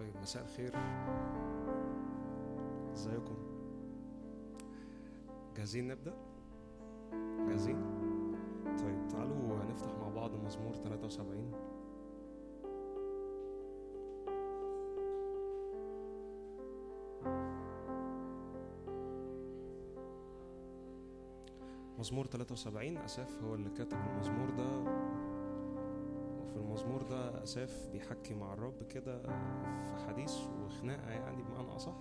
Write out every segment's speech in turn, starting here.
طيب مساء الخير. ازيكم؟ جاهزين نبدأ؟ جاهزين؟ طيب تعالوا نفتح مع بعض مزمور 73 مزمور 73 أساف هو اللي كاتب المزمور ده. وفي المزمور ده أساف بيحكي مع الرب كده في حديث وخناقة يعني بمعنى أصح.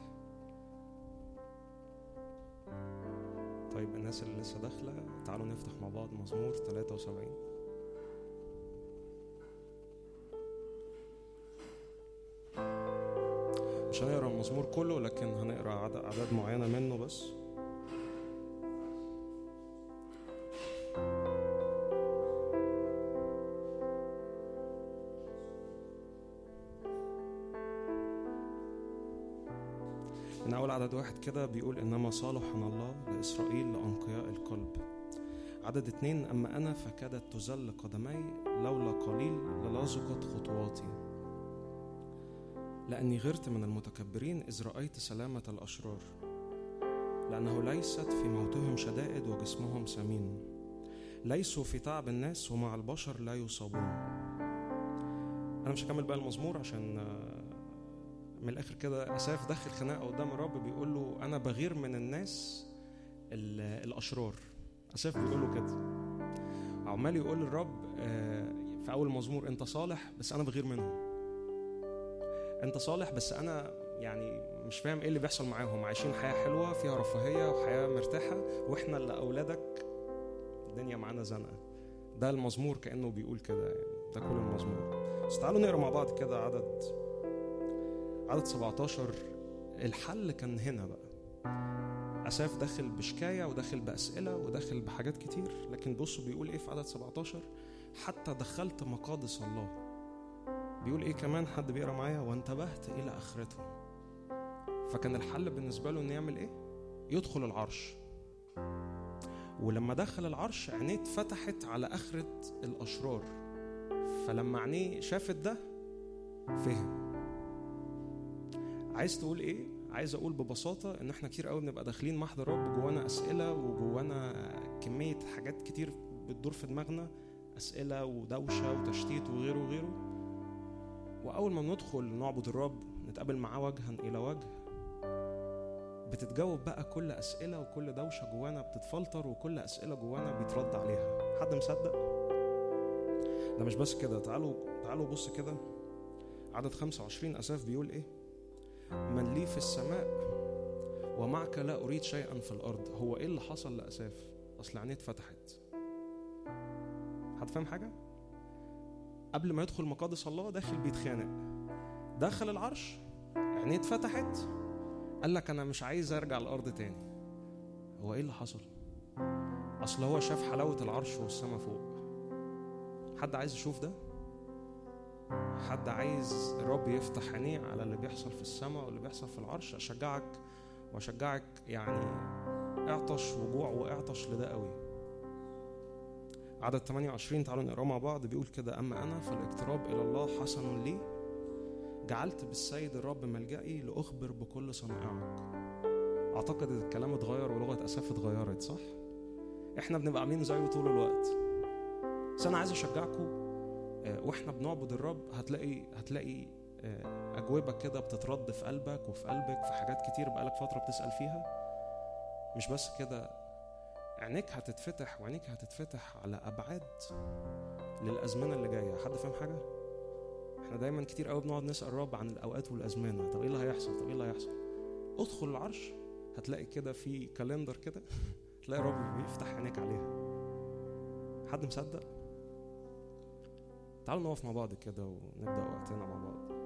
طيب الناس اللي لسه داخلة تعالوا نفتح مع بعض مزمور 73 مش هنقرأ المزمور كله لكن هنقرأ عدد, معينة منه بس. واحد كده بيقول إنما صالحنا الله لإسرائيل لأنقياء القلب. عدد اتنين أما أنا فكادت تزل قدمي لولا قليل للزقت خطواتي. لأني غرت من المتكبرين إذ رأيت سلامة الأشرار. لأنه ليست في موتهم شدائد وجسمهم سمين. ليسوا في تعب الناس ومع البشر لا يصابون. أنا مش هكمل بقى المزمور عشان من الآخر كده اساف داخل خناقة قدام الرب بيقول له أنا بغير من الناس الأشرار. اساف بيقول له كده. عمال يقول للرب في أول مزمور أنت صالح بس أنا بغير منهم. أنت صالح بس أنا يعني مش فاهم إيه اللي بيحصل معاهم. عايشين حياة حلوة فيها رفاهية وحياة مرتاحة وإحنا اللي أولادك. الدنيا معانا زنقة. ده المزمور كأنه بيقول كده يعني. ده كل المزمور. بس تعالوا نقرأ مع بعض كده عدد عدد 17 الحل كان هنا بقى. أساف داخل بشكاية وداخل بأسئلة وداخل بحاجات كتير لكن بصوا بيقول إيه في عدد 17 حتى دخلت مقادس الله. بيقول إيه كمان؟ حد بيقرأ معايا؟ وانتبهت إلى آخرتهم. فكان الحل بالنسبة له إنه يعمل إيه؟ يدخل العرش. ولما دخل العرش عينيه اتفتحت على آخرة الأشرار. فلما عينيه شافت ده فهم. عايز تقول إيه؟ عايز أقول ببساطة إن إحنا كتير قوي بنبقى داخلين محضر رب جوانا أسئلة وجوانا كمية حاجات كتير بتدور في دماغنا أسئلة ودوشة وتشتيت وغيره وغيره. وأول ما بندخل نعبد الرب نتقابل معاه وجها إلى وجه بتتجاوب بقى كل أسئلة وكل دوشة جوانا بتتفلتر وكل أسئلة جوانا بيترد عليها. حد مصدق؟ ده مش بس كده. تعالوا تعالوا بص كده. عدد 25 اساف بيقول إيه؟ من لي في السماء ومعك لا أريد شيئا في الأرض. هو إيه اللي حصل لأساف؟ أصل عينيه اتفتحت حد فاهم حاجة؟ قبل ما يدخل مقادس الله داخل بيتخانق. دخل العرش عينيه اتفتحت قال لك أنا مش عايز أرجع الأرض تاني. هو إيه اللي حصل؟ أصل هو شاف حلاوة العرش والسما فوق. حد عايز يشوف ده؟ حد عايز الرب يفتح عينيه على اللي بيحصل في السماء واللي بيحصل في العرش أشجعك وأشجعك يعني اعطش وجوع واعطش لده قوي. عدد 28 تعالوا نقراه مع بعض. بيقول كده أما أنا فالاقتراب إلى الله حسن لي جعلت بالسيد الرب ملجئي لأخبر بكل صنائعك أعتقد الكلام اتغير ولغة اساف اتغيرت صح؟ إحنا بنبقى عاملين زيه طول الوقت. بس أنا عايز أشجعكم وإحنا بنعبد الرب هتلاقي هتلاقي أجوبة كده بتترد في قلبك وفي قلبك في حاجات كتير بقالك فترة بتسأل فيها. مش بس كده عينيك هتتفتح وعينيك هتتفتح على أبعاد للأزمنة اللي جاية. حد فاهم حاجة؟ إحنا دايما كتير قوي بنقعد نسأل الرب عن الأوقات والأزمنة. طب إيه اللي هيحصل؟ طب إيه اللي هيحصل؟ ادخل العرش هتلاقي كده في كالندر كده. تلاقي الرب بيفتح عينيك عليها. حد مصدق؟ تعالوا نقف مع بعض كده ونبدأ وقتنا مع بعض.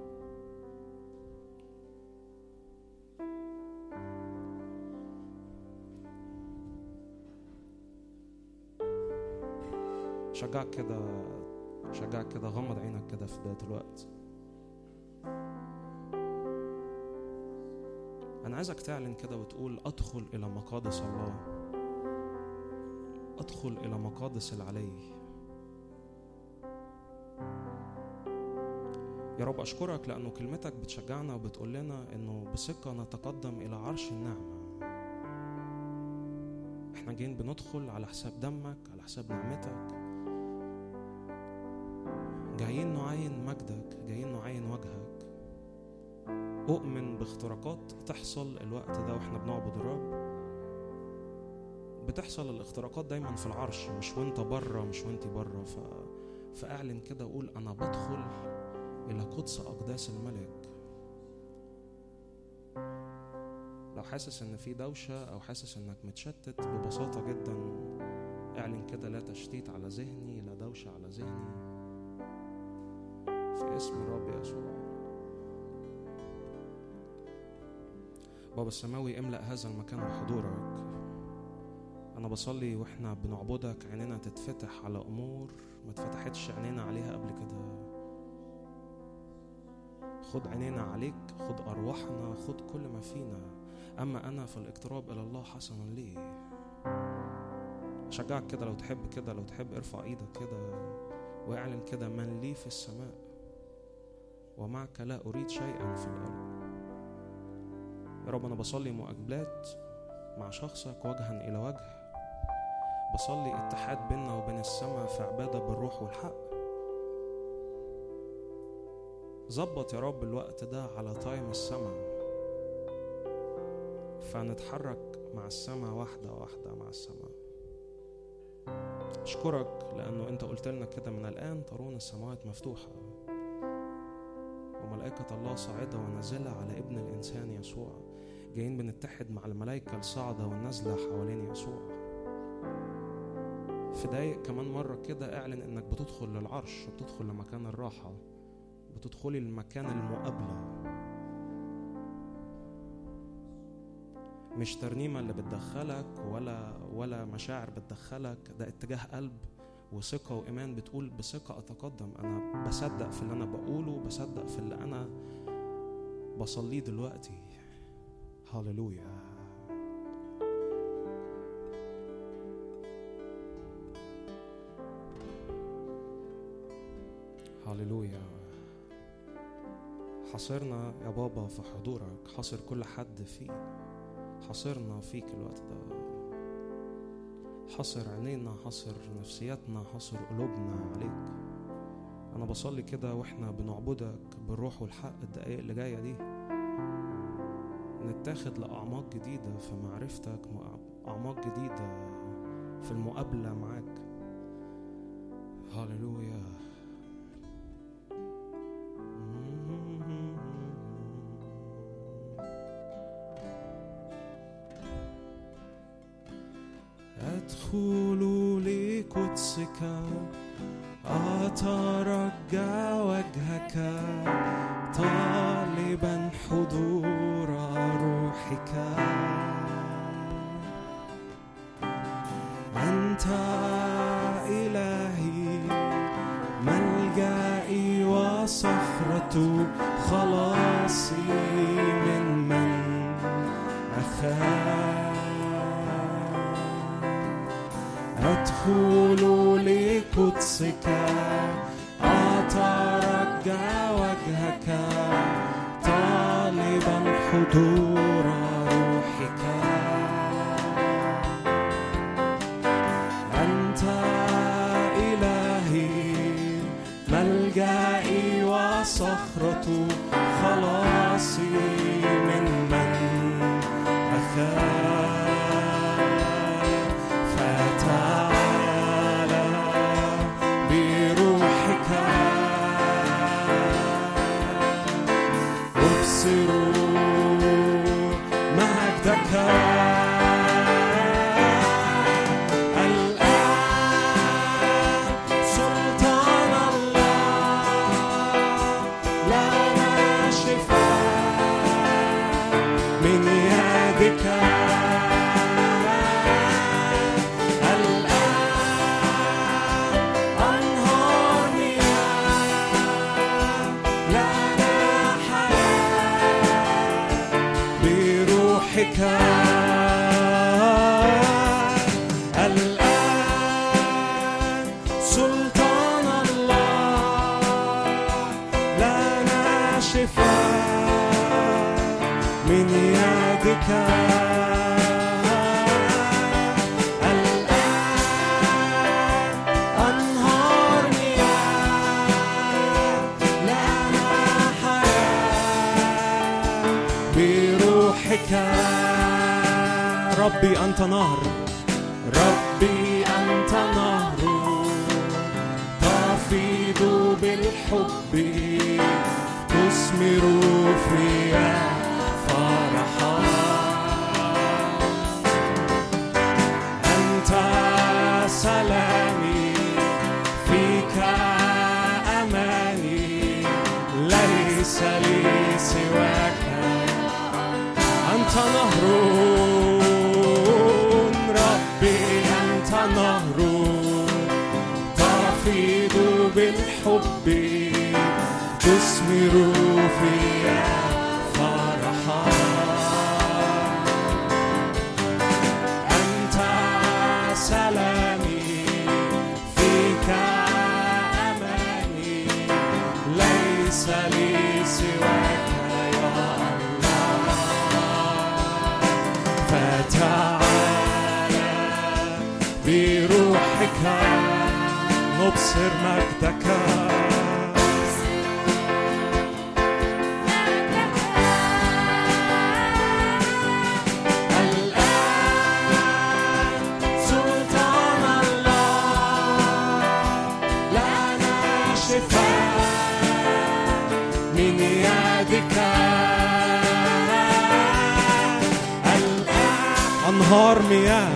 شجعك كده شجعك كده غمض عينك كده في بداية الوقت. أنا عايزك تعلن كده وتقول أدخل إلى مقادس الله. أدخل إلى مقادس العلي. يا رب أشكرك لأنه كلمتك بتشجعنا وبتقول لنا إنه بثقة نتقدم إلى عرش النعمة. إحنا جايين بندخل على حساب دمك على حساب نعمتك. جايين نعاين مجدك جايين نعاين وجهك. أؤمن باختراقات تحصل الوقت ده وإحنا بنعبد الرب. بتحصل الاختراقات دايما في العرش مش وأنت بره مش وأنت بره ف... فأعلن كده قول أنا بدخل إلى قدس أقداس الملك. لو حاسس إن في دوشة أو حاسس إنك متشتت ببساطة جدا اعلن كده لا تشتيت على ذهني لا دوشة على ذهني. في اسم الرب يسوع. بابا السماوي املأ هذا المكان بحضورك. أنا بصلي وإحنا بنعبدك عينينا تتفتح على أمور ما اتفتحتش عينينا عليها قبل كده. خد عينينا عليك خد أرواحنا خد كل ما فينا. أما أنا فالاقتراب إلى الله حسن لي. أشجعك كده لو تحب كده لو تحب ارفع إيدك كده واعلن كده من لي في السماء. ومعك لا أريد شيئا في الأرض. يا رب أنا بصلي مقابلات مع شخصك وجها إلى وجه. بصلي اتحاد بيننا وبين السماء في عبادة بالروح والحق. ظبط يا رب الوقت ده على تايم السماء فنتحرك مع السماء واحدة واحدة مع السماء أشكرك لأنه أنت قلت لنا كده من الآن ترون السماوات مفتوحة. وملائكة الله صاعدة ونازلة على ابن الإنسان يسوع. جايين بنتحد مع الملائكة الصاعدة والنازلة حوالين يسوع. في دقايق كمان مرة كده اعلن إنك بتدخل للعرش بتدخل لمكان الراحة. بتدخلي لمكان المقابلة. مش ترنيمة اللي بتدخلك ولا ولا مشاعر بتدخلك ده اتجاه قلب وثقة وإيمان. بتقول بثقة أتقدم. أنا بصدق في اللي أنا بقوله بصدق في اللي أنا بصليه دلوقتي. هللويا. هللويا. حاصرنا يا بابا في حضورك حاصر كل حد فيك حاصرنا فيك الوقت ده. حاصر عينينا حاصر نفسياتنا حاصر قلوبنا عليك. أنا بصلي كده وإحنا بنعبدك بالروح والحق الدقايق اللي جاية دي. نتاخد لأعماق جديدة في معرفتك أعماق جديدة في المقابلة معاك. هللويا. ربي أنت نهر ربي أنت نهر تفيض بالحب. تثمر فيا فرحا. أنت سلامي. فيك أماني. ليس لي سواك. أنت نهر. يدك الآن أنهار مياه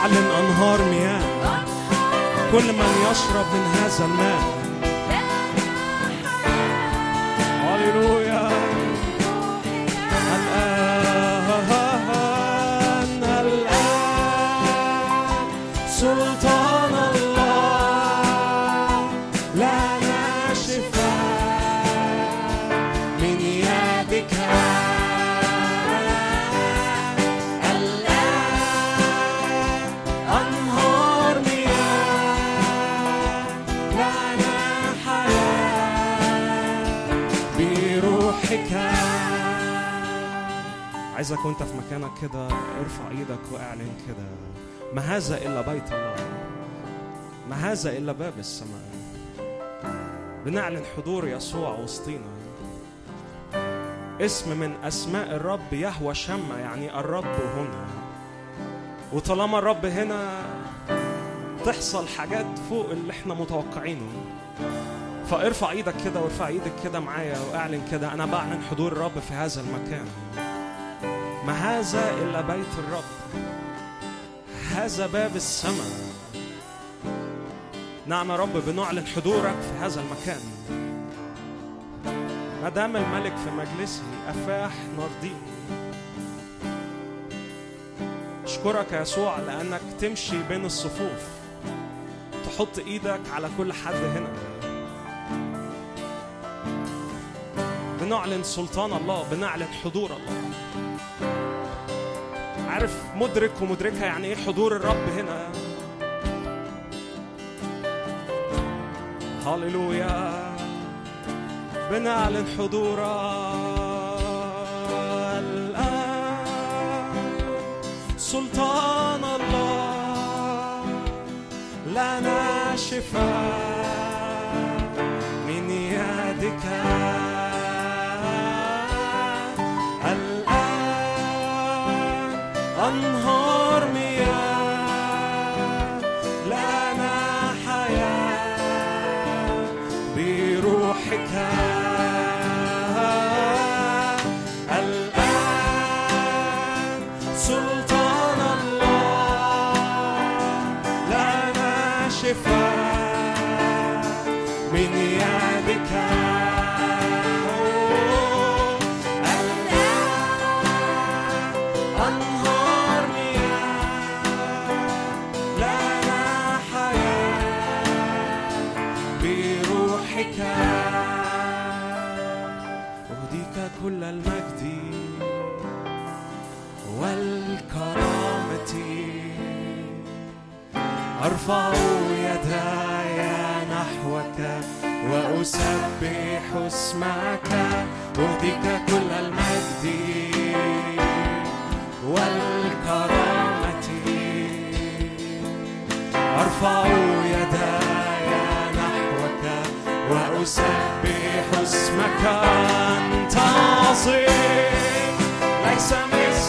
بنعلن أنهار مياه. كل من يشرب من هذا الماء عايزك وانت في مكانك كده ارفع إيدك واعلن كده. ما هذا إلا بيت الله. ما هذا إلا باب السماء. بنعلن حضور يسوع وسطينا. اسم من أسماء الرب يهوى شمع يعني الرب هنا. وطالما الرب هنا تحصل حاجات فوق اللي إحنا متوقعينه. فارفع إيدك كده وارفع إيدك كده معايا واعلن كده. أنا بعلن حضور الرب في هذا المكان. ما هذا إلا بيت الرب. هذا باب السماء. نعم يا رب بنعلن حضورك في هذا المكان. ما دام الملك في مجلسه أفاح نرضيه أشكرك يا يسوع لأنك تمشي بين الصفوف. تحط إيدك على كل حد هنا. بنعلن سلطان الله بنعلن حضور الله. عارف مدرك ومدركة يعني إيه حضور الرب هنا. هللويا. بنعلن حضورك. الآن سلطان الله لنا شفاء. أنهار مياه أرفع يداي نحوك وأسبح اسمك. أهديك كل المجد والكرامة. أرفع يداي نحوك وأسبح اسمك. أنت عظيم ليس مثل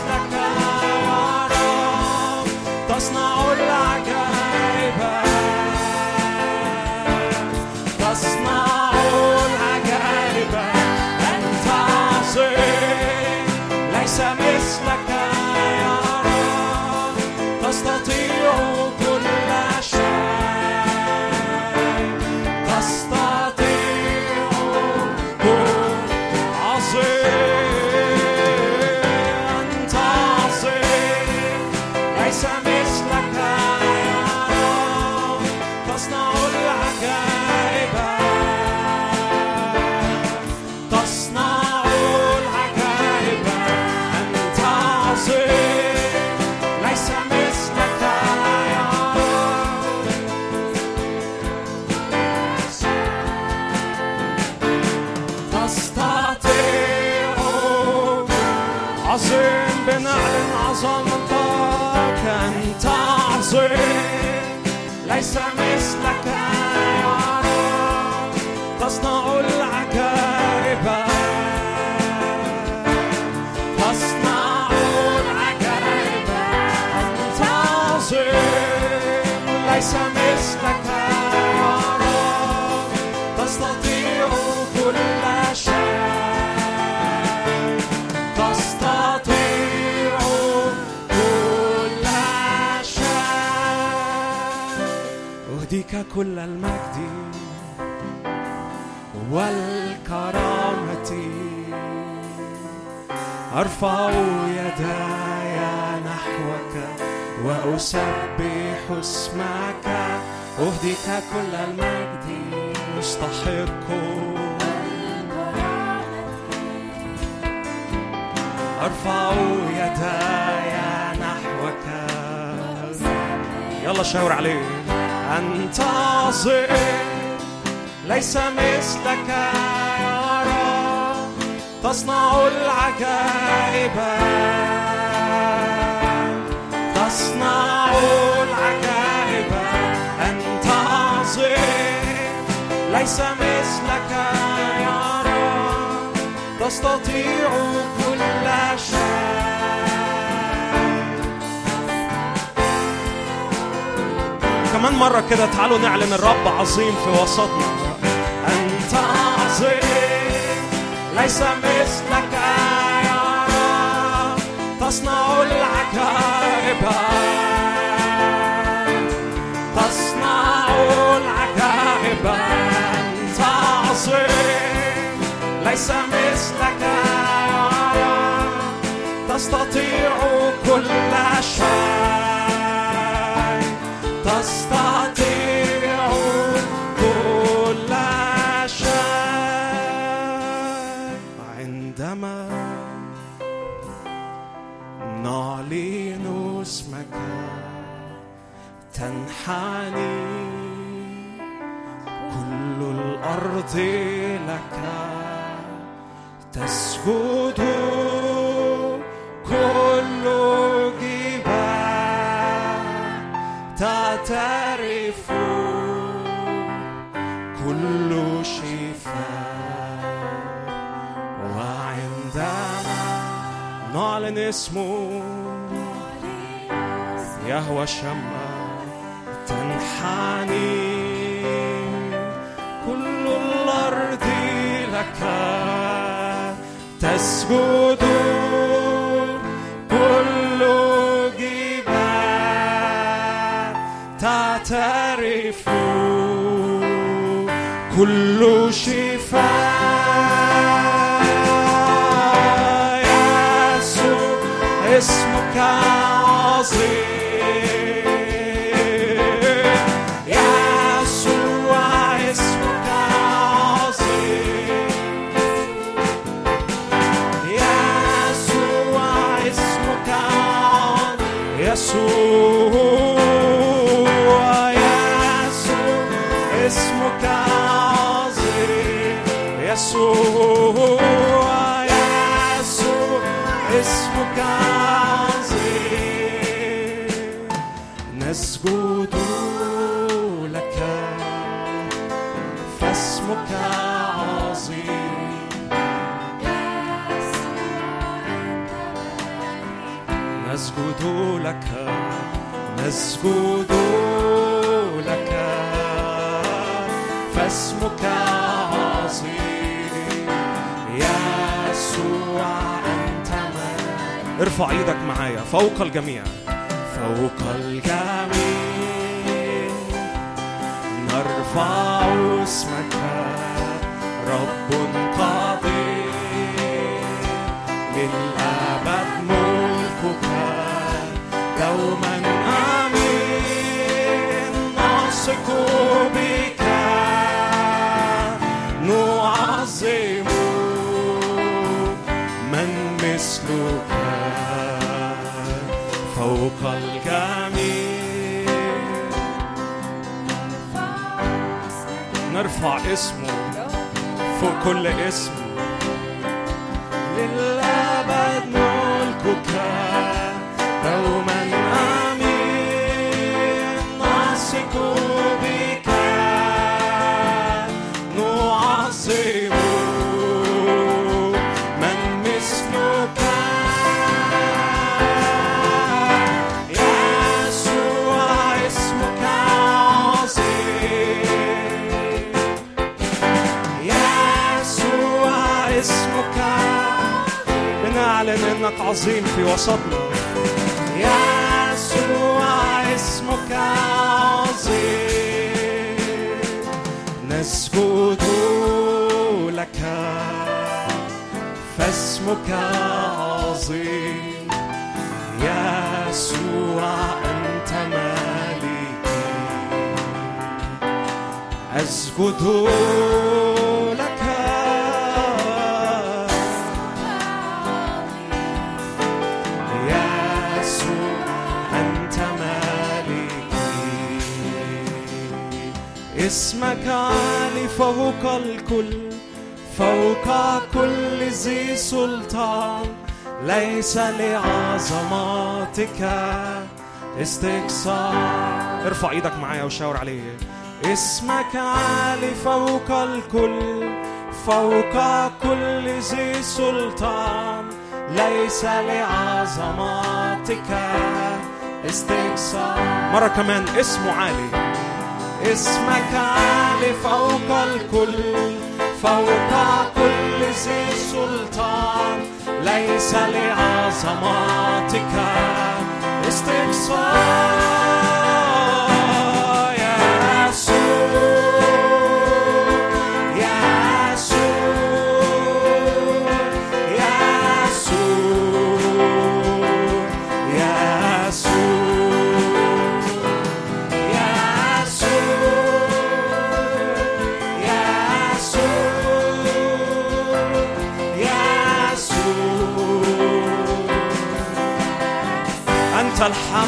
عظيم في وسطنا. فاسمك عظيم. يسوع أنت مالكي. أسجد لك. يسوع أنت مالكي. اسمك عالي فوق الكل. فوق كل ذي سلطان ليس لعظماتك استكثار ارفع إيدك معايا وشاور عليه. اسمك عالي فوق الكل فوق كل ذي سلطان ليس لعظماتك استكثار مرة كمان اسمه عالي. اسمك عالي فوق الكل فوق كل ذي سلطان ليس لعظماتك استكثار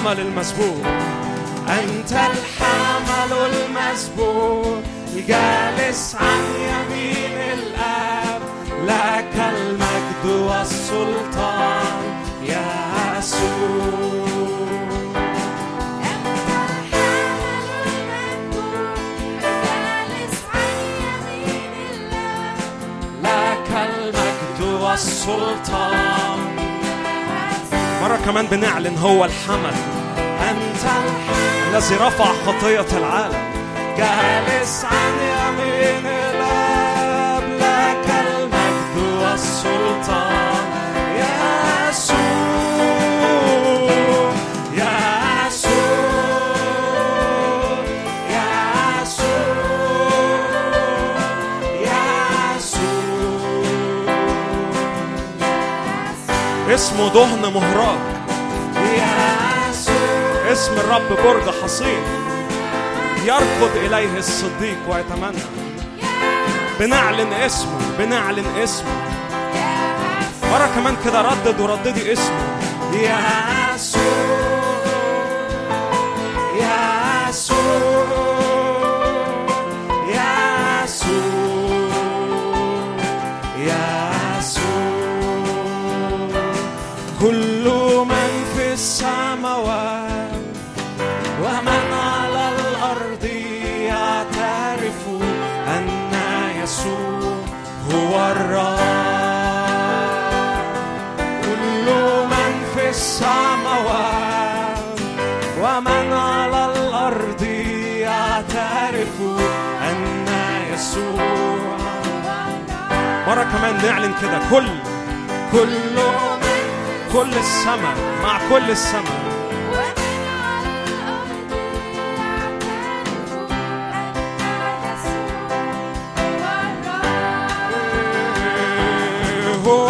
الحمل المسبوق. أنت الحمل المسبوق. الجالس عن يمين الآب. لك المجد والسلطان يا يسوع. والسلطان مرة كمان بنعلن هو الحمل. أنت الذي رفع خطية العالم. جالس عن يمين الآب لك المجد والسلطان. اسمه دهن مهراج اسم الرب برج حصين. يركض إليه الصديق ويتمنى. بنعلن اسمه بنعلن اسمه. مرة كمان كده ردد ورددي اسمه. يا مرة كمان نعلن كده. كل كل كل السماء مع كل السماء. هو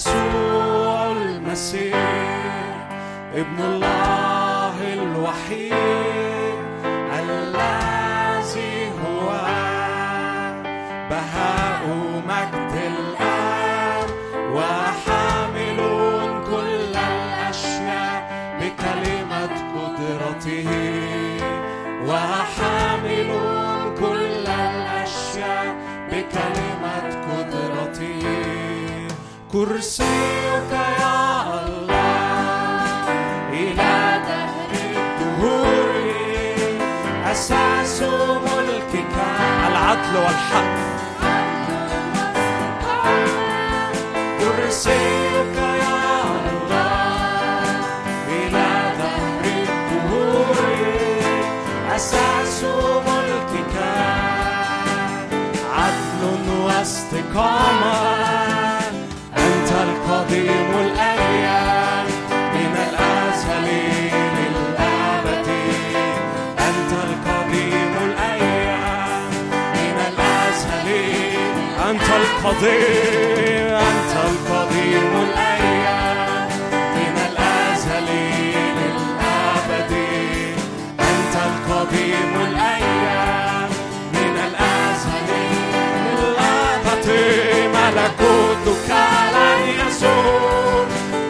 يسوع المسيح ابن الله الوحيد. كرسيك يا الله إلى دهر الدهور أساس ملكك العدل والحق كرسيك يا الله إلى دهر الدهور أساس ملكك عدل واستقامة للأبد. أنت القديم الأيام من الأزل القديم أنت القديم الأيام من الأزل للأبد. أنت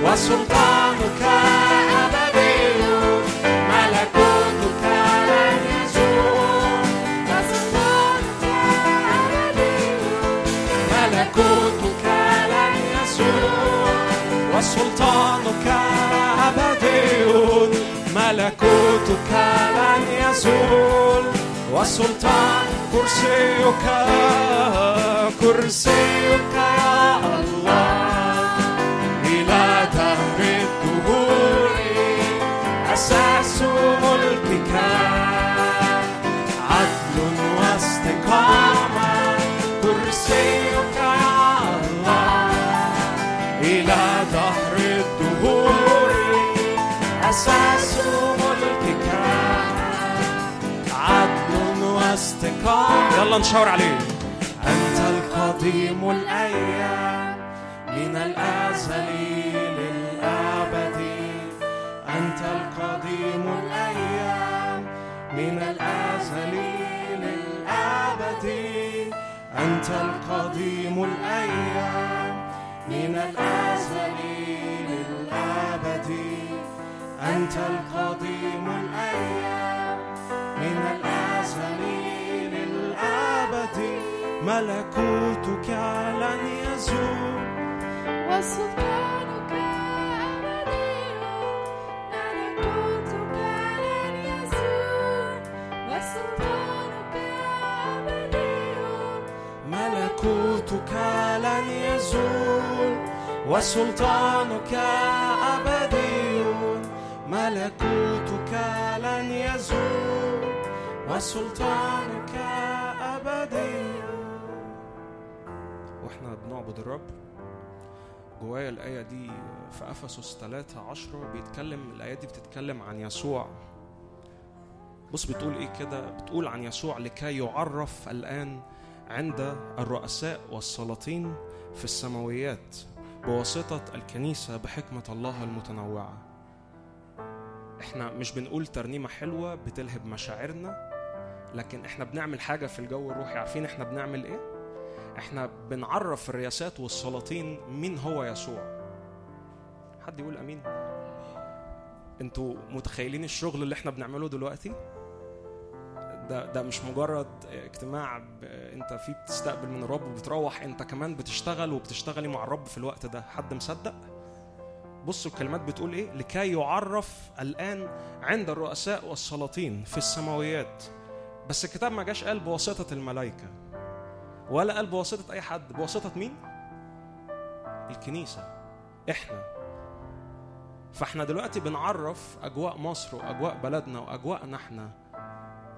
وسلطانك أبدي ملكوتك لن يزول. وسلطانك أبدي ملكوتك لن يزول. وسلطان كرسيك كرسيك يا الله. استقامة يلا نشاور عليه. أنت القديم الأيام من الأزل للأبد. أنت القديم الأيام من الأزل للأبد. أنت القديم الأيام من الأزل للأبد. أنت القديم الأيام من الأزل ملكوتك لن يزول. وسلطانك أبدي ملكوتك لن يزول. وسلطانك أبدي ملكوتك لن يزول. وسلطانك أبدي ملكوتك لن يزول. وسلطانك أبدي وإحنا بنعبد الرب جوايا الآية دي في أفسس 3 10 بيتكلم الآية دي بتتكلم عن يسوع. بص بتقول إيه كده؟ بتقول عن يسوع لكي يعرف الآن عند الرؤساء والسلاطين في السماويات بواسطة الكنيسة بحكمة الله المتنوعة. إحنا مش بنقول ترنيمة حلوة بتلهب مشاعرنا لكن إحنا بنعمل حاجة في الجو الروحي. عارفين إحنا بنعمل إيه؟ إحنا بنعرف الرياسات والسلاطين مين هو يسوع. حد يقول آمين؟ أنتوا متخيلين الشغل اللي إحنا بنعمله دلوقتي؟ ده ده مش مجرد اجتماع انت فيه بتستقبل من الرب وبتروح انت كمان بتشتغل وبتشتغلي مع الرب في الوقت ده. حد مصدق؟ بصوا الكلمات بتقول إيه؟ لكي يعرف الآن عند الرؤساء والسلاطين في السماويات. بس الكتاب ما جاش قال بواسطة الملائكة. ولا قال بواسطة أي حد. بواسطة مين؟ الكنيسة. إحنا. فإحنا دلوقتي بنعرف أجواء مصر وأجواء بلدنا وأجواءنا إحنا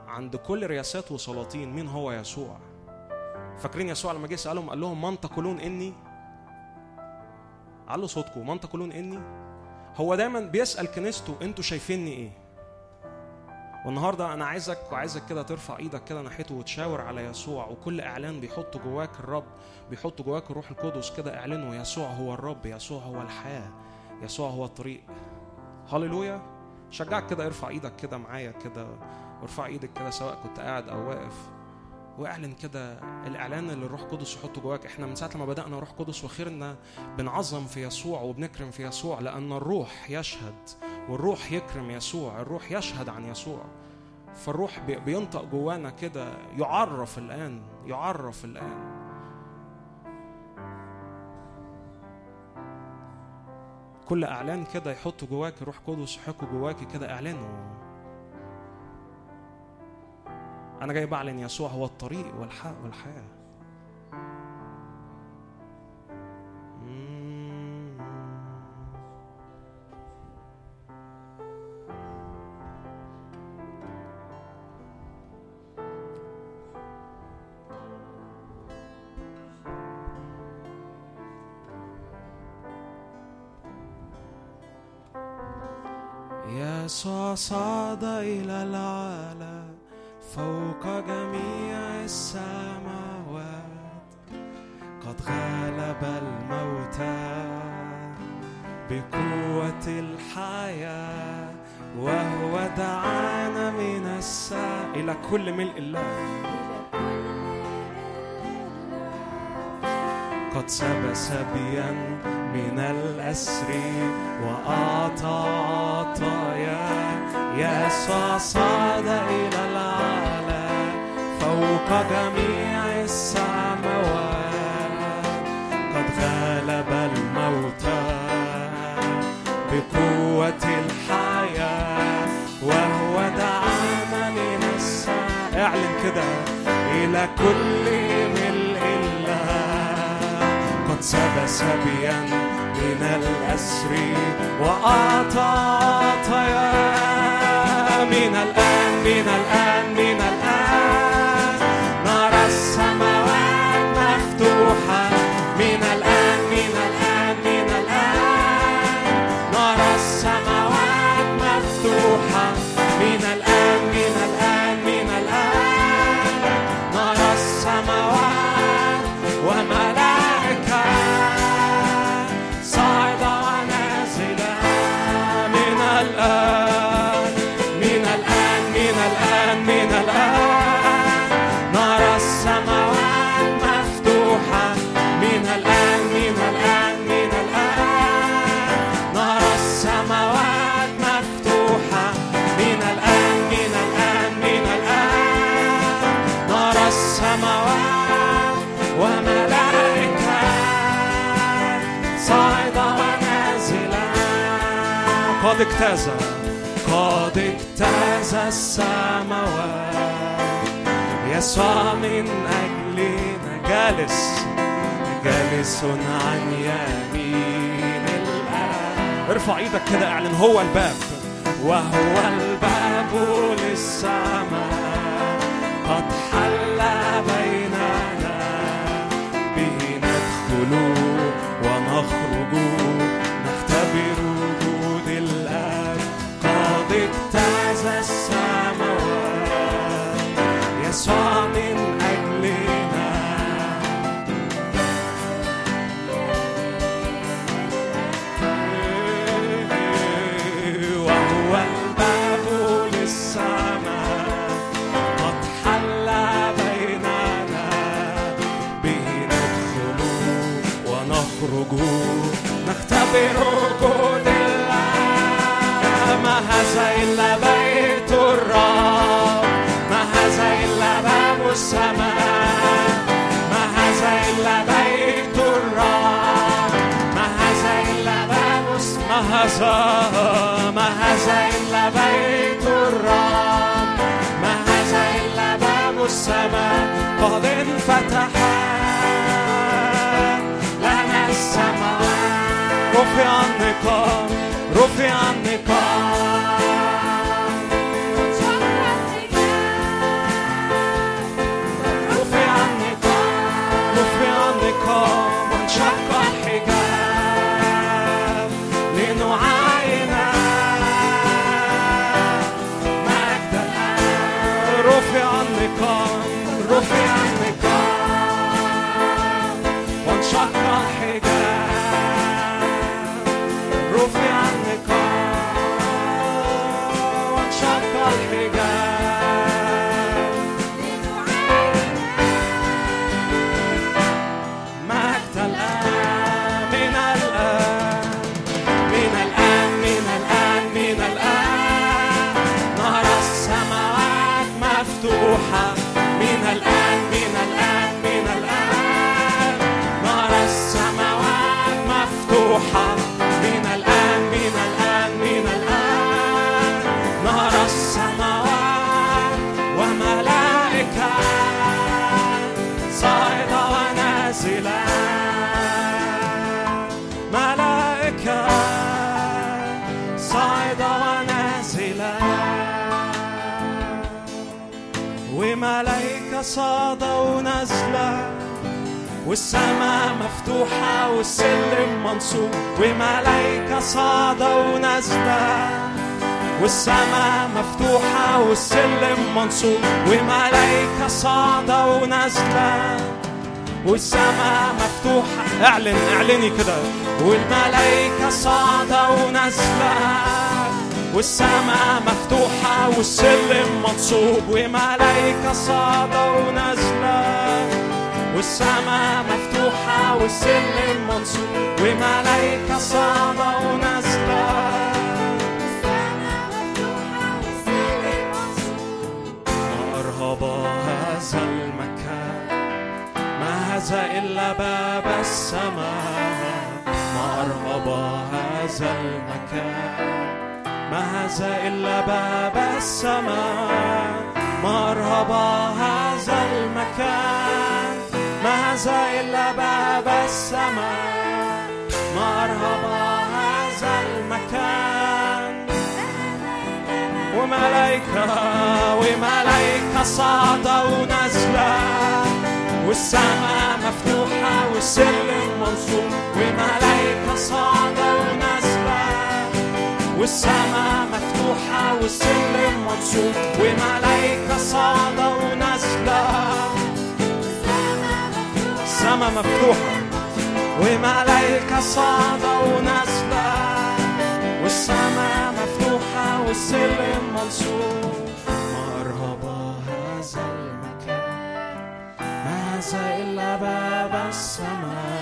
عند كل رياسات وسلاطين. مين هو يسوع؟ فاكرين يسوع لما جه سألهم قال لهم من تقولون إني؟ علوا صوتكم من تقولون إني؟ هو دايما بيسأل كنيسته أنتوا شايفيني إيه؟ والنهارده أنا عايزك وعايزك كده ترفع إيدك كده ناحيته وتشاور على يسوع وكل إعلان بيحط جواك الرب بيحط جواك الروح القدس كده اعلنه يسوع هو الرب يسوع هو الحياة يسوع هو الطريق. هللويا! شجعك كده ارفع إيدك كده معايا كده وارفع إيدك كده سواء كنت قاعد أو واقف. واعلن كده الإعلان اللي الروح القدس يحطه جواك. إحنا من ساعة لما بدأنا روح قدس وخيرنا بنعظم في يسوع وبنكرم في يسوع لأن الروح يشهد والروح يكرم يسوع الروح يشهد عن يسوع. فالروح بي- بينطق جوانا كده يعرف الآن يعرف الآن. كل إعلان كده يحط جواك الروح قدس يحكوا جواك كده اعلنه أنا جاي بعلن يسوع هو الطريق والحق والحياة. يسوع صعد إلى العلا فوق جميع السماوات قد غلب الموتى بقوة الحياة وهو دعانا من الساء. إلى كل ملء الله. قد سبى سبيا من الأسر وأعطى عطايا. يسوع صعد إلى فوق جميع السماوات قد غلب الموتى بقوة الحياة وهو دعانا السماء اعلن كده إلى كل ملء الله قد سبى سبيا من الأسر وأعطى عطايا. من الآن من الآن من قد اجتاز قد اجتاز السماوات. يسوع من أجلنا جالس جالس عن يمين الآب. ارفع إيدك كده اعلن هو الباب. وهو الباب للسماء. قد حل بيننا به ندخل ونخرج. ما هذا إلا بيت ما هذا إلا باب السماء السماء قد انفتح لنا السماوات رفع النقاب رفع النقاب رفع صاعدة ونازلة والسماء مفتوحة والسلم منصوب وملائكة صاعدة ونازلة والسماء مفتوحة والسلم منصوب وملائكة صاعدة ونازلة والسماء مفتوحة اعلن اعلني كده. والملائكة صاعدة ونازلة والسماء مفتوحة والسلم منصوب وملائكة صاعدة ونازلة والسماء مفتوحة والسلم منصوب وملائكة صاعدة ونازلة هذا المكان ما هذا إلا باب السماء. ما أرهب هذا المكان. ما هذا إلا باب السماء. ما أرهب هذا المكان. ما هذا إلا باب السماء. ما أرهب هذا المكان. وملائكة وملائكة صاعدة ونازلة والسماء مفتوحة والسلم منصوب. وملائكة صاعدة ونازلة والسماء مفتوحة والسلم مبسوط وملايكة صاعدة ونازلة. السماء مفتوحة وملايكة صاعدة ونازلة. والسماء مفتوحة والسلم مبسوط مرحبا هذا المكان ما هذا إلا باب السماء.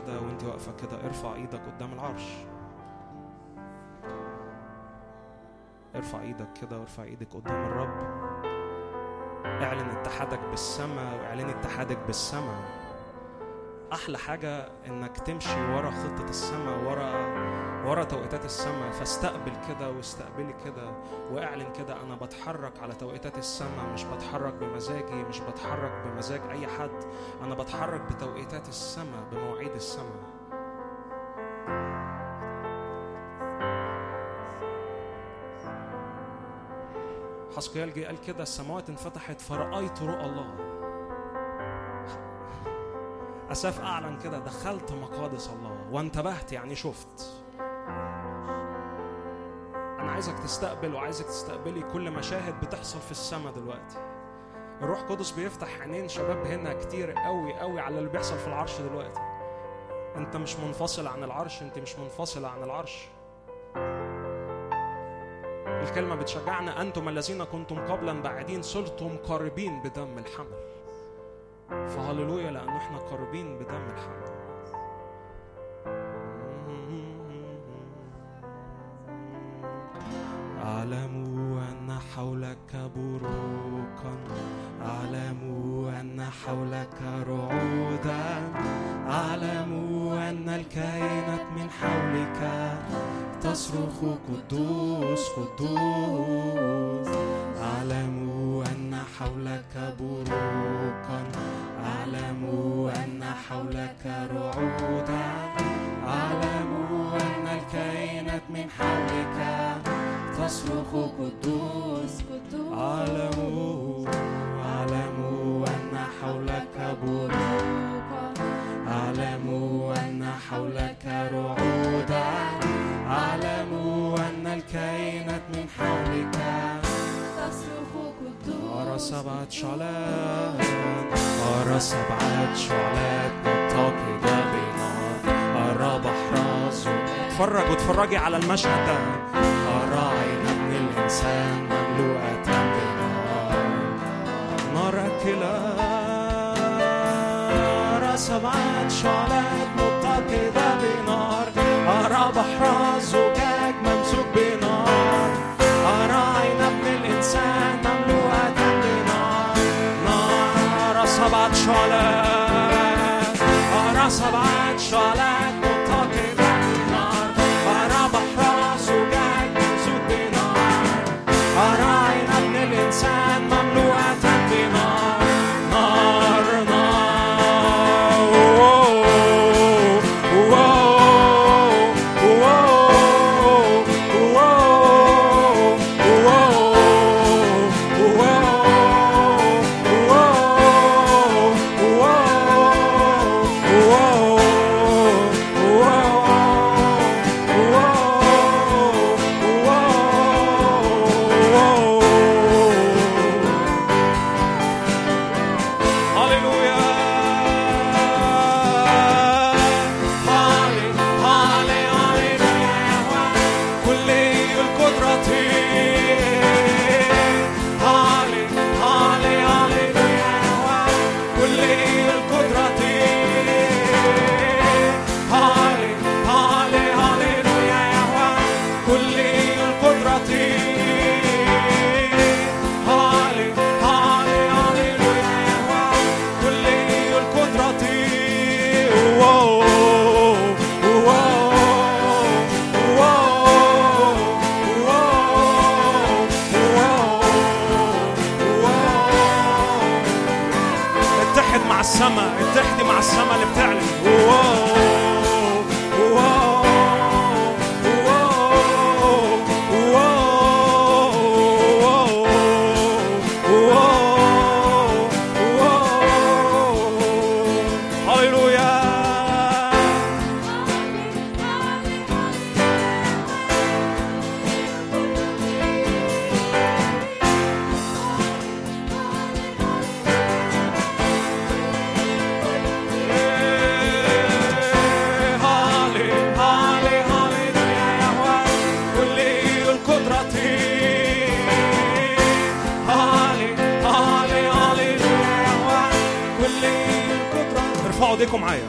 كده وانت واقفة كده ارفع إيدك قدام العرش. ارفع إيدك كده وارفع إيدك قدام الرب. اعلن اتحادك بالسماء واعلن اتحادك بالسماء. أحلى حاجة إنك تمشي ورا خطة السماء ورا ورا توقيتات السماء. فاستقبل كده واستقبلي كده واعلن كده أنا بتحرك على توقيتات السماء مش بتحرك بمزاجي مش بتحرك بمزاج أي حد. أنا بتحرك بتوقيتات السماء بمواعيد السماء. حسقيال جه قال كده السماوات انفتحت فرأيت رؤى الله. أساف أعلن كده دخلت مقادس الله وانتبهت يعني شفت. أنا عايزك تستقبل وعايزك تستقبلي كل مشاهد بتحصل في السماء دلوقتي. الروح القدس بيفتح عينين شباب هنا كتير قوي قوي على اللي بيحصل في العرش دلوقتي. أنت مش منفصل عن العرش أنت مش منفصلة عن العرش. الكلمة بتشجعنا أنتم الذين كنتم قبلا بعيدين صرتم قريبين بدم الحمل. فهللويا لأنه إحنا قريبين بدم الحمل أعلم أن حولك بروقا. أعلم أن حولك رعودا. أعلم أن الكائنات من حولك تصرخ قدوس قدوس. أعلم أن حولك بروقا. أعلم أن حولك رعودا. أعلم أن الكائنات من حولك تصرخ قدوس أعلم أعلم أن حولك بروقا أعلم أن حولك رعودا. سبعة شعلات أرى سبعة شعلات متقدة بنار أرى بحر اتفرج واتفرجي على المشهد ده. أرى عين ابن الإنسان مملوءة بنار. نار أكلة. أرى سبعة شعلات متقدة بنار أرى بحر أرى سبعة شعلات ايديكم معايا.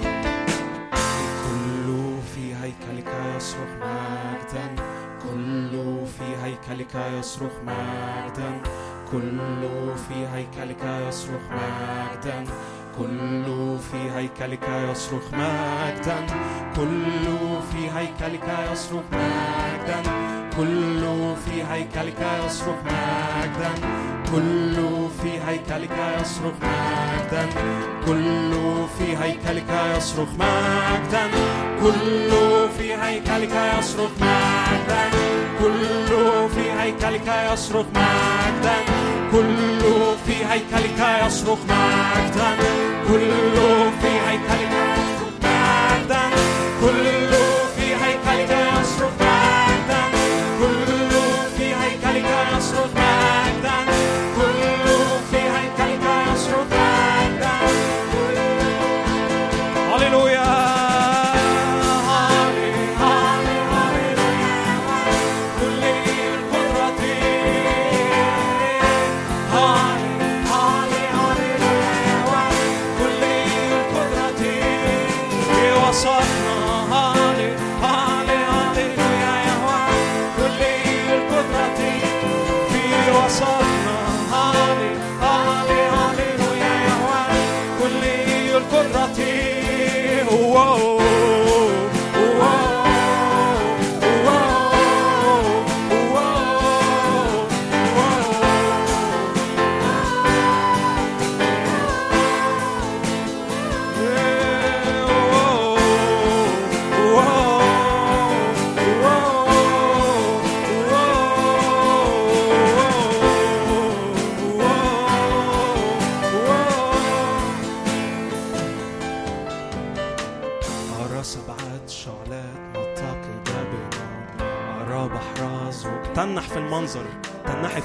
كل في هيكلك يصرخ مجدا. كل في هيكلك يصرخ مجدا. كل في هيكلك يصرخ مجدا. كل في هيكلك يصرخ مجدا. كل في هيكلك يصرخ مجدا. كل في هيكلك يصرخ مجدا. كل في هيكلك يصرخ مجدا. كل في هيكلك يصرخ مجدا. كل في هيكلك يصرخ مجدا. كل في هيكلك يصرخ مجدا. كل في هيكلك يصرخ مجدا. كل في هيكلك يصرخ مجدا. كل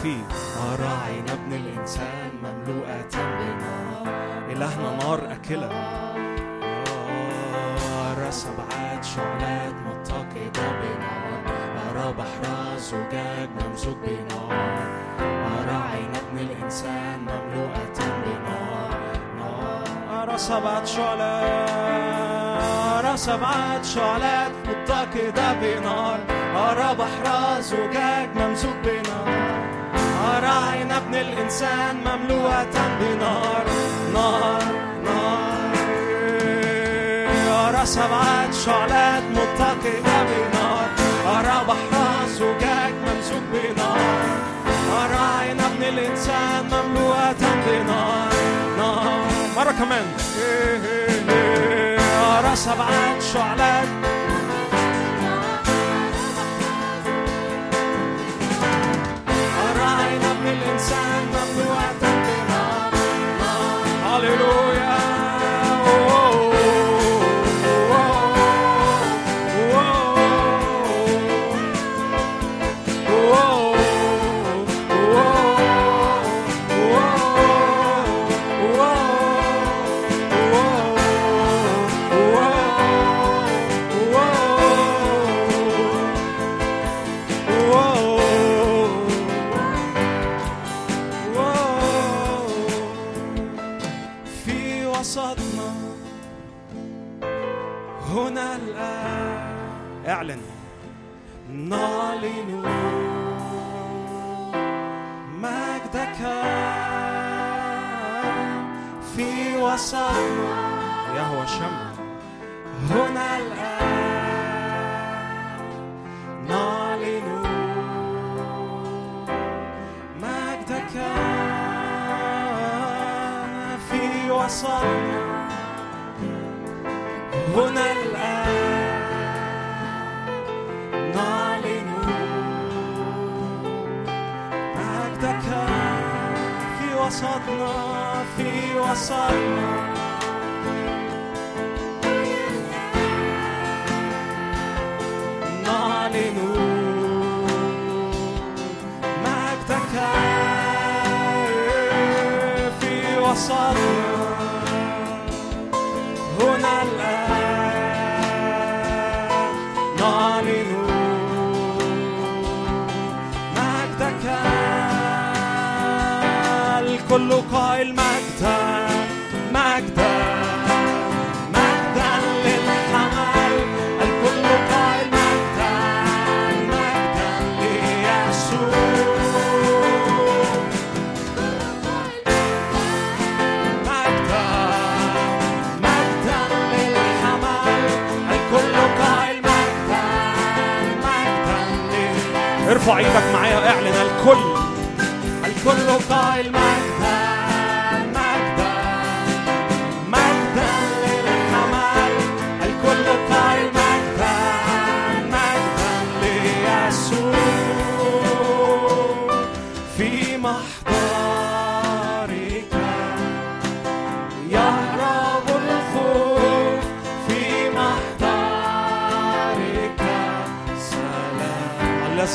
فيه. أرى عين ابن الإنسان مملوءة بنار. إلهنا نار أكلة. أرى سبعة شعلات متقدة بنار. أرى بحر زجاج ممزوج بنار. أرى عين ابن الإنسان مملوءة بنار. نار أرى سبعة شعلات أرى سبعة شعلات متقدة بنار. أرى بحر زجاج ممزوج بنار. أرى عين ابن الإنسان مملوءة بنار. نار نار. أرى سبعة شعلات متقدة بنار. أرى بحر زجاج ممزوج بنار. أرى عين ابن الإنسان مملوءة بنار. نار. مرة كمان. أرى سبعة شعلات Hallelujah. Aleluya. وسطنا يهوى شمع. هنا الآن. نعلن. مجدك في وسطنا هنا الآن. وسطنا في وسطنا نعلن مجدك في وسطنا كل قائل مجدا مجدا الكل قائل ليسوع الكل قائل ارفع إيدك معايا واعلن الكل. الكل قائل معايا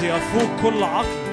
يفوق كل عقل.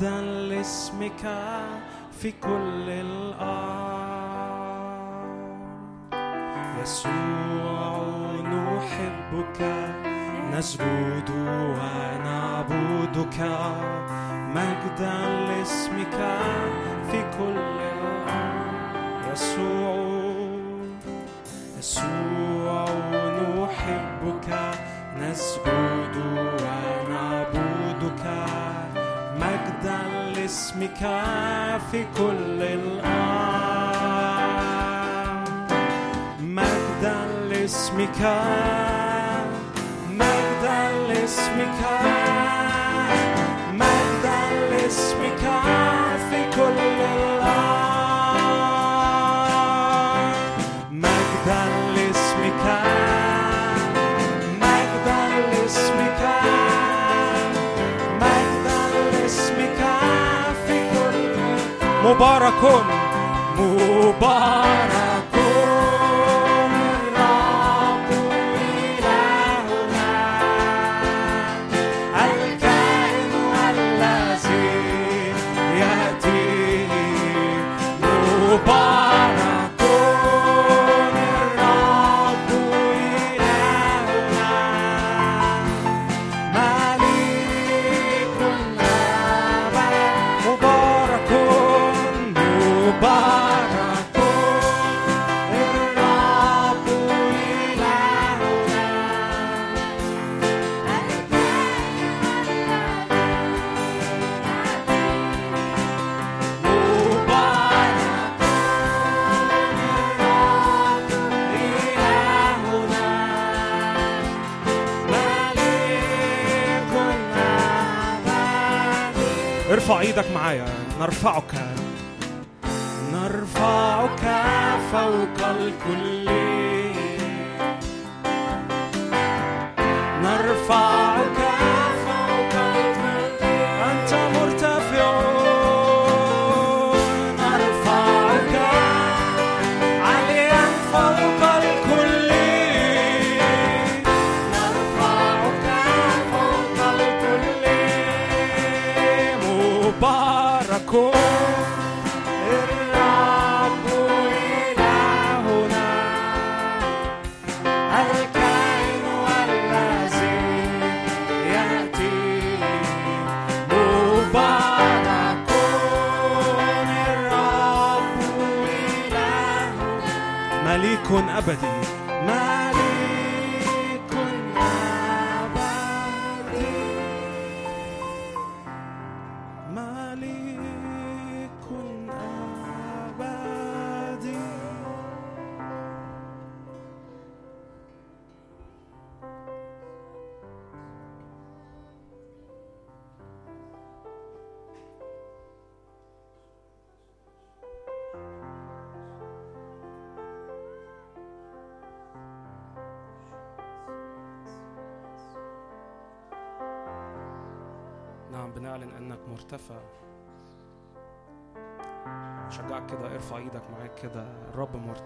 مجدا لاسمك في كل الأرض. يسوع نحبك نسجد في كل الأرض مجدا لاسمك. مبارك مبارك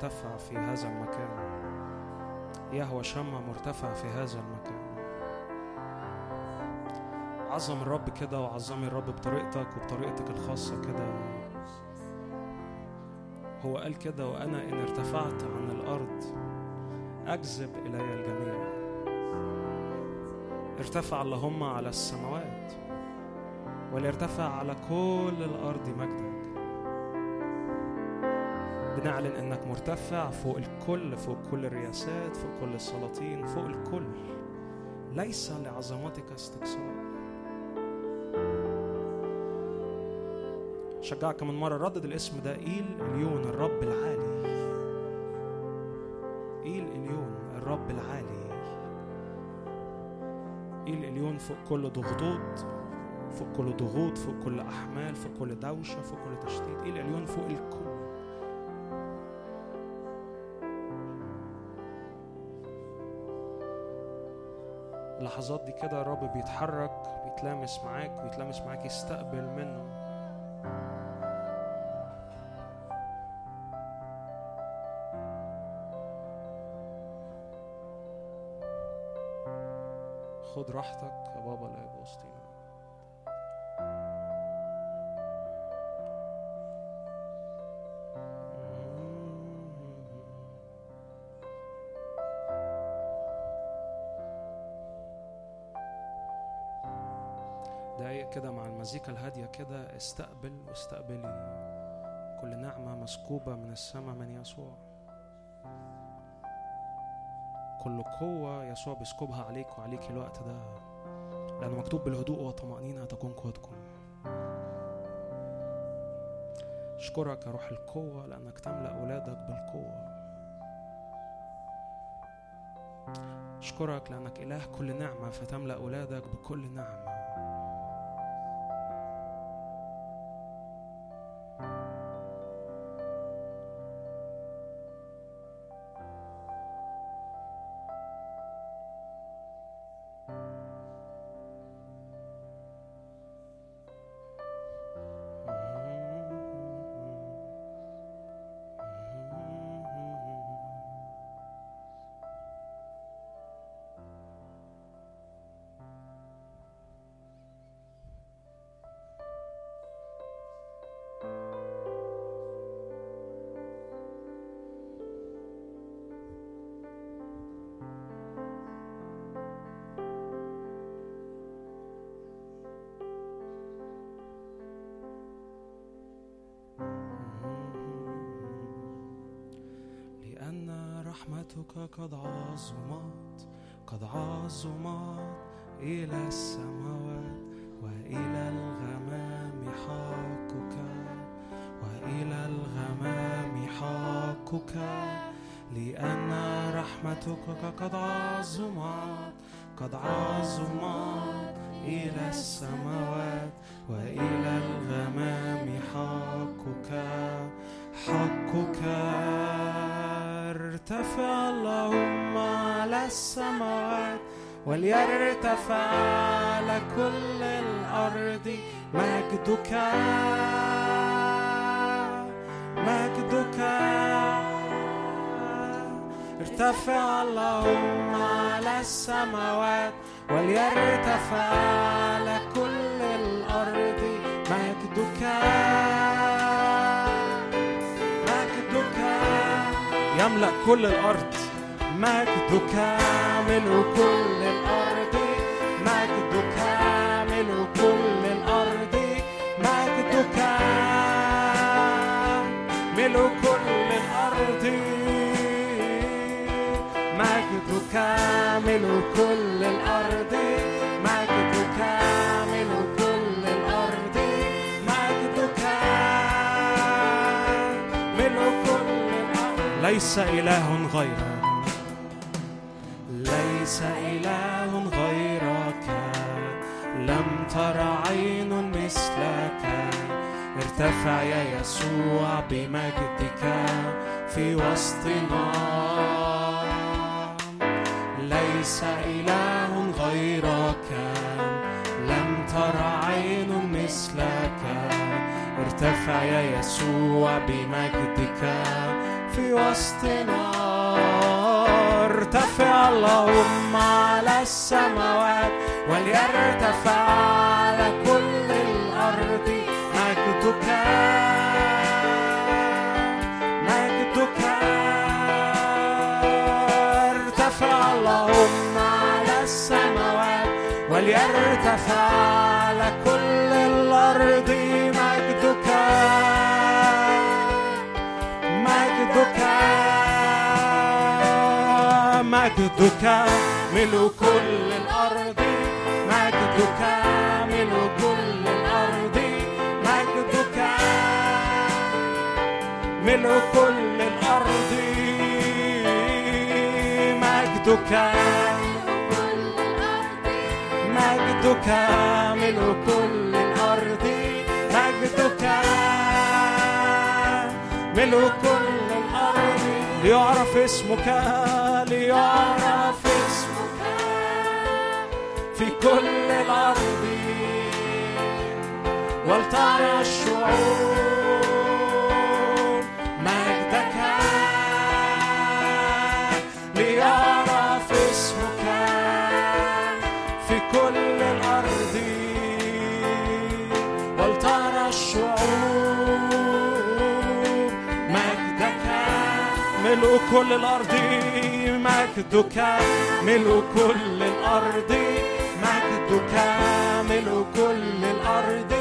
مرتفع في هذا المكان. يهوى شمع مرتفع في هذا المكان. عظم الرب كده وعظمي الرب بطريقتك وبطريقتك الخاصة كده. هو قال كده وأنا إن ارتفعت عن الأرض أجذب إلي الجميع. ارتفع اللهم على السماوات وليرتفع على كل الأرض مجدك بنعلن إنك مرتفع فوق الكل فوق كل الرياسات فوق كل السلاطين فوق الكل. ليس لعظمتك استقصاء شجعك من مرة ردد الاسم ده إيل إليون الرب العالي. إيل إليون الرب العالي. إيل إليون فوق كل ضغوط فوق كل ضغوط فوق كل أحمال فوق كل دوشة فوق كل تشتيت. إيل إليون فوق الكل. اللحظات دي كده الرب بيتحرك بيتلامس معاك ويتلامس معاك يستقبل منه. خد راحتك يا بابا لا يبقى وسطينا. المزيكا الهادية كده استقبل واستقبلي كل نعمة مسكوبة من السماء من يسوع. كل قوة يسوع بيسكبها عليك وعليك الوقت ده. لأنه مكتوب بالهدوء والطمأنينة تكون قوتكم. أشكرك يا روح القوة لأنك تملأ أولادك بالقوة. أشكرك لأنك إله كل نعمة فتملأ أولادك بكل نعمة. حقك لأن رحمتك قد عظمت قد عظمت إلى السماوات وإلى الغمام. حقك حقك. ارتفع اللهم على السماوات وليرتفع على كل الأرض مجدك. ارتفع اللهم على السماوات وليرتفع على كل الأرض مجدك مجدك يملأ كل الأرض مجدك ملء كل الأرض مجدك ملء كل الأرض مجدك ملء كل الأرض مجدك ملء كل الأرض مجدك ملء كل الأرض مجدك ملء كل الأرض. ليس إله غيرك ليس إله غيرك. لم تر عين مثلك ارتفع يا يسوع بمجدك في وسطنا. ليس إله غيرك. لم تر عين مثلك. ارتفع يا يسوع بمجدك في وسطنا. ارتفع اللهم على السماوات وليرتفع مجدك ملء كل الأرض مجدك ملء كل الأرض مجدك ملء كل الأرض. مجدك مجدك ملء كل الأرض مجدك ملء كل ليعرف اسمك ليعرف اسمك. في كل الأرض ولترى الشعوب. ملء كل الأرض مجدك ملء كل الأرض مجدك ملء كل الأرض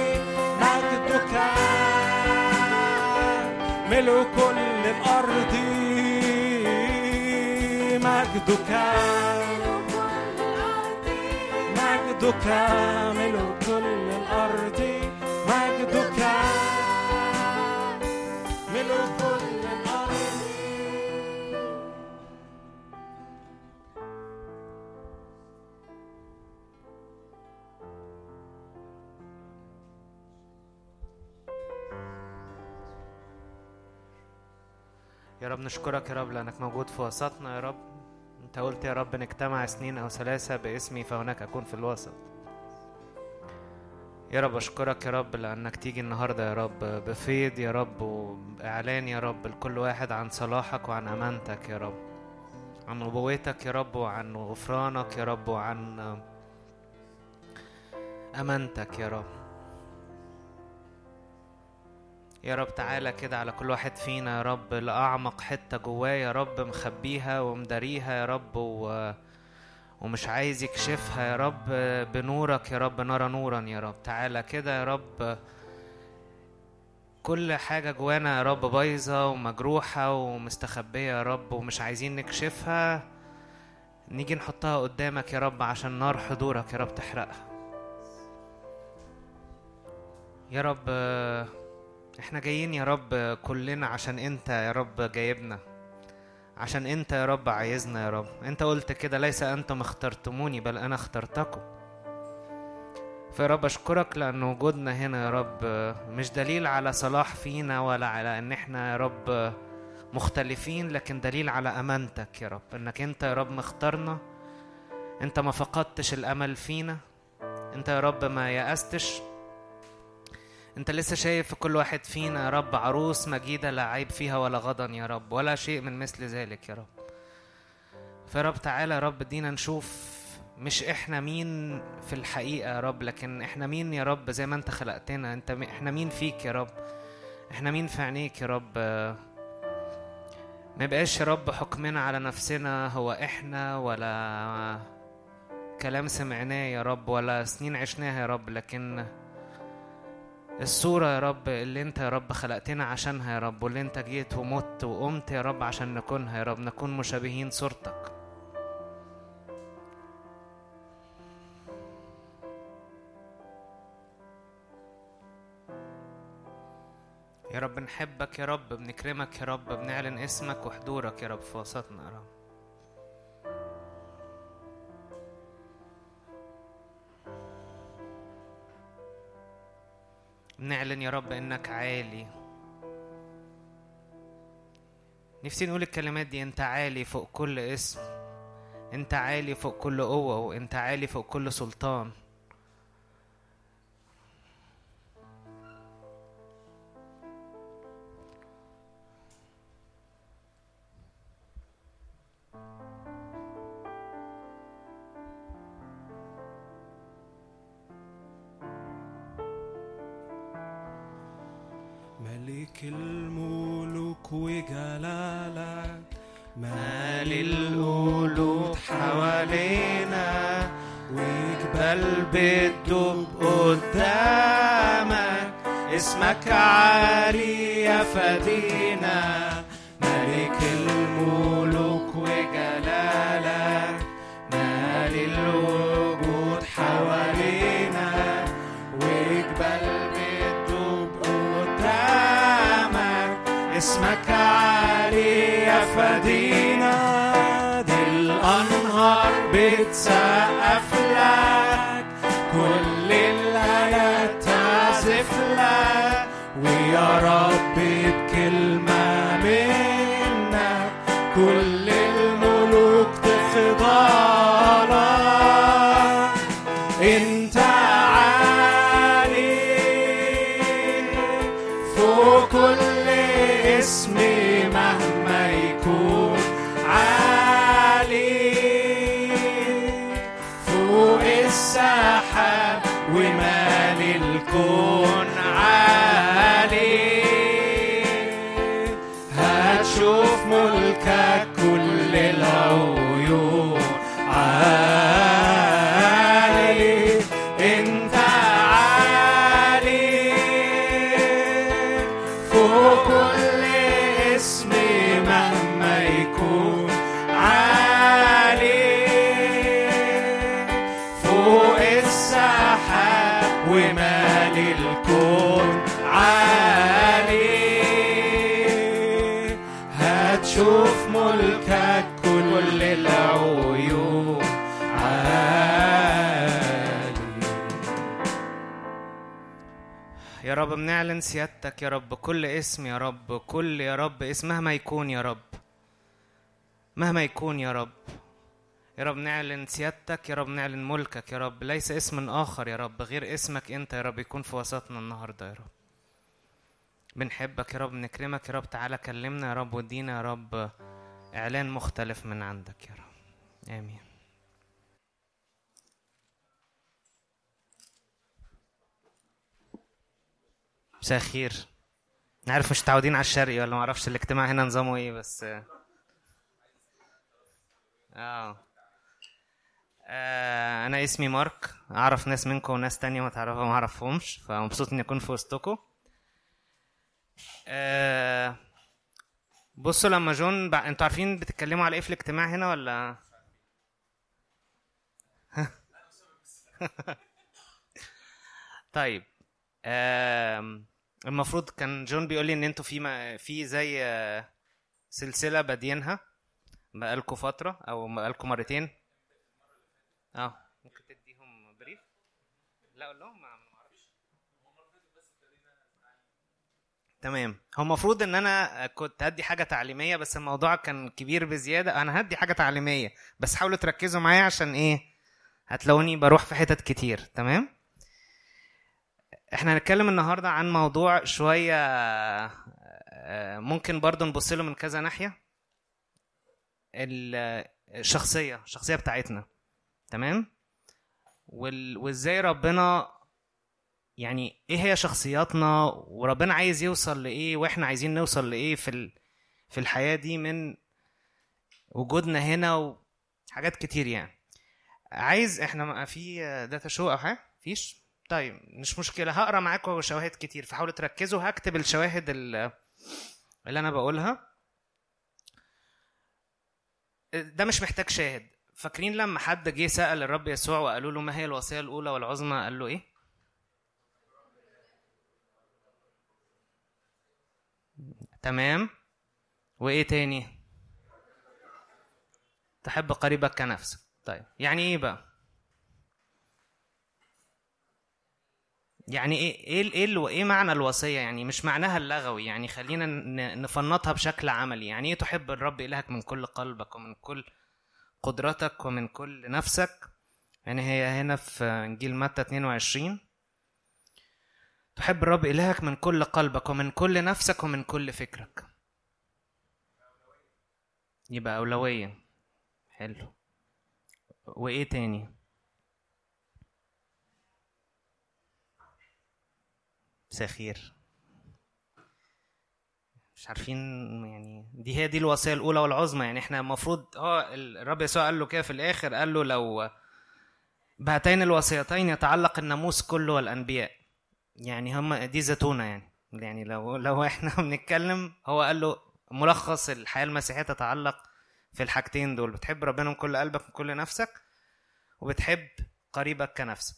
مجدك ملء كل الأرض مجدك مجدك ملء كل الأرض مجدك يا رب نشكرك يا رب لأنك موجود في وسطنا يا رب. أنت قلت يا رب نجتمع سنين أو ثلاثة باسمي فهناك أكون في الوسط. يا رب أشكرك يا رب لأنك تيجي النهاردة يا رب بفيض يا رب وإعلان يا رب لكل واحد عن صلاحك وعن أمانتك يا رب. عن نبوتك يا رب وعن غفرانك يا رب وعن أمانتك يا رب. يا رب تعالى كده على كل واحد فينا يا رب لأعمق حتة جواه يا رب مخبيها ومداريها يا رب و... ومش عايز يكشفها يا رب بنورك يا رب نرى نورا يا رب. تعالى كده يا رب كل حاجة جوانا يا رب بايظة ومجروحة ومستخبية يا رب ومش عايزين نكشفها. نيجي نحطها قدامك يا رب عشان نار حضورك يا رب تحرقها. يا رب إحنا جايين يا رب كلنا عشان انت يا رب جايبنا. عشان انت يا رب عايزنا يا رب. انت قلت كده ليس أنتم اخترتموني بل أنا اخترتكم. فيا رب اشكرك لأن وجودنا هنا يا رب مش دليل على صلاح فينا ولا على إن إحنا يا رب مختلفين لكن دليل على أمانتك يا رب. إنك انت يا رب مختارنا. انت ما فقدتش الأمل فينا. انت يا رب ما يأستش. انت لسه شايف في كل واحد فينا يا رب عروس مجيدة لا عيب فيها ولا غضن يا رب ولا شيء من مثل ذلك يا رب. فيا رب تعالى يا رب ادينا نشوف مش إحنا مين في الحقيقة يا رب لكن إحنا مين يا رب زي ما انت خلقتنا انت إحنا مين فيك يا رب؟ إحنا مين في عينيك يا رب؟ ما يبقاش يا رب حكمنا على نفسنا هو إحنا ولا كلام سمعناه يا رب ولا سنين عشناها يا رب لكن الصورة يا رب اللي انت يا رب خلقتنا عشانها يا رب واللي انت جيت ومت وقمت يا رب عشان نكونها يا رب نكون مشابهين صورتك. يا رب نحبك يا رب بنكرمك يا رب بنعلن اسمك وحضورك يا رب في وسطنا يا رب. نعلن يا رب إنك عالي. نفسي نقول الكلمات دي أنت عالي فوق كل اسم أنت عالي فوق كل قوة وأنت عالي فوق كل سلطان. ملك الملوك وجلالك مال القلوب حوالينا وجبال بتدوب قدامك اسمك عالي يا فدينا. ملك الملوك وجلالك مال الوجود حوالينا. اسمك عالي يا فدينا دي الأنهار بتسقف لك. كل الآيات تعزف لك. ويا رب بنعلن سيادتك يا رب كل اسم يا رب كل يا رب اسم مهما يكون يا رب مهما يكون يا رب يا رب نعلن سيادتك يا رب نعلن ملكك يا رب ليس اسم آخر يا رب غير اسمك أنت يا رب يكون في وسطنا النهاردة يا رب بنحبك يا رب نكرمك يا رب تعالى كلمنا يا رب ودينا يا رب إعلان مختلف من عندك يا رب آمين مساء الخير. عارف مش متعودين على الشرقي ولا معرفش الاجتماع هنا نظامه إيه بس آه. آه، أنا اسمي مارك. أعرف ناس منكم وناس تانية ما تعرفها ما أعرفهمش فمبسوط إني أكون في وسطكم. آه بصوا لما جون بع... أنتوا عارفين بتتكلموا على إيه في الاجتماع هنا ولا؟ طيب. آم، المفروض كان جون بيقول لي إن أنتوا في. في زي آه، سلسلة بادينها بقالكوا فترة أو بقالكوا مرتين. آه ممكن تديهم بريف؟ لا قول لهم ما أعرفش. تمام. هو المفروض إن أنا كنت هدي حاجة تعليمية بس الموضوع كان كبير بزيادة. أنا هدي حاجة تعليمية بس حاولوا تركزوا معايا عشان إيه؟ هتلاقوني بروح في حتت كتير. تمام؟ إحنا هنتكلم النهارده عن موضوع شوية آه، ممكن برضو نبص له من كذا ناحية ال- الشخصية الشخصية بتاعتنا تمام. وازاي ربنا يعني إيه هي شخصياتنا وربنا عايز يوصل لإيه وإحنا عايزين نوصل لإيه في. في الحياة دي من وجودنا هنا وحاجات كتير يعني عايز إحنا في داتا شو أو حاجة فيش طيب مش مشكلة هقرأ معاكم شواهد كتير فحاولوا تركزوا هكتب الشواهد ال- اللي أنا بقولها ده مش محتاج شاهد فاكرين لما حد جه سأل الرب يسوع وقالوا له ما هي الوصية الأولى والعظمى قال له إيه؟ تمام وإيه تاني؟ تحب قريبك كنفسك طيب يعني إيه بقى؟ يعني إيه إيه إيه إيه معنى الوصية؟ يعني مش معناها اللغوي يعني خلينا نفنطها بشكل عملي. يعني إيه تحب الرب إلهك من كل قلبك ومن كل قدرتك ومن كل نفسك؟ يعني هي هنا في إنجيل متى 22 تحب الرب إلهك من كل قلبك ومن كل نفسك ومن كل فكرك. يبقى أولوية. حلو. وإيه تاني؟ مساء خير مش عارفين يعني دي هي دي الوصية الأولى والعظمى. يعني إحنا المفروض آه الرب يسوع قال له كده في الآخر قال له لو بهاتين الوصيتين يتعلق الناموس كله والأنبياء. يعني هم دي زتونة يعني. يعني لو لو إحنا بنتكلم هو قال له ملخص الحياة المسيحية تتعلق في الحاجتين دول. بتحب ربنا من كل قلبك من كل نفسك وبتحب قريبك كنفسك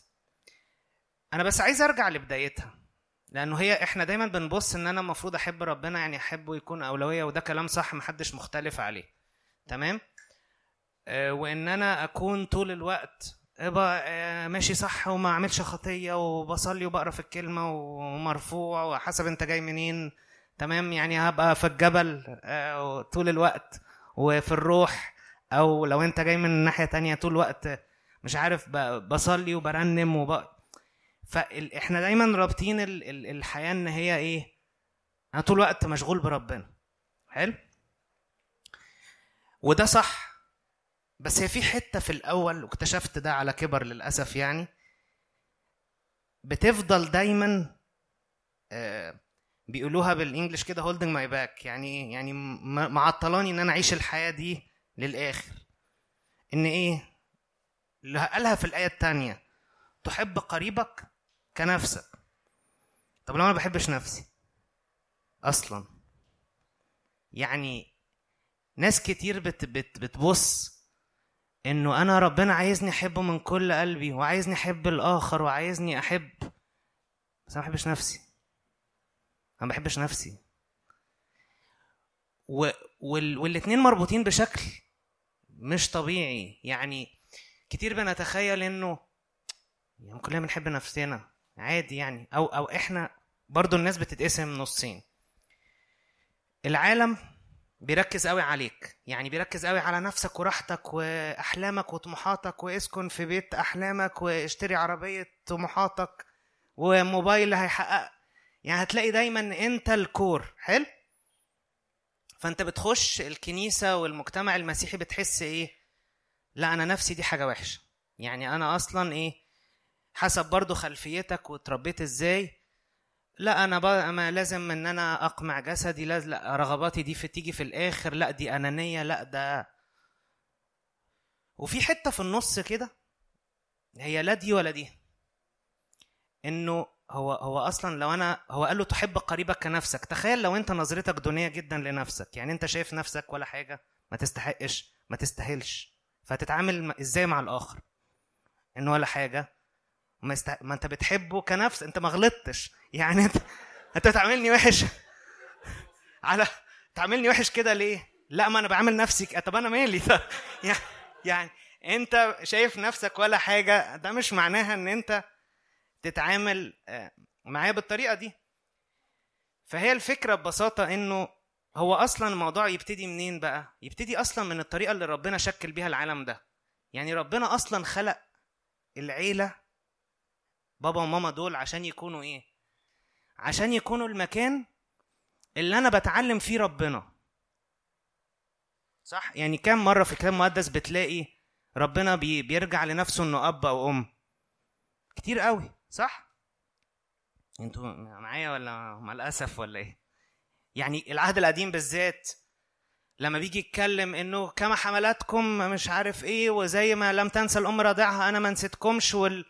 أنا بس عايز أرجع لبدايتها. لأنه هي إحنا دايما بنبص إن أنا المفروض أحب ربنا يعني أحبه يكون أولوية وده كلام صح محدش مختلف عليه. تمام؟ آه وإن أنا أكون طول الوقت ابقى آه ماشي صح وما أعملش خطية وبصلي وبقرأ في الكلمة ومرفوع وحسب أنت جاي منين. تمام؟ يعني هبقى في الجبل آه طول الوقت. وفي الروح أو لو أنت جاي من ناحية تانية طول الوقت مش عارف بصلي وبرنم وب... فاحنا دايما رابطين ال- ال- الحياة إن هي إيه؟ أنا طول الوقت مشغول بربنا. حلو؟ وده صح. بس هي في حتة في الأول واكتشفت ده على كبر للأسف يعني بتفضل دايما آه، بيقولوها بال English كده holding me back يعني يعني م- معطلاني إن أنا أعيش الحياة دي للآخر. إن إيه؟ اللي قالها في الآية الثانية تحب قريبك كنفسك طب لو أنا ما بحبش نفسي؟ أصلا. يعني ناس كتير بت بت بتبص إنه أنا ربنا عايزني أحبه من كل قلبي وعايزني أحب الآخر وعايزني أحب بس أنا ما بحبش نفسي. أنا ما بحبش نفسي. و... وال... والاتنين مربوطين بشكل مش طبيعي. يعني كتير بنتخيل إنه يعني كلنا بنحب نفسنا؟ عادي يعني. أو أو إحنا برضو الناس بتتقسم نصين. العالم بيركز قوي عليك. يعني بيركز قوي على نفسك وراحتك وأحلامك وطموحاتك واسكن في بيت أحلامك واشتري عربية طموحاتك وموبايل هيحقق. يعني هتلاقي دايما أنت الكور. حلو؟ فأنت بتخش الكنيسة والمجتمع المسيحي بتحس إيه؟ لا أنا نفسي دي حاجة وحشة. يعني أنا أصلا إيه؟ حسب برضو خلفيتك وتربيت إزاي. لا أنا ما لازم إن أنا أقمع جسدي لا, لا رغباتي دي في تيجي في الآخر لا دي أنانية لا ده. وفي حتة في النص كده هي لا دي ولا دي. إنه هو هو أصلا لو أنا هو قال له تحب قريبك كنفسك. تخيل لو أنت نظرتك دونيه جدا لنفسك. يعني أنت شايف نفسك ولا حاجة ما تستحقش ما تستاهلش. فتتعامل إزاي مع الآخر؟ انه ولا حاجة. ما, است... ما انت بتحبه كنفس انت ما غلطتش. يعني انت انت بتعاملني وحش. على تعاملني وحش كده ليه؟ لا ما أنا بعامل نفسي طب أنا مالي؟ يعني يعني انت شايف نفسك ولا حاجة ده مش معناها ان انت تتعامل آه، معاه بالطريقة دي. فهي الفكرة ببساطة انه هو أصلا الموضوع يبتدي منين بقى؟ يبتدي أصلا من الطريقة اللي ربنا شكل بيها العالم ده. يعني ربنا أصلا خلق العيلة بابا وماما دول عشان يكونوا إيه؟ عشان يكونوا المكان اللي أنا بتعلم فيه ربنا. صح؟ يعني كم مرة في الكتاب المقدس بتلاقي ربنا بي بيرجع لنفسه إنه أب أو أم؟ كتير قوي. صح؟ أنتوا معايا ولا مع الاسف ولا إيه؟ يعني العهد القديم بالذات لما بيجي يتكلم إنه كما حملاتكم مش عارف إيه وزي ما لم تنسى الام رضعها أنا ما نسيتكمش وال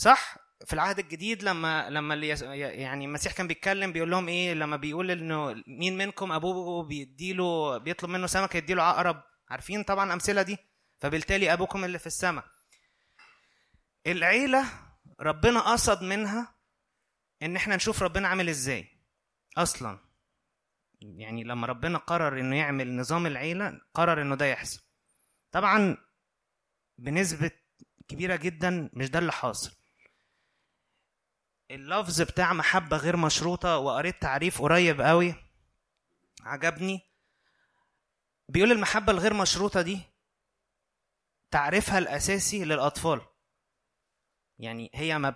صح؟ في العهد الجديد لما لما اللي يعني المسيح كان بيتكلم بيقول لهم إيه؟ لما بيقول إنه مين منكم؟ أبوه بيديله بيطلب منه سمكه يديله عقرب. عارفين طبعا الامثله دي؟ فبالتالي أبوكم اللي في السماء. العيلة ربنا قصد منها إن إحنا نشوف ربنا عامل إزاي. أصلا. يعني لما ربنا قرر إنه يعمل نظام العيلة قرر إنه ده يحصل. طبعا بنسبة كبيرة جدا مش ده اللي حاصل. اللفظ بتاع محبة غير مشروطة وقريت تعريف قريب قوي عجبني. بيقول المحبة الغير مشروطة دي تعريفها الأساسي للأطفال. يعني هي ما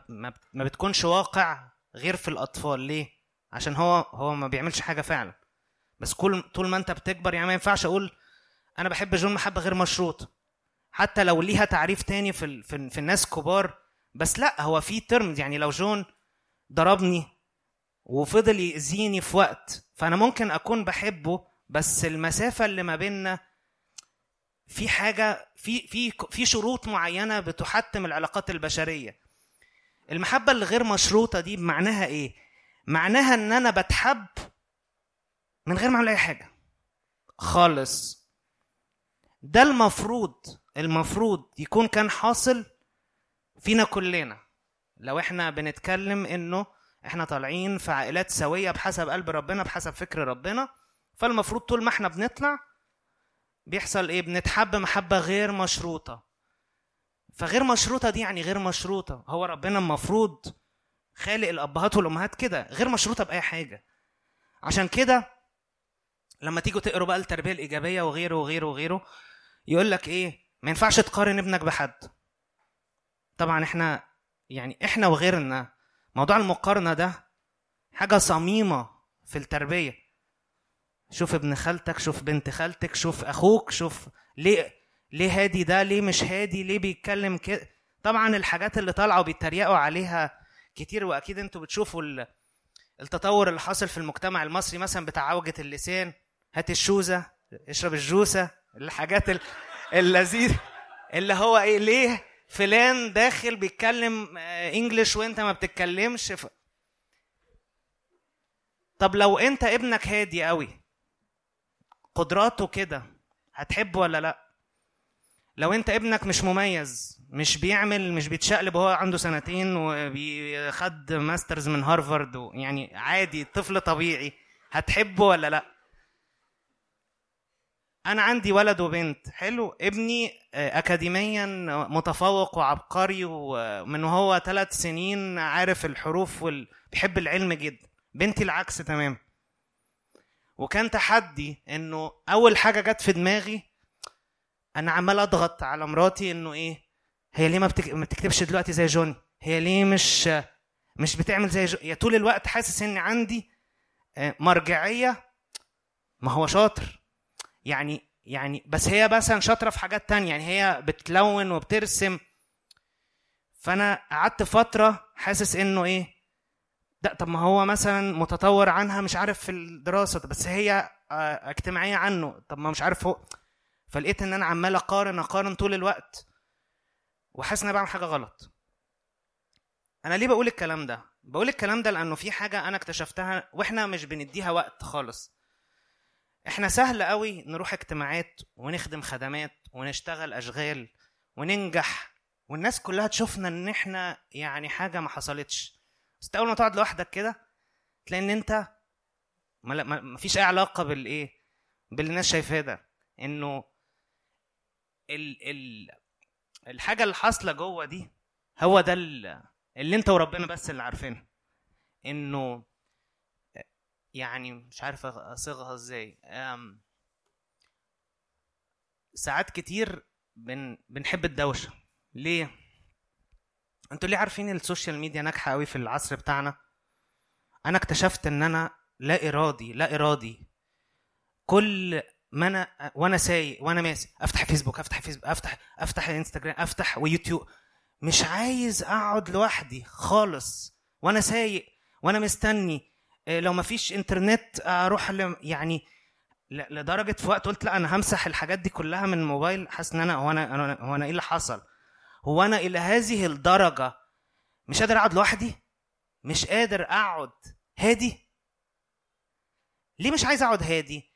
ما بتكونش واقع غير في الأطفال. ليه؟ عشان هو هو ما بيعملش حاجة فعلا. بس كل طول ما انت بتكبر يعني ما ينفعش أقول أنا بحب جون محبة غير مشروطه حتى لو ليها تعريف تاني في. في. في الناس كبار بس لأ هو في ترمز يعني لو جون ضربني وفضل يأذيني في وقت. فأنا ممكن أكون بحبه بس المسافة اللي ما بيننا في حاجة في في في شروط معينة بتحتم العلاقات البشرية. المحبة اللي غير مشروطة دي معناها إيه؟ معناها إن أنا بتحب من غير ما أعمل أي حاجة. خالص. ده المفروض المفروض يكون كان حاصل فينا كلنا. لو إحنا بنتكلم انه إحنا طالعين في عائلات سوية بحسب قلب ربنا بحسب فكر ربنا فالمفروض طول ما إحنا بنطلع بيحصل إيه؟ بنتحب محبة غير مشروطة. فغير مشروطة دي يعني غير مشروطة. هو ربنا المفروض خالق الأبهات والأمهات كده غير مشروطة بأي حاجة. عشان كده لما تيجوا تقروا بقى التربية الإيجابية وغيره وغيره وغيره يقول لك إيه؟ ما ينفعش تقارن ابنك بحد. طبعا إحنا يعني إحنا وغيرنا موضوع المقارنة ده حاجة صميمة في التربية. شوف ابن خالتك شوف بنت خالتك شوف أخوك شوف ليه ليه هادي ده ليه مش هادي ليه بيتكلم كده. طبعا الحاجات اللي طالعة وبيتريقوا عليها كتير وأكيد أنتوا بتشوفوا ال- التطور اللي حاصل في المجتمع المصري مثلا بتاع عوجة اللسان هات الشوزة اشرب الجوسة الحاجات ال- اللذيذة اللي هو إيه ليه فلان داخل بيتكلم English وانت ما بتتكلمش ف... طب لو انت ابنك هادي قوي قدراته كده هتحبه ولا لأ؟ لو انت ابنك مش مميز مش بيعمل مش بيتشقلب وهو عنده سنتين وخد masters من هارفارد يعني عادي طفل طبيعي هتحبه ولا لأ؟ أنا عندي ولد وبنت. حلو. ابني آه، اكاديميا متفوق وعبقري ومن وهو ثلاث سنين عارف الحروف وال... بيحب العلم جدا. بنتي العكس تمام وكان تحدي إنه أول حاجة جت في دماغي أنا عمال أضغط على مراتي إنه إيه هي ليه ما, بتك... ما بتكتبش دلوقتي زي جوني؟ هي ليه مش مش بتعمل زي جو... يا طول الوقت حاسس ان عندي آه، مرجعية. ما هو شاطر. يعني يعني بس هي مثلا شاطرة في حاجات تانية يعني هي بتلون وبترسم. فأنا قعدت فترة حاسس إنه إيه لأ طب ما هو مثلا متطور عنها مش عارف في الدراسة بس هي آه، اجتماعية عنه طب ما مش عارف هو. فلقيت إن أنا عمال أقارن أقارن طول الوقت وحاسس إن أنا بعمل حاجة غلط. أنا ليه بقول الكلام ده؟ بقول الكلام ده لأنه في حاجة أنا اكتشفتها وإحنا مش بنديها وقت خالص. إحنا سهل قوي نروح اجتماعات ونخدم خدمات ونشتغل أشغال وننجح والناس كلها تشوفنا إن إحنا يعني حاجة ما حصلتش. بس أول ما تقعد لوحدك كده تلاقي إن أنت ما فيش أي علاقة بالإيه باللي الناس شايفاه ده. إنه ال ال الحاجة اللي حاصلة جوه دي هو ده ال- اللي أنت وربنا بس اللي عارفينها إنه يعني مش عارف أصيغها إزاي. ساعات كتير بن بنحب الدوشة. ليه؟ أنتوا ليه عارفين السوشيال ميديا ناجحة قوي في العصر بتاعنا؟ أنا اكتشفت إن أنا لا إرادي لا إرادي. كل ما أنا وأنا سايق وأنا ماسك أفتح فيسبوك أفتح فيسبوك أفتح أفتح إنستجرام أفتح ويوتيوب. مش عايز أقعد لوحدي خالص. وأنا سايق وأنا مستني. إيه، لو مفيش انترنت أروح يعني لدرجة في وقت قلت لا أنا همسح الحاجات دي كلها من الموبايل حاسس إن أنا هو أنا هو أنا إيه اللي حصل؟ هو أنا إلى هذه الدرجة مش قادر أقعد لوحدي؟ مش قادر أقعد هادي؟ ليه مش عايز أقعد هادي؟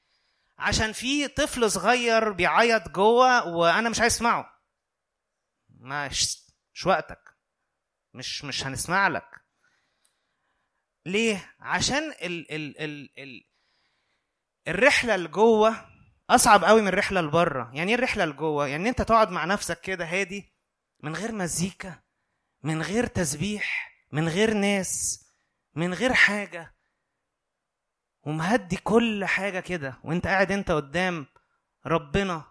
عشان في طفل صغير بيعيط جوه وأنا مش عايز أسمعه. مش وقتك. مش مش هنسمع لك. ليه؟ عشان ال ال ال ال الرحلة اللي جوه أصعب قوي من الرحلة اللي بره يعني إيه الرحلة اللي جوه يعني إنت تقعد مع نفسك كده هادي من غير مزيكا من غير تسبيح من غير ناس من غير حاجة. ومهدي كل حاجة كده. وإنت قاعد إنت قدام ربنا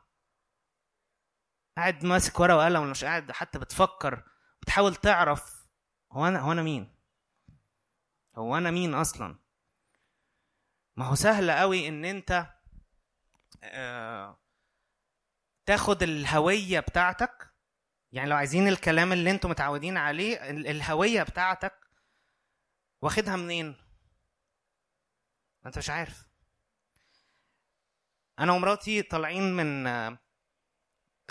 قاعد ماسك ورقة وقلم ولا مش قاعد حتى بتفكر بتحاول تعرف هو أنا هو أنا مين. هو أنا مين أصلا؟ ما هو سهل قوي إن أنت آه، تاخد الهوية بتاعتك. يعني لو عايزين الكلام اللي أنتم متعودين عليه ال- الهوية بتاعتك واخدها منين؟ أنت مش عارف. أنا ومراتي طالعين من آه،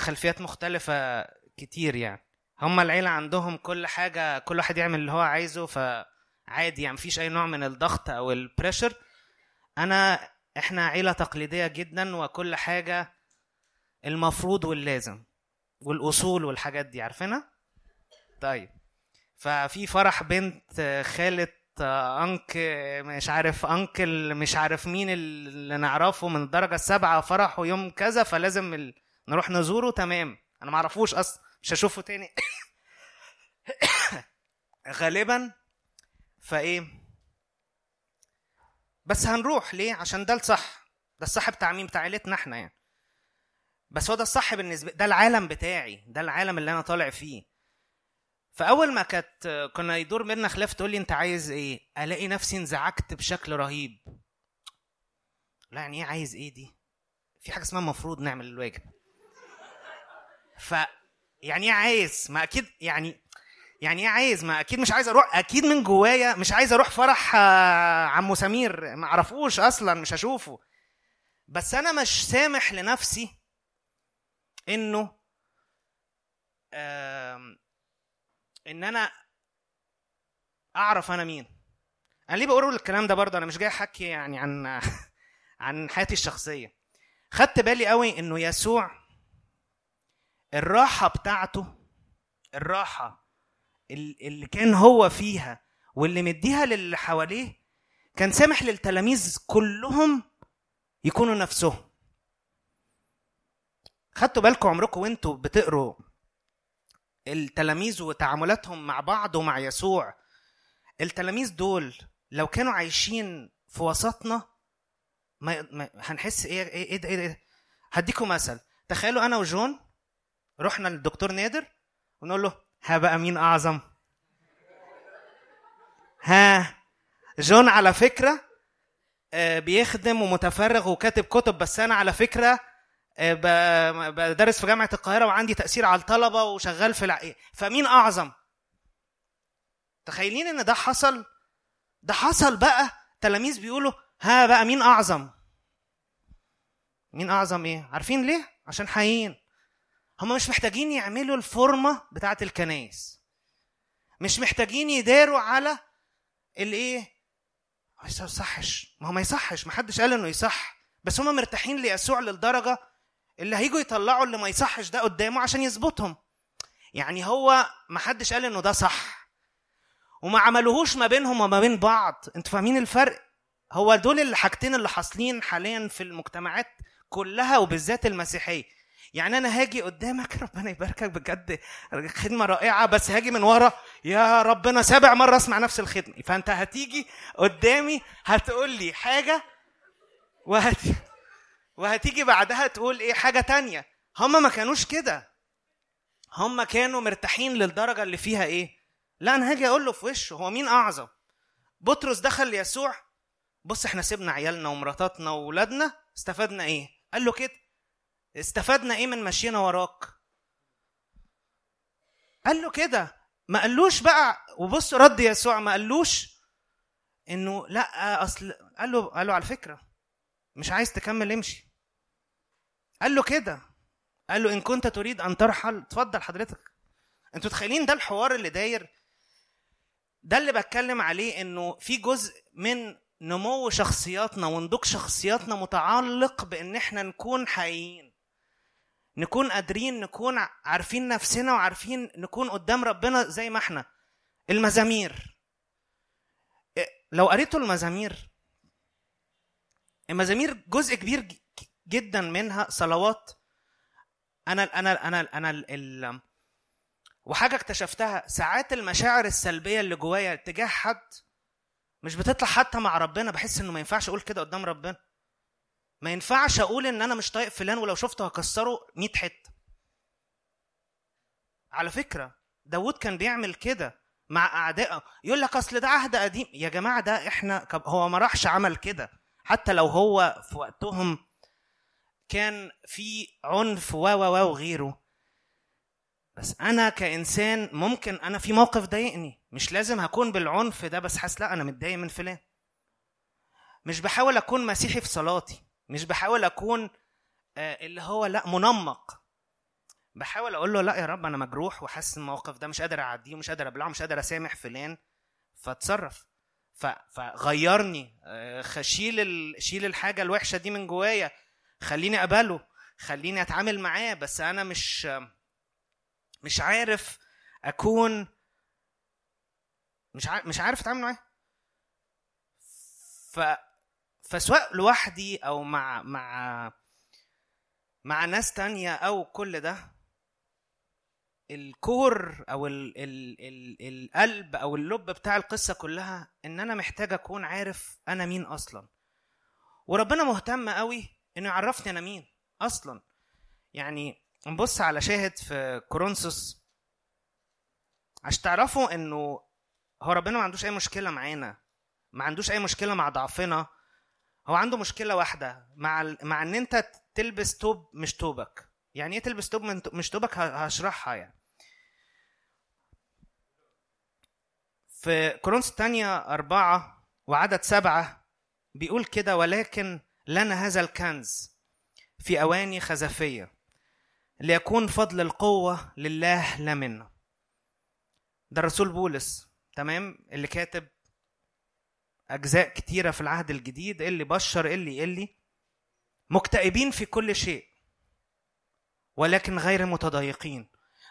خلفيات مختلفة كتير يعني. هما العيلة عندهم كل حاجة كل واحد يعمل اللي هو عايزه فعادي يعني مفيش أي نوع من الضغط أو البريشر أنا إحنا عيلة تقليدية جدا وكل حاجة المفروض واللازم والأصول والحاجات دي عارفينها؟ طيب. ففي فرح بنت خالة آه، أنك مش عارف أنكل مش عارف مين اللي نعرفه من الدرجة السابعة فرحه يوم كذا فلازم ال... نروح نزوره تمام. أنا معرفوش أصلا مش هشوفه تاني. غالبا فايه؟ بس هنروح. ليه؟ عشان ده الصح. ده الصح بتاع مين؟ بتاع عيلتنا إحنا يعني. بس هو ده الصح بالنسبة ده العالم بتاعي. ده العالم اللي أنا طالع فيه. فأول ما كانت كنا يدور بينا خلاف تقول لي أنت عايز إيه؟ ألاقي نفسي انزعجت بشكل رهيب. لا يعني إيه عايز إيه دي؟ في حاجة اسمها المفروض نعمل الواجب. ف يعني إيه عايز؟ ما أكيد يعني يعني إيه عايز؟ ما أكيد مش عايز أروح أكيد من جوايا مش عايز أروح فرح آه، عمو سمير. ما أعرفوش أصلا مش هشوفه. بس أنا مش سامح لنفسي إنه إن أنا أعرف أنا مين. أنا ليه بقول الكلام ده برضه؟ أنا مش جاي أحكي يعني عن عن حياتي الشخصية. خدت بالي قوي إنه يسوع الراحة بتاعته الراحة ال- اللي كان هو فيها واللي مديها للي حواليه كان سامح للتلاميذ كلهم يكونوا نفسهم. خدتوا بالكم عمركم وانتوا بتقروا التلاميذ وتعاملاتهم مع بعض ومع يسوع؟ التلاميذ دول لو كانوا عايشين في وسطنا ما, هنحس إيه إيه إيه إيه ده هديكم مثل. تخيلوا أنا وجون رحنا للدكتور نادر ونقول له ها بقى مين أعظم. ها جون على فكرة آه، بيخدم ومتفرغ وكاتب كتب بس أنا على فكرة آه، بدرس في جامعة القاهرة وعندي تأثير على الطلبة وشغال في الع... فمين أعظم؟ تخيلين إن ده حصل؟ ده حصل بقى. تلاميذ بيقولوا ها بقى مين أعظم؟ مين أعظم إيه؟ عارفين ليه؟ عشان حقيقيين. هم مش محتاجين يعملوا الفورمة بتاعة الكنايس مش محتاجين يداروا على الايه؟ ما يصحش. ما هو ما يصحش. ما حدش قال انه يصح. بس هم مرتاحين ليسوع للدرجة اللي هيجوا يطلعوا اللي ما يصحش ده قدامه عشان يظبطهم. يعني هو ما حدش قال انه ده صح. وما عملوهوش ما بينهم وما بين بعض. أنتوا فاهمين الفرق؟ هو دول الحاجتين اللي حاصلين حاليا في المجتمعات كلها وبالذات المسيحية. يعني أنا هاجي قدامك ربنا يباركك بجد خدمة رائعة بس هاجي من ورا. يا ربنا سابع مرة أسمع نفس الخدمة. فأنت هتيجي قدامي هتقول لي حاجة وهت... وهتيجي بعدها تقول إيه حاجة تانية. هم ما كانوش كده. هم كانوا مرتاحين للدرجة اللي فيها إيه؟ لا أنا هاجي أقول له في وشه هو مين أعظم؟ بطرس دخل ليسوع بص إحنا سيبنا عيالنا ومراتاتنا واولادنا استفدنا إيه؟ قال له كده. استفدنا إيه من مشينا وراك؟ قال له كده. ما قالوش بقى وبص رد يسوع ما قالوش إنه لا أصل قال له قال له على فكرة مش عايز تكمل امشي. قال له كده. قال له إن كنت تريد أن ترحل اتفضل حضرتك. أنتوا متخيلين ده الحوار اللي داير؟ ده اللي بتكلم عليه إنه في جزء من نمو شخصياتنا ونضوج شخصياتنا متعلق بإن إحنا نكون حقيقيين. نكون قادرين نكون عارفين نفسنا وعارفين نكون قدام ربنا زي ما إحنا. المزامير. لو قريتوا المزامير المزامير جزء كبير جدا منها صلوات. أنا أنا أنا أنا وحاجة اكتشفتها ساعات المشاعر السلبية اللي جوايا تجاه حد مش بتطلع حتى مع ربنا بحس إنه ما ينفعش أقول كده قدام ربنا. ما ينفعش أقول إن أنا مش طايق فلان ولو شفته هكسره 100 حتة. على فكرة داود كان بيعمل كده مع اعدائه يقول لك أصل ده عهد قديم. يا جماعة ده إحنا هو ما راحش عمل كده. حتى لو هو في وقتهم كان في عنف و و وغيره. بس أنا كإنسان ممكن أنا في موقف ضايقني. مش لازم هكون بالعنف ده بس حاسس لا أنا متضايق من فلان. مش بحاول أكون مسيحي في صلاتي. مش بحاول أكون آه، اللي هو لا منمق. بحاول أقول له لا يا رب أنا مجروح وحاسس الموقف ده مش قادر أعديه ومش قادر أبلعه مش قادر أسامح فلان. فاتصرف. فغيرني. آه، شيل. شيل الحاجة الوحشة دي من جوايا. خليني أقبله خليني أتعامل معاه. بس أنا مش مش عارف أكون مش عارف مش عارف أتعامل معاه. فسواء لوحدي أو مع مع مع ناس تانية أو كل ده الكور أو ال ال ال القلب أو اللب بتاع القصة كلها إن أنا محتاج أكون عارف أنا مين أصلا. وربنا مهتم قوي إنه يعرفني أنا مين أصلا. يعني نبص على شاهد في كورنثوس. عشان تعرفوا إنه هو ربنا ما عندوش أي مشكلة معانا ما عندوش أي مشكلة مع ضعفنا. هو عنده مشكلة واحدة. مع ال... مع إن أنت تلبس توب مش توبك. يعني إيه تلبس توب من مش توبك؟ هشرحها يعني. في كورنثوس الثانية أربعة وعدد سبعة بيقول كده ولكن لنا هذا الكنز في أواني خزفية ليكون فضل القوة لله لا منا ده الرسول بولس تمام؟ اللي كاتب أجزاء كتيرة في العهد الجديد اللي بشر اللي اللي مكتئبين في كل شيء ولكن غير متضايقين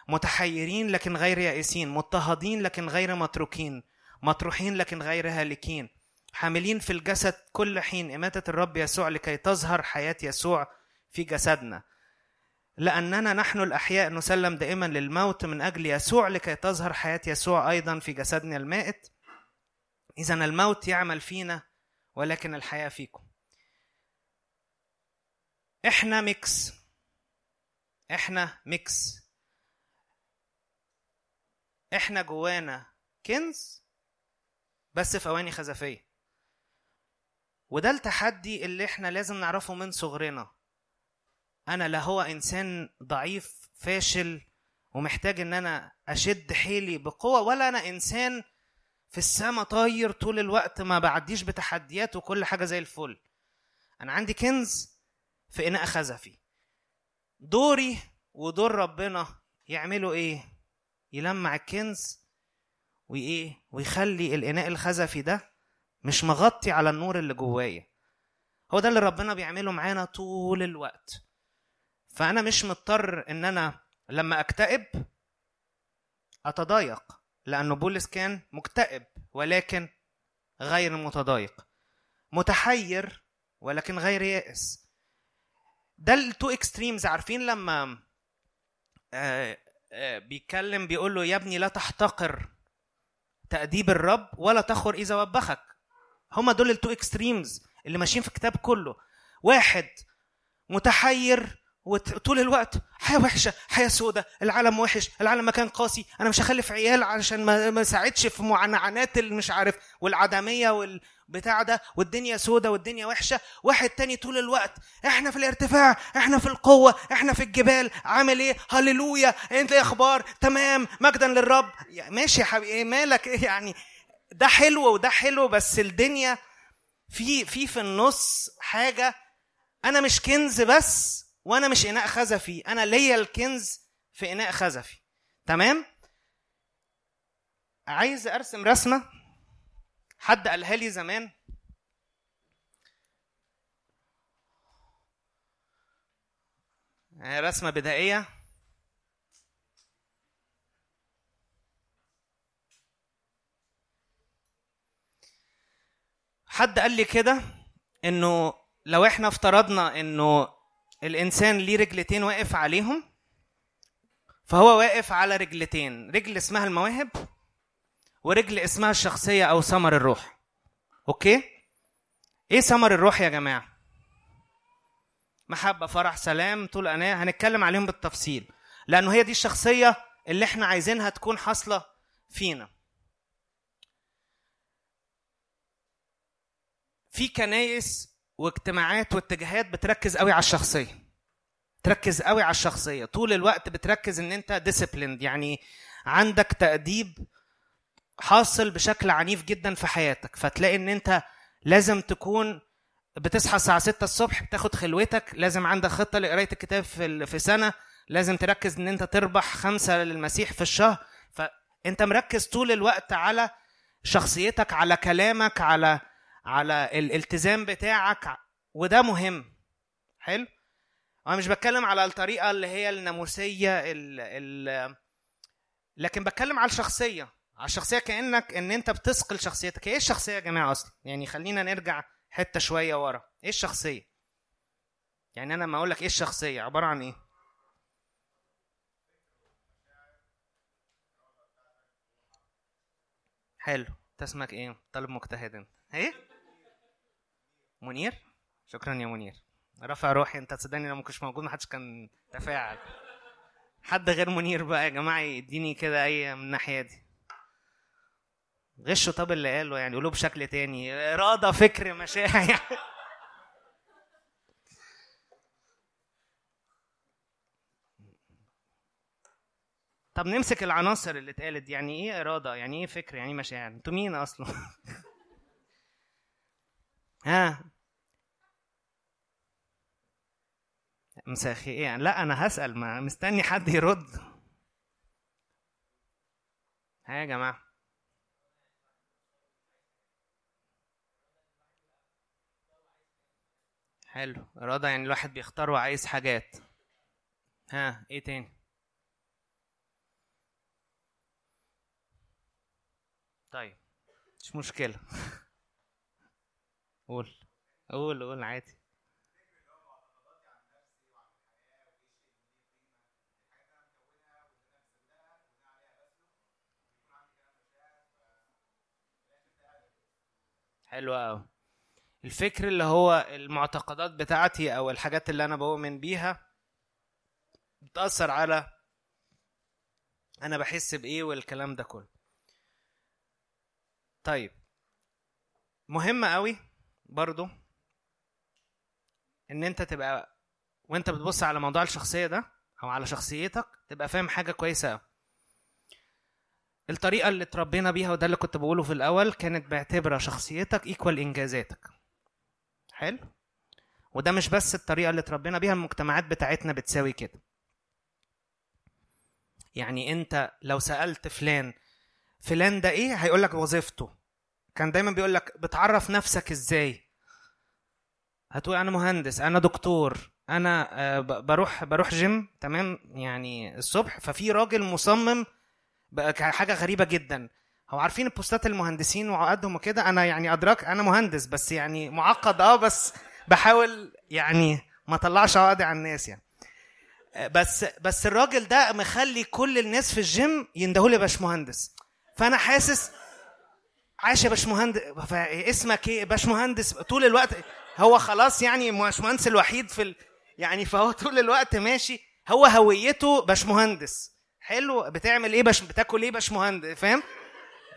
متحيرين لكن غير يائسين مضطهدين لكن غير متروكين مطروحين لكن غير هالكين حاملين في الجسد كل حين إماتة الرب يسوع لكي تظهر حياة يسوع في جسدنا. لأننا نحن الأحياء نسلم دائما للموت من أجل يسوع لكي تظهر حياة يسوع أيضا في جسدنا المائت. إذا الموت يعمل فينا ولكن الحياة فيكم. إحنا mix إحنا mix إحنا جوانا كنز بس في أواني خزفية. وده التحدي اللي إحنا لازم نعرفه من صغرنا. أنا لا هو إنسان ضعيف فاشل ومحتاج إن أنا أشد حيلي بقوة ولا أنا إنسان في السما طاير طول الوقت ما بعديش بتحديات وكل حاجة زي الفل. أنا عندي كنز في إناء خزفي. دوري ودور ربنا يعملوا إيه؟ يلمع الكنز وايه ويخلي الإناء الخزفي ده مش مغطي على النور اللي جوايا. هو ده اللي ربنا بيعمله معانا طول الوقت. فأنا مش مضطر إن أنا لما أكتئب أتضايق. لأنه بولس كان مكتئب ولكن غير متضايق. متحير ولكن غير يائس. ده ال two extremes عارفين لما آه آه بيتكلم بيقول له يا ابني لا تحتقر تأديب الرب ولا تخور إذا وبخك. هما دول ال two extremes اللي ماشيين في الكتاب كله. واحد متحير وطول الوقت حياة وحشة حياة سودة العالم وحش العالم مكان قاسي. أنا مش هخلف عيال علشان ما ما ساعدش في معاناة اللي مش عارف والعدمية والبتاع ده والدنيا سودة والدنيا وحشة. واحد تاني طول الوقت إحنا في الارتفاع إحنا في القوة إحنا في الجبال. عامل إيه؟ هللويا! أنت إيه أخبار؟ تمام. مجدا للرب. ماشي يا حبيبي. إيه مالك؟ إيه يعني؟ ده حلو وده حلو بس الدنيا في في في النص حاجة. أنا مش كنز بس وأنا مش اناء خزفي أنا ليا الكنز في اناء خزفي. تمام؟ عايز ارسم رسمة؟ حد قالها لي زمان؟ آه، رسمة بدائية. حد قال لي كده إنه لو إحنا افترضنا إنه الإنسان ليه رجلتين واقف عليهم فهو واقف على رجلتين رجل اسمها المواهب ورجل اسمها الشخصية أو ثمر الروح. أوكي؟ إيه ثمر الروح يا جماعة؟ محبة فرح سلام طول أناة. هنتكلم عليهم بالتفصيل لأنه هي دي الشخصية اللي إحنا عايزينها تكون حاصلة فينا. في كنايس واجتماعات واتجاهات بتركز قوي على الشخصية. تركز قوي على الشخصية. طول الوقت بتركز إن أنت ديسيبليند يعني عندك تأديب حاصل بشكل عنيف جدا في حياتك. فتلاقي إن أنت لازم تكون بتصحى الساعة 6 الصبح بتاخد خلوتك لازم عندك خطة لقراية الكتاب في في سنة لازم تركز إن أنت تربح خمسة للمسيح في الشهر. فأنت مركز طول الوقت على شخصيتك على كلامك على على الالتزام بتاعك. وده مهم. حلو؟ أنا مش بتكلم على الطريقة اللي هي الناموسية ال ال لكن بتكلم على الشخصية. على الشخصية كأنك إن أنت بتثقل شخصيتك. إيه الشخصية يا جماعة أصلا؟ يعني خلينا نرجع حتة شوية ورا. إيه الشخصية؟ يعني أنا لما أقول لك إيه الشخصية عبارة عن إيه؟ حلو. انت اسمك إيه؟ طالب مجتهد أنت. إيه؟ منير؟ شكرا يا منير. رفع روحي أنت تصدقني لو ما كنتش موجود ما حدش كان تفاعل. حد غير منير بقى يا جماعة يديني كده أي من الناحية دي. غشوا طب اللي قاله يعني قولوه بشكل تاني. إرادة فكر مشاعر. طب نمسك العناصر اللي اتقالت يعني إيه إرادة؟ يعني إيه فكر؟ يعني إيه مشاعر؟ أنتوا مين أصلا؟ ها. مساخي إيه؟ لا أنا هسأل ما مستني حد يرد. ها يا جماعة. حلو. إرادة يعني الواحد بيختار وعايز حاجات. ها إيه تاني؟ طيب مش مشكلة. قول. قول قول عادي. حلو قوي الفكر اللي هو المعتقدات بتاعتي أو الحاجات اللي أنا بؤمن بيها بتأثر على أنا بحس بإيه والكلام ده كله. طيب. مهم قوي برضو إن أنت تبقى وأنت بتبص على موضوع الشخصية ده أو على شخصيتك تبقى فاهم حاجة كويسة الطريقة اللي اتربينا بيها وده اللي كنت بقوله في الأول كانت بعتبرها شخصيتك ايكوال إنجازاتك. حلو؟ وده مش بس الطريقة اللي اتربينا بيها المجتمعات بتاعتنا بتساوي كده. يعني أنت لو سألت فلان فلان ده إيه؟ هيقول لك وظيفته. كان دايما بيقول لك بتعرف نفسك إزاي؟ هتقول أنا مهندس أنا دكتور أنا آه، بروح بروح جيم تمام؟ يعني الصبح ففي راجل مصمم بقى حاجة غريبة جدا. هو عارفين البوستات المهندسين وعقدهم وكده؟ أنا يعني ادراك أنا مهندس بس يعني معقد آه بس بحاول يعني ما أطلعش عقدي على الناس يعني. آه، بس بس الراجل ده مخلي كل الناس في الجيم يندهوا لي باشمهندس فأنا حاسس عاش يا باشمهندس اسمك إيه؟ باشمهندس طول الوقت هو خلاص يعني باشمهندس الوحيد في ال... يعني فهو طول الوقت ماشي هو هويته باشمهندس. حلو بتعمل إيه باش بتاكل إيه باشمهندس فاهم؟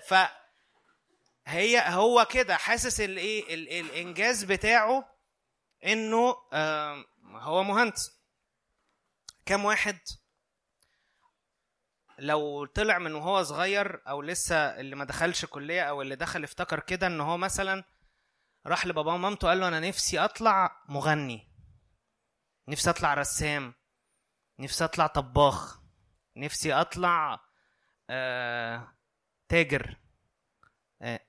ف هي هو كده حاسس الايه ال- الانجاز بتاعه انه هو مهندس. كم واحد؟ لو طلع من وهو صغير أو لسه اللي ما دخلش كلية أو اللي دخل افتكر كده إن هو مثلا راح لباباه ومامته قال له أنا نفسي أطلع مغني نفسي أطلع رسام نفسي أطلع طباخ نفسي أطلع آه تاجر. آه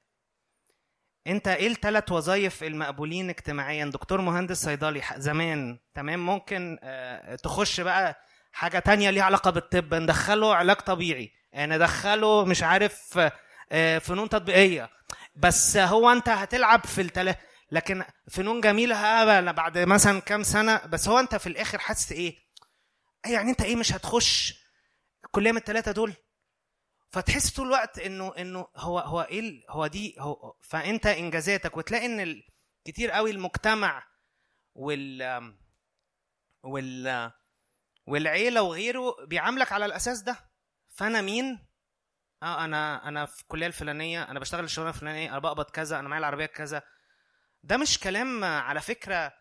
أنت إيه الثلاث وظايف المقبولين اجتماعيا؟ دكتور مهندس صيدلي زمان تمام؟ ممكن آه تخش بقى حاجة تانية ليها علاقة بالطب ندخله علاج طبيعي ندخله مش عارف آه، فنون تطبيقية. بس هو أنت هتلعب في التلا لكن فنون جميلة بعد مثلا كام سنة بس هو أنت في الآخر حاسس إيه؟ يعني أنت إيه مش هتخش كلية من الثلاثه دول؟ فتحس طول الوقت إنه إنه هو هو إيه هو دي هو فأنت إنجازاتك. وتلاقي إن كتير قوي المجتمع وال وال والعيلة وغيره بيعاملك على الأساس ده. فأنا مين؟ آه أنا أنا في الكليه الفلانية أنا بشتغل الشغلانة الفلانية أنا بقبض كذا أنا معايا العربية كذا. ده مش كلام آه، على فكرة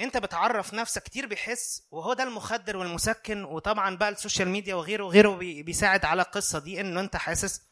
أنت بتعرف نفسك كتير بيحس وهو ده المخدر والمسكن وطبعا بقى ال social media وغيره وغيره بي- بيساعد على القصة دي انه أنت حاسس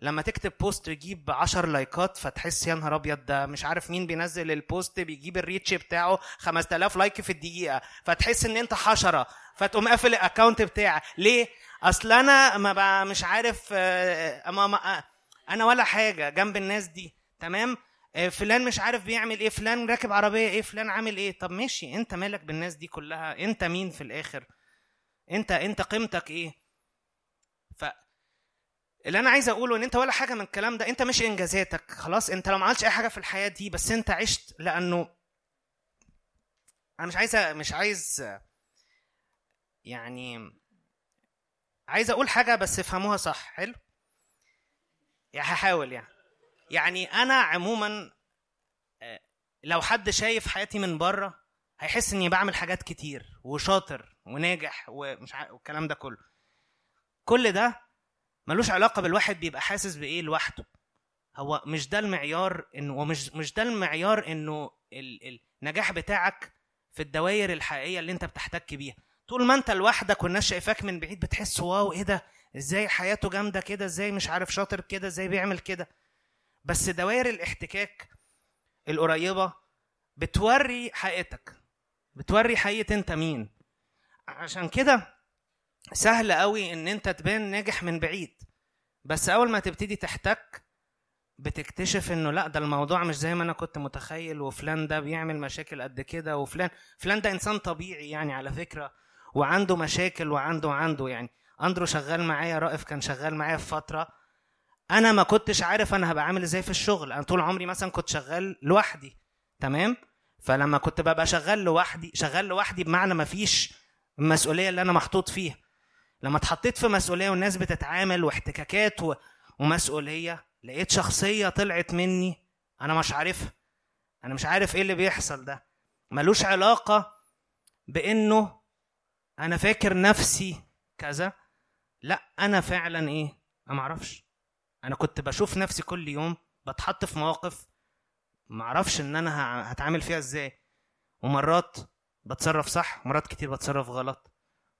لما تكتب post يجيب 10 likeات فتحس يا نهار أبيض ده مش عارف مين بينزل ال post بيجيب ال reach بتاعه 5000 like في الدقيقة. فتحس إن أنت حشرة. فتقوم قافل ال account بتاعك ليه؟ أصل أنا ما مش عارف آه، ما ما آه، أنا ولا حاجة جنب الناس دي. تمام؟ آه، فلان مش عارف بيعمل إيه فلان راكب عربية إيه فلان عامل إيه. طب ماشي أنت مالك بالناس دي كلها؟ أنت مين في الآخر؟ أنت أنت قيمتك إيه؟ ف اللي أنا عايز أقوله إن أنت ولا حاجة من الكلام ده أنت مش إنجازاتك. خلاص أنت لو ما عملتش أي حاجة في الحياة دي بس أنت عشت لأنه أنا مش عايز مش عايز يعني عايز أقول حاجة بس افهموها صح حلو؟ يعني هحاول يعني. يعني أنا عموما آه، لو حد شايف حياتي من بره هيحس إني بعمل حاجات كتير وشاطر وناجح ومش عارف والكلام ده كله. كل ده ملوش علاقة بالواحد بيبقى حاسس بإيه لوحده. هو مش ده المعيار إنه ومش مش ده المعيار إنه ال- النجاح بتاعك في الدوائر الحقيقية اللي أنت بتحتك بيها. طول ما انت لوحدك والناس شايفاك من بعيد بتحس واو إيه ده؟ إزاي حياته جامدة كده؟ إزاي مش عارف شاطر كده إزاي بيعمل كده؟ بس دوائر الاحتكاك القريبة بتوري حقيقتك. بتوري حقيقة انت مين. عشان كده سهل قوي ان انت تبان ناجح من بعيد. بس اول ما تبتدي تحتك بتكتشف انه لا ده الموضوع مش زي ما أنا كنت متخيل وفلان ده بيعمل مشاكل قد كده وفلان فلان ده انسان طبيعي يعني على فكرة. وعنده مشاكل وعنده عنده يعني أندرو شغال معايا رائف كان شغال معايا في فترة. أنا ما كنتش عارف أنا هبقى عامل إزاي في الشغل. أنا طول عمري مثلا كنت شغال لوحدي تمام؟ فلما كنت ببقى شغال لوحدي شغال لوحدي بمعنى ما فيش المسؤوليه اللي أنا محطوط فيها. لما اتحطيت في مسؤولية والناس بتتعامل واحتكاكات و... ومسؤولية لقيت شخصية طلعت مني أنا مش عارفها. أنا مش عارف إيه اللي بيحصل ده. ملوش علاقة بإنه أنا فاكر نفسي كذا. لا أنا فعلا إيه؟ أنا معرفش أنا كنت بشوف نفسي كل يوم بتحط في مواقف معرفش إن أنا هتعامل فيها إزاي. ومرات بتصرف صح ومرات كتير بتصرف غلط.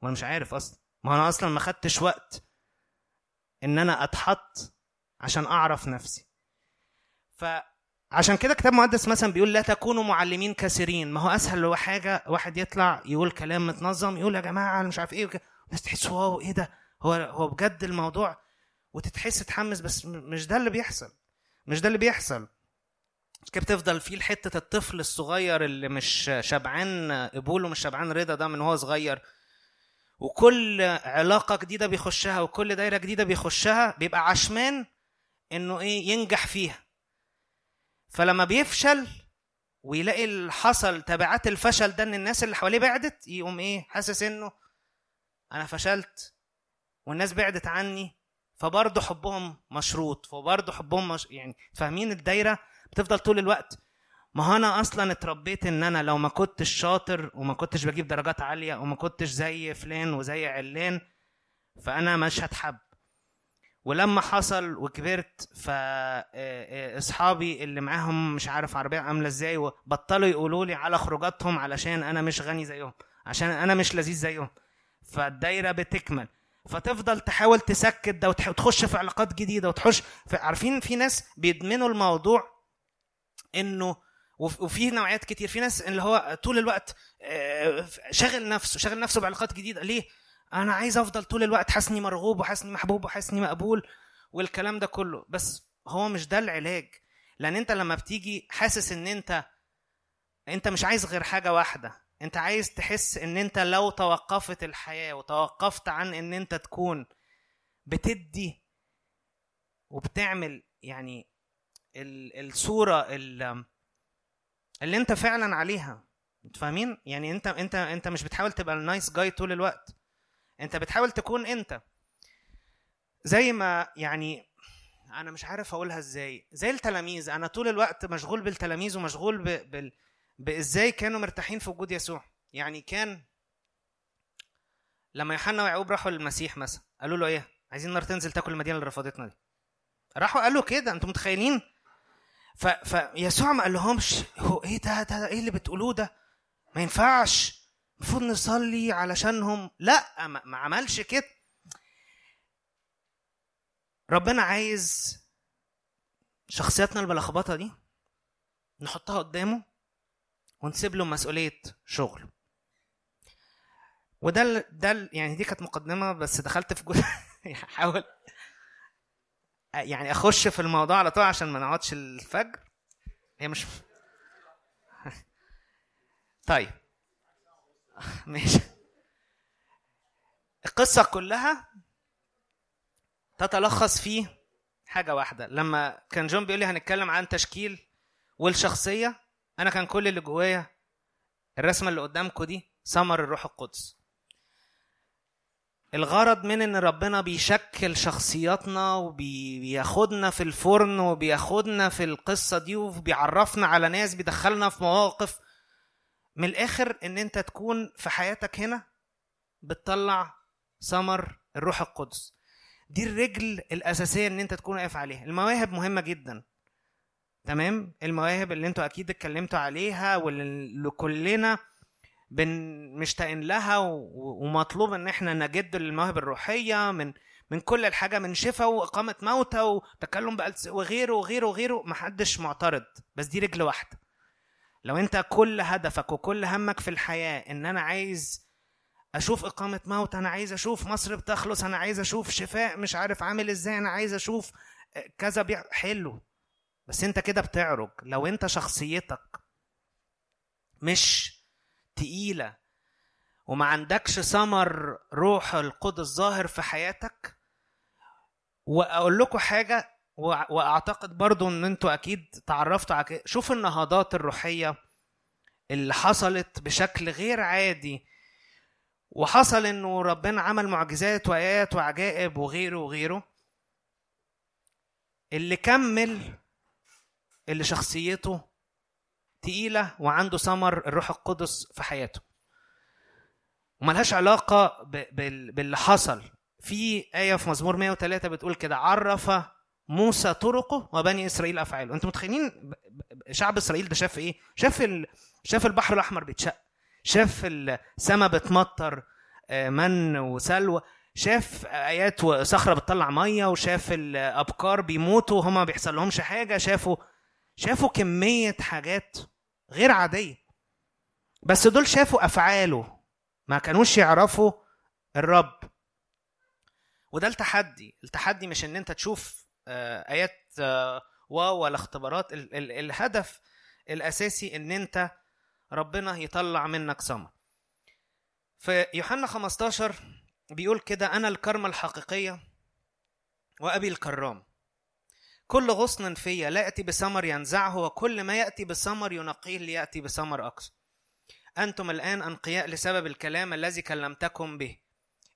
وأنا مش عارف أصلا. ما أنا أصلا ما خدتش وقت إن أنا أتحط عشان أعرف نفسي. فعشان كده كتاب مقدس مثلا بيقول لا تكونوا معلمين كثيرين. ما هو أسهل هو حاجة واحد يطلع يقول كلام متنظم يقول يا جماعة مش عارف إيه. الناس تحس واو إيه ده؟ هو هو بجد الموضوع وتتحس تحمس بس مش ده اللي بيحصل. مش ده اللي بيحصل. كده بتفضل في حتة الطفل الصغير اللي مش شبعان قبول ومش شبعان رضا ده من هو صغير. وكل علاقة جديدة بيخشها وكل دايرة جديدة بيخشها بيبقى عشمان إنه إيه ينجح فيها. فلما بيفشل ويلاقي اللي حصل تبعات الفشل ده إن الناس اللي حواليه بعدت يقوم إيه حاسس إنه أنا فشلت والناس بعدت عني فبرضه حبهم مشروط فبرضه حبهم مش... يعني فاهمين الدايرة؟ بتفضل طول الوقت. ما هو أنا أصلا اتربيت إن أنا لو ما كنتش شاطر وما كنتش بجيب درجات عالية وما كنتش زي فلان وزي علان فأنا مش هتحب. ولما حصل وكبرت فاصحابي اللي معاهم مش عارف عربية عاملة إزاي وبطلوا يقولوا لي على خروجاتهم علشان أنا مش غني زيهم عشان أنا مش لذيذ زيهم. فالدايرة بتكمل. فتفضل تحاول تسكت ده وتخش في علاقات جديدة وتخش في عارفين في ناس بيدمنوا الموضوع إنه وف- وفي نوعيات كتير. في ناس اللي هو طول الوقت آه، شاغل نفسه شاغل نفسه بعلاقات جديدة. ليه؟ أنا عايز أفضل طول الوقت حاسني مرغوب وحاسني محبوب وحاسني مقبول والكلام ده كله. بس هو مش ده العلاج. لأن أنت لما بتيجي حاسس إن أنت أنت مش عايز غير حاجة واحدة. أنت عايز تحس إن أنت لو توقفت الحياة وتوقفت عن إن أنت تكون بتدي وبتعمل يعني ال- الصورة ال- اللي أنت فعلا عليها. فاهمين؟ يعني أنت أنت أنت مش بتحاول تبقى النايس جاي طول الوقت. انت بتحاول تكون انت. زي ما يعني أنا مش عارف اقولها إزاي. زي التلاميذ أنا طول الوقت مشغول بالتلاميذ ومشغول ب... بال... بازاي كانوا مرتاحين في وجود يسوع. يعني كان لما يوحنا ويعقوب راحوا للمسيح مثلا قالوا له إيه؟ عايزين نار تنزل تاكل المدينة اللي رفضتنا دي. راحوا قالوا كده أنتوا متخيلين؟ ف... فيسوع ما قال لهمش هو إيه ده, ده, ده إيه اللي بتقولوه ده؟ ما ينفعش. المفروض نصلي علشانهم. لا ما, عملش كده. ربنا عايز شخصياتنا الملخبطه دي نحطها قدامه ونسيب له مسؤولية شغل. وده ال- ده ال- يعني دي كانت مقدمة بس دخلت في جزء. احاول يعني أخش في الموضوع على طول عشان ما نقعدش الفجر. هي مش طيب. ماشي. القصة كلها تتلخص في حاجة واحدة. لما كان جون بيقول لي هنتكلم عن تشكيل والشخصية أنا كان كل اللي جوايا الرسمة اللي قدامكم دي ثمر الروح القدس. الغرض من إن ربنا بيشكل شخصياتنا وبياخدنا في الفرن وبياخدنا في القصة دي وبيعرفنا على ناس بيدخلنا في مواقف من الآخر إن أنت تكون في حياتك هنا بتطلع ثمر الروح القدس. دي الرجل الأساسية إن أنت تكون واقف عليها. المواهب مهمة جدا. تمام؟ المواهب اللي أنتوا أكيد اتكلمتوا عليها واللي كلنا بن مشتاقين لها ومطلوب إن إحنا نجد للمواهب الروحية من من كل الحاجة من شفاء وإقامة موتى وتكلم بألس وغيره وغيره وغيره. محدش معترض. بس دي رجل واحدة. لو انت كل هدفك وكل همك في الحياة ان أنا عايز أشوف إقامة موت أنا عايز أشوف مصر بتخلص أنا عايز أشوف شفاء مش عارف عامل إزاي أنا عايز أشوف كذا بيع حلو. بس انت كده بتعرج. لو انت شخصيتك مش تقيلة وما عندكش ثمر روح القدس ظاهر في حياتك وأقول لكم وأع- وأعتقد برضو إن أنتوا أكيد تعرفتوا على شوف النهضات الروحية اللي حصلت بشكل غير عادي وحصل إنه ربنا عمل معجزات وآيات وعجائب وغيره وغيره. اللي كمل اللي شخصيته تقيلة وعنده ثمر الروح القدس في حياته. وملهاش بال- باللي حصل. في آية في مزمور 103 بتقول كده عرف موسى طرقه وبني إسرائيل أفعاله. أنتوا متخيلين شعب إسرائيل ده شاف إيه؟ شاف ال... شاف البحر الأحمر بيتشق. شاف السماء بتمطر آه، من وسلوى. شاف آيات وصخرة بتطلع مية وشاف الابكار بيموتوا وهما ما بيحصل لهمش حاجة. شافوا شافوا كمية حاجات غير عادية. بس دول شافوا أفعاله. ما كانوش يعرفوا الرب. وده التحدي. التحدي مش إن أنت تشوف آيات آه، واو ولا اختبارات. ال- ال- الهدف الأساسي إن أنت ربنا يطلع منك ثمر في يوحنا 15 بيقول كده أنا الكرمة الحقيقية وأبي الكرام. كل غصن فيا لا يأتي بثمر ينزعه وكل ما يأتي بثمر ينقيه ليأتي بثمر أكثر أنتم الآن أنقياء لسبب الكلام الذي كلمتكم به.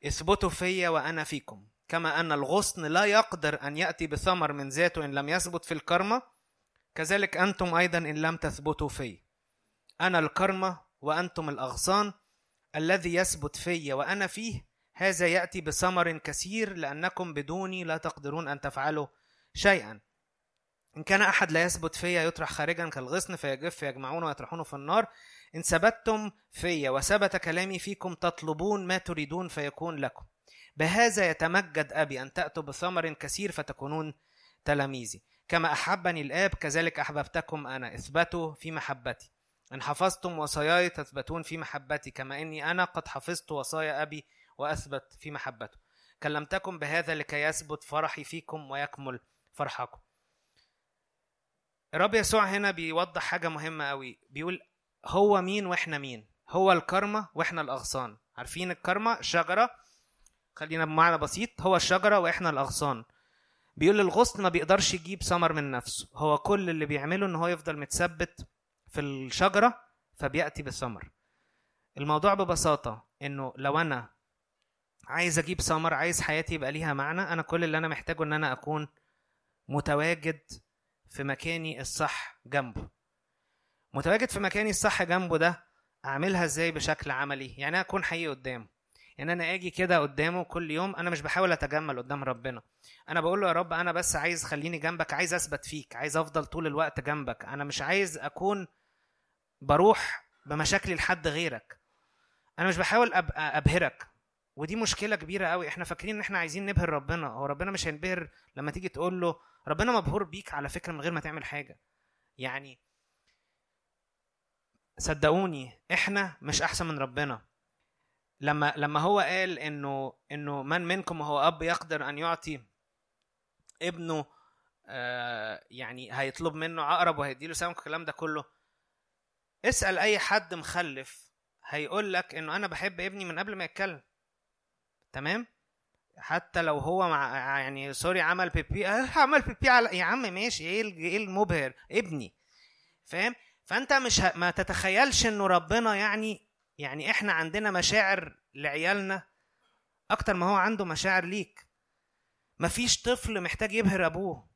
اثبتوا فيا وأنا فيكم. كما أن الغصن لا يقدر أن يأتي بثمر من ذاته إن لم يثبت في الكرمة كذلك أنتم أيضا إن لم تثبتوا في. أنا الكرمة وأنتم الأغصان الذي يثبت في وأنا فيه هذا يأتي بثمر كثير لأنكم بدوني لا تقدرون أن تفعلوا شيئا. إن كان أحد لا يثبت فيا يطرح خارجا كالغصن فيجف فيجمعونه ويطرحونه في النار. إن ثبتتم في وثبت كلامي فيكم تطلبون ما تريدون فيكون لكم. بهذا يتمجد أبي أن تأتوا بثمر كثير فتكونون تلاميذي. كما أحبني الآب كذلك أحببتكم أنا إثبتوا في محبتي. إن حفظتم وصاياي تثبتون في محبتي كما إني أنا قد حفظت وصايا أبي وأثبت في محبته. كلمتكم بهذا لكي يثبت فرحي فيكم ويكمل فرحكم. الرب يسوع هنا بيوضح حاجة مهمة قوي بيقول هو مين وإحنا مين؟ هو الكرمة وإحنا الأغصان. عارفين الكرمة؟ شجرة خلينا بمعنى بسيط هو الشجرة وإحنا الأغصان. بيقول الغصن ما بيقدرش يجيب ثمر من نفسه. هو كل اللي بيعمله إن هو يفضل متثبت في الشجرة فبيأتي بالثمر الموضوع ببساطة إنه لو أنا عايز أجيب ثمر عايز حياتي يبقى ليها معنى أنا كل اللي أنا محتاجه إن أنا أكون متواجد في مكاني الصح جنبه. متواجد في مكاني الصح جنبه ده أعملها إزاي بشكل عملي؟ يعني أكون حقيقي قدامه. يعني أنا آجي كده قدامه كل يوم أنا مش بحاول أتجمل قدام ربنا. أنا بقول له يا رب أنا بس عايز خليني جنبك عايز أثبت فيك عايز أفضل طول الوقت جنبك. أنا مش عايز أكون بروح بمشاكلي لحد غيرك. أنا مش بحاول ابقى أبهرك. ودي مشكلة كبيرة قوي إحنا فاكرين إن إحنا عايزين نبهر ربنا. هو ربنا مش هينبهر لما تيجي تقول له ربنا مبهور بيك على فكرة من غير ما تعمل حاجة. يعني صدقوني إحنا مش أحسن من ربنا. لما لما هو قال إنه إنه من منكم هو أب يقدر أن يعطي ابنه آه يعني هيطلب منه عقرب وهيديله سمك الكلام ده كله اسأل أي حد مخلف هيقول لك إنه أنا بحب ابني من قبل ما يتكلم. تمام؟ حتى لو هو مع يعني سوري عمل بيبي آه عمل بيبي على يا عم ماشي ال- إيه المبهر؟ ابني. فاهم؟ فأنت مش ه... ما تتخيلش إنه ربنا يعني يعني إحنا عندنا مشاعر لعيالنا أكتر ما هو عنده مشاعر ليك. مفيش طفل محتاج يبهر أبوه.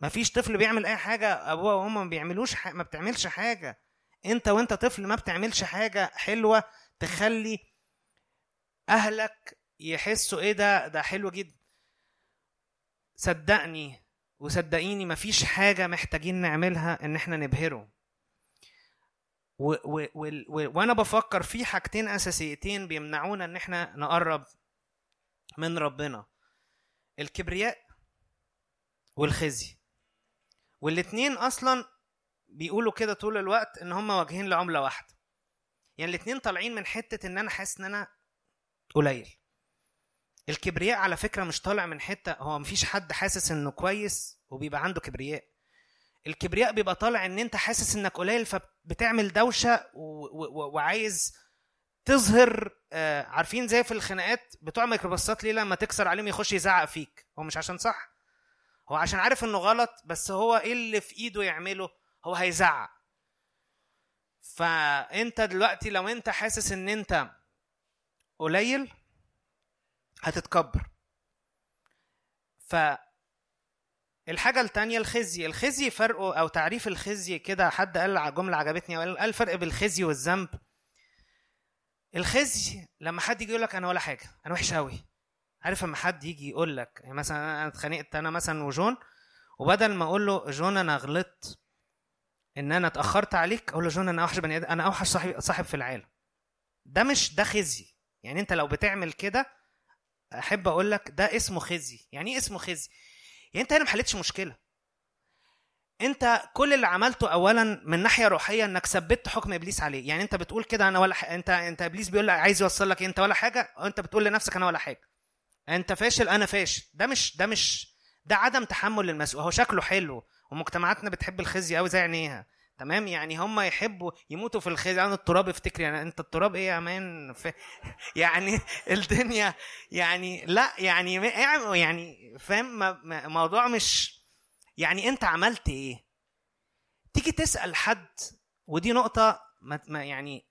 مفيش طفل بيعمل أي حاجة أبوه وأمه ما بيعملوش ح... ما بتعملش حاجة. أنت وأنت طفل ما بتعملش حاجة حلوة تخلي أهلك يحسوا إيه ده ده حلو جدا صدقني وصدقيني مفيش حاجة محتاجين نعملها إن إحنا نبهره. و و و و وأنا بفكر في حاجتين أساسيتين بيمنعونا إن إحنا نقرب من ربنا. الكبرياء والخزي. والاتنين أصلا بيقولوا كده طول الوقت إن هم واجهين لعملة واحدة. يعني الاتنين طالعين من حتة إن أنا حاسس إن أنا قليل. الكبرياء على فكرة مش طالع من حتة هو مفيش حد حاسس إنه كويس وبيبقى عنده كبرياء. الكبرياء بيبقى طالع إن أنت حاسس إنك قليل فبتعمل دوشة وعايز تظهر آه، عارفين زي في الخناقات بتوع ميكروباصات ليه لما تكسر عليهم يخش يزعق فيك؟ هو مش عشان صح؟ هو عشان عارف إنه غلط بس هو إيه اللي في إيده يعمله؟ هو هيزعق. فأنت دلوقتي لو أنت حاسس إن أنت قليل هتتكبر. ف الحاجة التانية الخزي. الخزي فرقه أو تعريف الخزي كده حد قال جملة عجبتني قال الفرق الخزي والذنب. الخزي لما حد يجي يقول لك أنا ولا حاجة أنا وحش أوي. عارف لما حد يجي يقول لك يعني مثلا أنا اتخانقت أنا مثلا وجون وبدل ما أقول له جون أنا غلطت إن أنا اتأخرت عليك أقول له جون أنا أوحش بني أنا أوحش صاحب صاحب في العالم. ده مش ده خزي. يعني أنت لو بتعمل كده أحب أقول لك ده اسمه خزي. يعني إيه اسمه خزي؟ يعني انت هنا ما حلتش مشكلة. انت كل اللي عملته اولا من ناحية روحية إنك ثبتت حكم إبليس عليه. يعني انت بتقول كده أنا ولا ح... انت انت إبليس بيقول لك عايز يوصل لك؟ أنت ولا حاجة انت بتقول لنفسك أنا ولا حاجة. أنت فاشل أنا فاشل. ده مش ده مش ده عدم تحمل المسؤولية. هو شكله حلو ومجتمعاتنا بتحب الخزي قوي زي عينيها. تمام؟ يعني هم يحبوا يموتوا في الخزي أنا التراب افتكر يعني انت التراب إيه يا مان. يعني الدنيا يعني لا يعني يعني فاهم؟ م- م- موضوع مش يعني انت عملت إيه؟ تيجي تسأل حد ودي نقطة ما يعني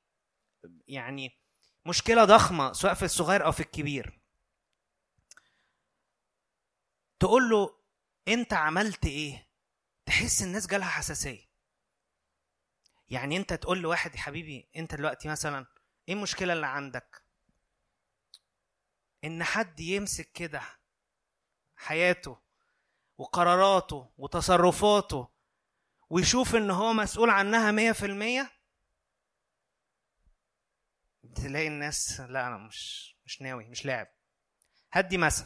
يعني مشكلة ضخمة سواء في الصغير أو في الكبير. تقول له انت عملت إيه؟ تحس الناس جالها حساسية. يعني انت تقول لواحد يا حبيبي انت دلوقتي مثلا إيه المشكلة اللي عندك؟ إن حد يمسك كده حياته وقراراته وتصرفاته ويشوف إن هو مسؤول عنها مية في المية تلاقي الناس لا أنا مش مش ناوي مش لاعب. هدي مثل.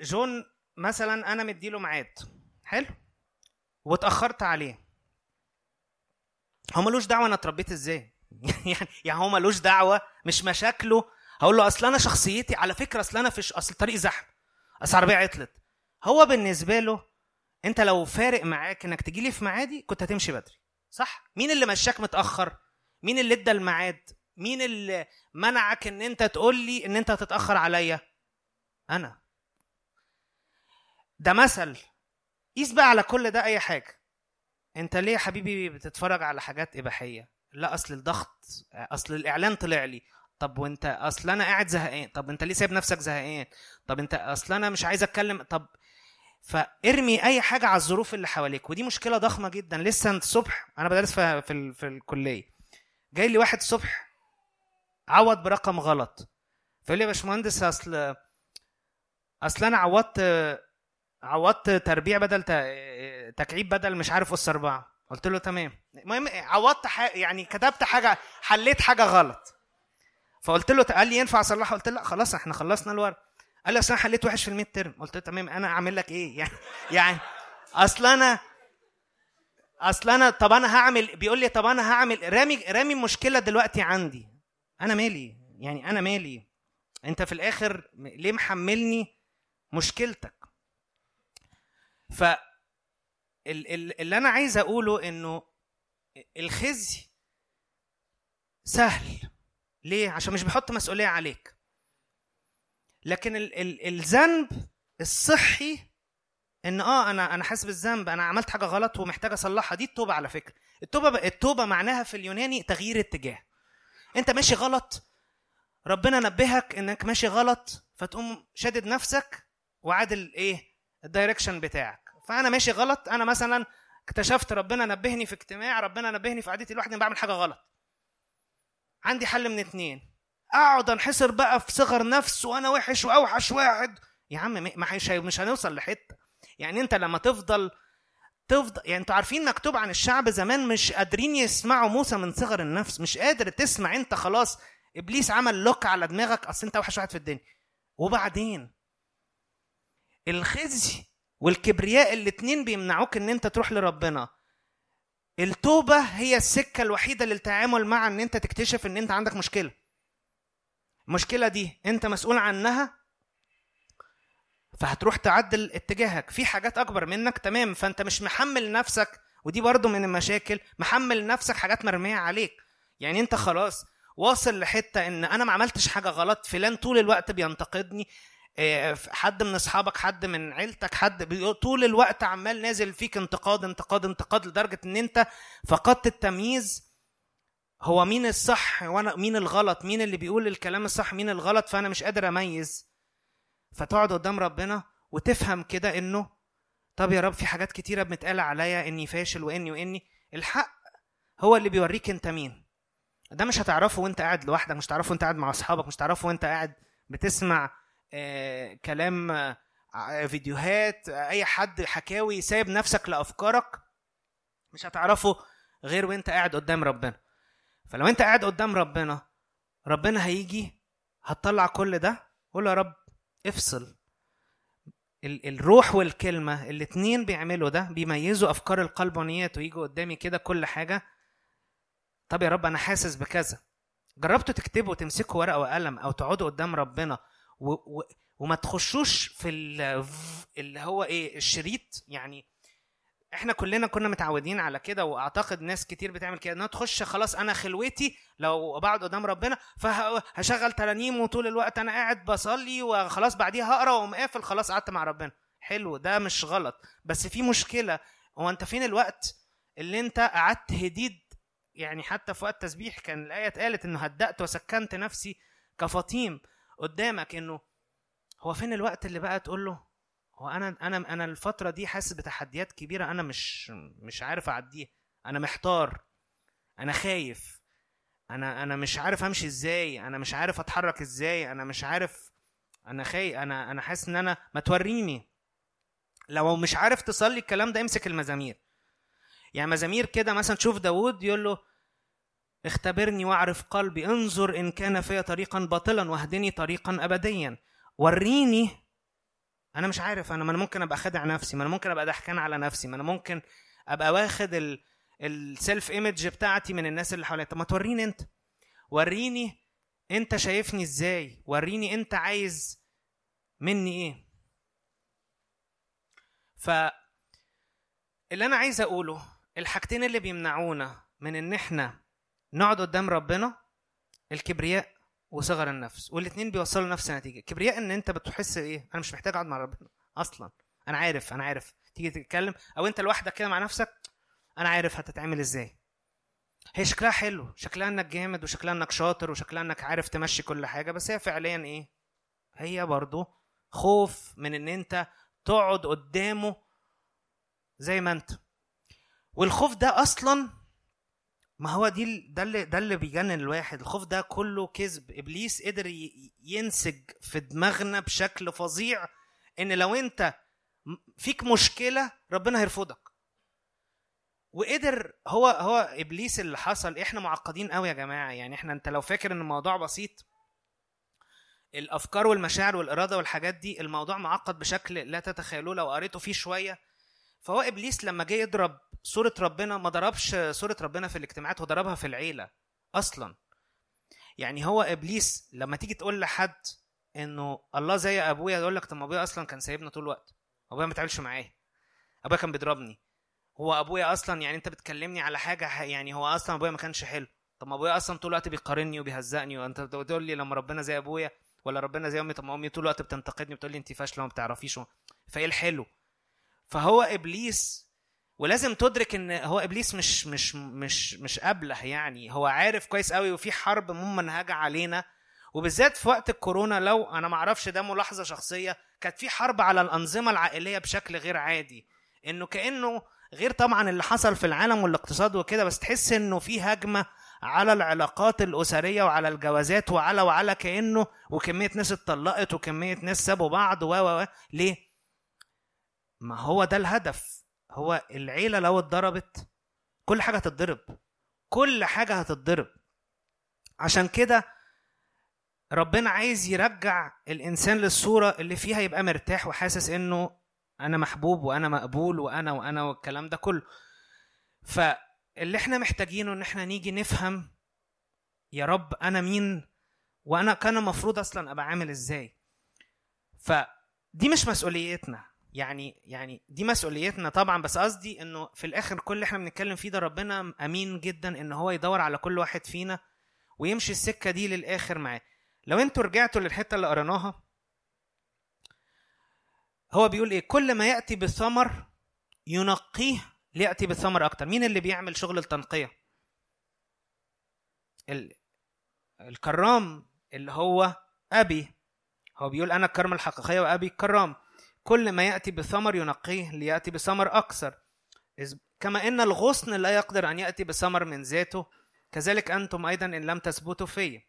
جون مثلا أنا مديله ميعاد. حلو؟ واتأخرت عليه. هو ملوش دعوة أنا اتربيت إزاي؟ يعني يعني هو ملوش دعوة مش مشاكله. هقول له أصل أنا شخصيتي على فكرة أصل أنا في ش- أصل الطريق زحمة. اصل العربيه عطلت. هو بالنسبة له أنت لو فارق معاك إنك تجي لي في ميعادي كنت هتمشي بدري. صح؟ مين اللي مشاك متأخر؟ مين اللي ادى الميعاد؟ مين اللي منعك إن أنت تقول لي إن أنت هتتأخر عليا؟ أنا. ده مثل. قيس بقى على كل ده أي حاجة. أنت ليه يا حبيبي بتتفرج على حاجات إباحية؟ لا أصل الضغط أصل الإعلان طلع لي. طب وأنت أصل أنا قاعد زهقان. طب أنت ليه سايب نفسك زهقان؟ طب أنت أصل أنا مش عايز أتكلم. طب فارمي أي حاجة على الظروف اللي حواليك. ودي مشكلة ضخمة جدا. لسه الصبح أنا بدرس في في, في الكلية. جاي لي واحد الصبح عوض برقم غلط. فيقول لي يا باشمهندس أصل أصل أنا عوضت عوضت تربيع بدل تكعيب بدل مش عارف اس أربعة. قلت له تمام. المهم عوضت ح... يعني كتبت حاجة حليت حاجة غلط. فقلت له قال لي ينفع اصلحها قلت له لا خلاص إحنا خلصنا الورق. قال لي اصل أنا حليت وحش في الميد ترم قلت له تمام أنا أعمل لك إيه؟ يعني يعني أصل أنا أصل أنا طب أنا هعمل بيقول لي طب أنا هعمل رامي رامي المشكلة دلوقتي عندي. أنا مالي؟ يعني أنا مالي؟ أنت في الآخر ليه محملني مشكلتك؟ ف ال- ال- اللي أنا عايز أقوله إنه الخزي سهل. ليه؟ عشان مش بيحط مسؤولية عليك. لكن ال- ال- الذنب الصحي إن آه أنا أنا حاسس بالذنب أنا عملت حاجة غلط ومحتاج أصلحها دي التوبة على فكرة. التوبة التوبة معناها في اليوناني تغيير اتجاه. أنت ماشي غلط ربنا نبهك إنك ماشي غلط فتقوم شادد نفسك وعادل إيه؟ الدايركشن بتاعك. فأنا ماشي غلط أنا مثلا اكتشفت ربنا نبهني في اجتماع ربنا نبهني في قعدتي لوحدي بعمل حاجة غلط. عندي حل من اتنين. أقعد انحصر بقى في صغر نفس وأنا وحش وأوحش واحد. يا عم ما مش هنوصل لحتة. يعني أنت لما تفضل تفضل يعني أنتوا عارفين مكتوب عن الشعب زمان مش قادرين يسمعوا موسى من صغر النفس. مش قادر تسمع أنت خلاص إبليس عمل لوك على دماغك أصل أنت اوحش واحد في الدنيا. وبعدين؟ الخزي والكبرياء الاتنين بيمنعوك إن أنت تروح لربنا. التوبة هي السكة الوحيدة للتعامل مع إن أنت تكتشف إن أنت عندك مشكلة. المشكلة دي أنت مسؤول عنها فهتروح تعدل اتجاهك. في حاجات أكبر منك تمام فأنت مش محمل نفسك ودي برضو من المشاكل محمل نفسك حاجات مرمية عليك. يعني أنت خلاص واصل لحتة إن أنا ما عملتش حاجة غلط فلان طول الوقت بينتقدني حد من أصحابك حد من عيلتك حد طول الوقت عمال نازل فيك انتقاد انتقاد انتقاد لدرجة إن أنت فقدت التمييز. هو مين الصح وأنا مين الغلط؟ مين اللي بيقول الكلام الصح؟ مين الغلط؟ فأنا مش قادر أميز. فتقعد قدام ربنا وتفهم كده إنه طب يا رب في حاجات كتيرة بنتقال عليا إني فاشل وإني وإني. الحق هو اللي بيوريك أنت مين. ده مش هتعرفه وأنت قاعد لوحدك مش هتعرفه وأنت قاعد مع أصحابك مش هتعرفه وأنت قاعد بتسمع آه كلام آه فيديوهات آه أي حد حكاوي سايب نفسك لأفكارك مش هتعرفه غير وأنت قاعد قدام ربنا. فلو أنت قاعد قدام ربنا ربنا هيجي هتطلع كل ده؟ قول يا رب افصل. ال- الروح والكلمة الاتنين بيعملوا ده بيميزوا أفكار القلب ونياته يجوا قدامي كده كل حاجة طب يا رب أنا حاسس بكذا. جربتوا تكتبوا تمسكوا ورقة وقلم أو تقعدوا قدام ربنا و... و... وما تخشوش في ال... اللي هو إيه الشريط. يعني إحنا كلنا كنا متعودين على كده وأعتقد ناس كتير بتعمل كده إنها تخش خلاص أنا خلوتي لو بقعد قدام ربنا فهشغل ترانيم وطول الوقت أنا قاعد بصلي وخلاص بعديها هقرأ وأقوم قافل خلاص قعدت مع ربنا. حلو ده مش غلط. بس في مشكلة هو أنت فين الوقت اللي أنت قعدت هديد يعني حتى في وقت التسبيح كان الآية اتقالت إنه هدأت وسكنت نفسي كفطيم. قدامك إنه هو فين الوقت اللي بقى تقول له؟ هو أنا أنا أنا الفترة دي حاسس بتحديات كبيرة أنا مش مش عارف أعديها. أنا محتار. أنا خايف. أنا أنا مش عارف أمشي إزاي. أنا مش عارف أتحرك إزاي. أنا مش عارف. أنا خايف. أنا أنا حاسس إن أنا ما توريني. لو مش عارف تصلي الكلام ده امسك المزامير. يعني مزامير كده مثلا تشوف داود يقول له اختبرني واعرف قلبي انظر إن كان في طريقا باطلا واهدني طريقا ابديا. وريني. أنا مش عارف أنا ما أنا ممكن أبقى خادع نفسي ما أنا ممكن أبقى ضحكان على نفسي ما أنا ممكن أبقى واخد ال السيلف ايمج بتاعتي من الناس اللي حواليا. طب ما توريني أنت. وريني أنت شايفني إزاي؟ وريني أنت عايز مني إيه. ف اللي أنا عايز أقوله الحاجتين اللي بيمنعونا من إن إحنا نقعد قدام ربنا الكبرياء وصغر النفس والاثنين بيوصلوا نفس النتيجة. الكبرياء إن أنت بتحس إيه؟ أنا مش محتاج أقعد مع ربنا أصلا. أنا عارف أنا عارف. تيجي تتكلم أو أنت لوحدك كده مع نفسك أنا عارف هتتعمل إزاي. هي شكلها حلو شكلها إنك جامد وشكلها إنك شاطر وشكلها إنك عارف تمشي كل حاجة بس هي فعليا إيه؟ هي برضو خوف من إن أنت تقعد قدامه زي ما أنت. والخوف ده أصلا ما هو دي ده اللي ده اللي بيجنن الواحد. الخوف ده كله كذب. إبليس قدر ينسج في دماغنا بشكل فظيع إن لو أنت فيك مشكلة ربنا هيرفضك. وقدر هو هو إبليس اللي حصل. إحنا معقدين قوي يا جماعة. يعني إحنا أنت لو فاكر إن الموضوع بسيط الأفكار والمشاعر والإرادة والحاجات دي الموضوع معقد بشكل لا تتخيلوه لو قريته فيه شوية. فهو إبليس لما جه يضرب صورة ربنا ما ضربش صورة ربنا في الاجتماعات هو ضربها في العيلة أصلا. يعني هو إبليس لما تيجي تقول لحد إنه الله زي أبويا يقول لك طب ما أبويا أصلا كان سايبنا طول الوقت. أبويا ما بيتعاملش معايا. أبويا كان بيضربني. هو أبويا أصلا يعني أنت بتكلمني على حاجة ح- يعني هو أصلا أبويا ما كانش حلو. طب ما أبويا أصلا طول الوقت بيقارني وبيهزقني وأنت بتقول لي لما ربنا زي أبويا ولا ربنا زي أمي طب ما أمي طول الوقت بتنتقدني بتقول لي انت فاشلة وما بتعرفيش فإيه الحلو؟ فهو إبليس ولازم تدرك إن هو إبليس مش مش مش مش أبله يعني. هو عارف كويس قوي وفي حرب ممنهجه علينا. وبالذات في وقت الكورونا لو أنا ما أعرفش ده ملاحظة شخصية كانت في حرب على الأنظمة العائلية بشكل غير عادي. إنه كأنه غير طبعا اللي حصل في العالم والاقتصاد وكده بس تحس إنه في هجمة على العلاقات الأسرية وعلى الجوازات وعلى وعلى كأنه وكمية ناس اتطلقت وكمية ناس سابوا بعض و و. ليه؟ ما هو ده الهدف. هو العيلة لو اتضربت كل حاجة هتتضرب كل حاجة هتتضرب. عشان كده ربنا عايز يرجع الإنسان للصورة اللي فيها يبقى مرتاح وحاسس إنه أنا محبوب وأنا مقبول وأنا وأنا والكلام ده كله. فاللي إحنا محتاجينه إن إحنا نيجي نفهم يا رب أنا مين وأنا كان المفروض أصلا أبقى عامل إزاي. فدي مش مسؤوليتنا. يعني يعني دي مسؤوليتنا طبعا بس قصدي إنه في الآخر كل اللي إحنا بنتكلم فيه ده ربنا أمين جدا إن هو يدور على كل واحد فينا ويمشي السكة دي للآخر معاه. لو أنتوا رجعتوا للحتة اللي قريناها هو بيقول إيه؟ كل ما يأتي بالثمر ينقيه ليأتي بالثمر أكتر. مين اللي بيعمل شغل التنقية؟ ال... الكرام اللي هو أبي. هو بيقول أنا الكرم الحقيقية وأبي الكرام. كل ما يأتي بثمر ينقيه ليأتي بثمر أكثر. إذ- كما إن الغصن لا يقدر أن يأتي بثمر من ذاته كذلك أنتم أيضا إن لم تثبتوا في.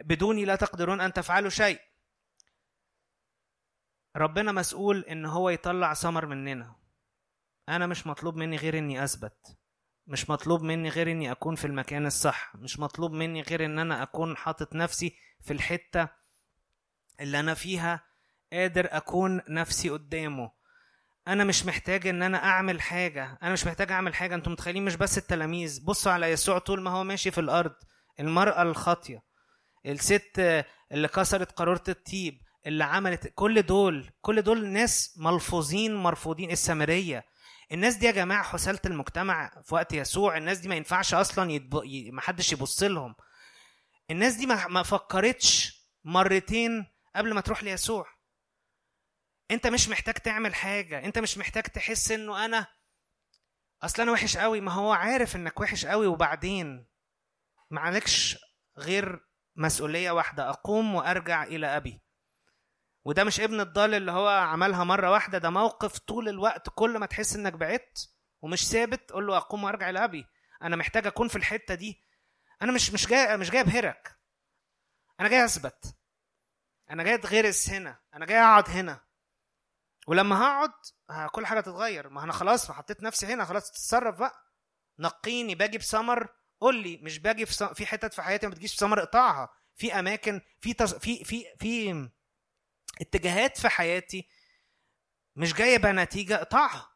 بدوني لا تقدرون أن تفعلوا شيء. ربنا مسؤول إن هو يطلع ثمر مننا. أنا مش مطلوب مني غير إني أثبت. مش مطلوب مني غير إني أكون في المكان الصح. مش مطلوب مني غير إن أنا أكون حاطط نفسي في الحتة اللي أنا فيها قادر أكون نفسي قدامه. أنا مش محتاج إن أنا أعمل حاجة. أنا مش محتاج أعمل حاجة. أنتم متخيلين؟ مش بس التلاميذ. بصوا على يسوع طول ما هو ماشي في الأرض. المرأة الخاطية. الست اللي كسرت قارورة الطيب. اللي عملت كل دول. كل دول ناس ملفوظين مرفوضين. السامرية. الناس دي يا جماعة حسالة المجتمع في وقت يسوع. الناس دي ما ينفعش أصلا يتب... ي- ما حدش يبص لهم. الناس دي ما ما فكرتش مرتين قبل ما تروح ليسوع. انت مش محتاج تعمل حاجة انت مش محتاج تحس انه أنا اصل أنا وحش قوي. ما هو عارف انك وحش قوي وبعدين ما عليكش غير مسؤولية واحدة أقوم وأرجع إلى أبي. وده مش ابن الضال اللي هو عملها مرة واحدة ده موقف طول الوقت كل ما تحس إنك بعدت ومش ثابت قول له أقوم وأرجع إلى أبي. أنا محتاج أكون في الحتة دي. أنا مش مش جاي مش جاي أبهرك أنا جاي أثبت. أنا جاي أتغرس هنا. أنا جاي أقعد هنا. ولما هقعد كل حاجة تتغير. ما أنا خلاص ما حطيت نفسي هنا خلاص تتصرف بقى. نقيني باجي بسمر قول لي مش باجي في. في حتت في حياتي ما بتجيش بسمر اقطعها. في أماكن في تص... في في في اتجاهات في حياتي مش جايبه نتيجه اقطعها.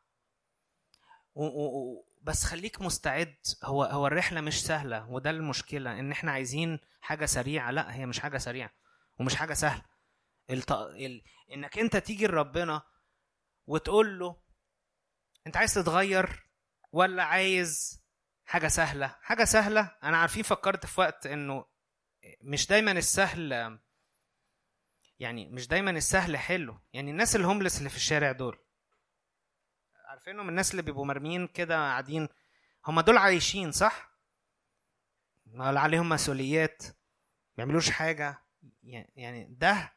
و... و... بس خليك مستعد. هو هو الرحلة مش سهلة وده المشكلة إن إحنا عايزين حاجة سريعة. لأ هي مش حاجة سريعة ومش حاجة سهلة. الت... ال... إنك أنت تيجي لربنا وتقول له أنت عايز تتغير ولا عايز حاجة سهلة؟ حاجة سهلة. أنا عارفين فكرت في وقت إنه مش دايما السهل يعني مش دايما السهل حلو. يعني الناس الهوملس اللي في الشارع دول عارفينهم الناس اللي بيبقوا مرميين كده قاعدين هم دول عايشين صح؟ عليهم مسؤوليات ما بيعملوش حاجة. يعني ده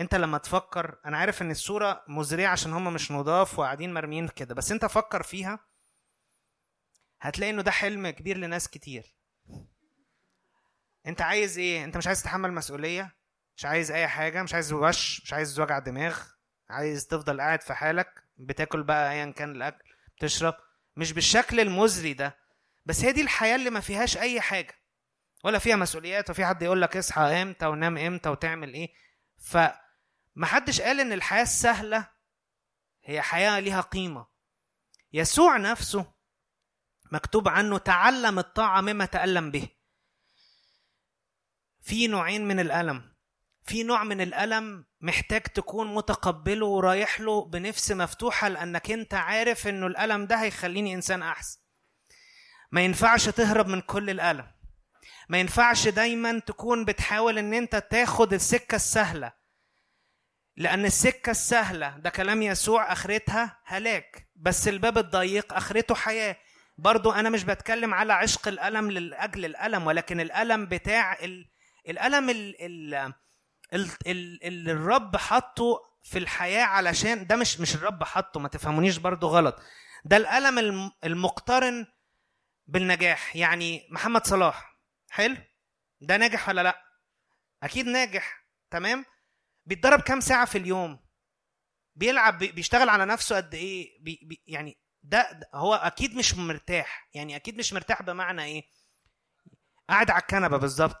انت لما تفكر أنا عارف ان الصورة مزرية عشان هم مش نضاف وقاعدين مرميين كده بس انت فكر فيها هتلاقي انه ده حلم كبير لناس كتير. انت عايز إيه؟ انت مش عايز تتحمل مسؤولية مش عايز اي حاجة مش عايز وش مش عايز وجع دماغ عايز تفضل قاعد في حالك بتاكل بقى ايا كان الأكل بتشرب مش بالشكل المزري ده بس هي دي الحياة اللي ما فيهاش أي حاجة ولا فيها مسؤوليات وفي حد يقول لك اصحى إمتى ونام إمتى وتعمل إيه. فمحدش قال إن الحياة السهله هي حياة ليها قيمة. يسوع نفسه مكتوب عنه تعلم الطاعة مما تألم به. في نوعين من الألم. في نوع من الألم محتاج تكون متقبله ورايح له بنفس مفتوحة لأنك أنت عارف إنه الألم ده هيخليني إنسان أحسن. ما ينفعش تهرب من كل الألم. ما ينفعش دايما تكون بتحاول إن أنت تاخد السكة السهلة. لأن السكة السهلة. ده كلام يسوع آخرتها هلاك. بس الباب الضيق آخرته حياة. برضو أنا مش بتكلم على عشق الألم لأجل الألم ولكن الألم بتاع ال... الألم ال... ال... ال... ال... الرب حطه في الحياة علشان ده مش مش الرب حطه ما تفهمونيش برضو غلط. ده الألم الم... المقترن بالنجاح. يعني محمد صلاح حلو؟ ده ناجح ولا لأ؟ أكيد ناجح. تمام؟ بيتدرب كام ساعة في اليوم؟ بيلعب بي- بيشتغل على نفسه قد إيه؟ بي بي يعني ده, هو أكيد مش مرتاح. يعني أكيد مش مرتاح بمعنى إيه؟ قاعد على الكنبة بالظبط.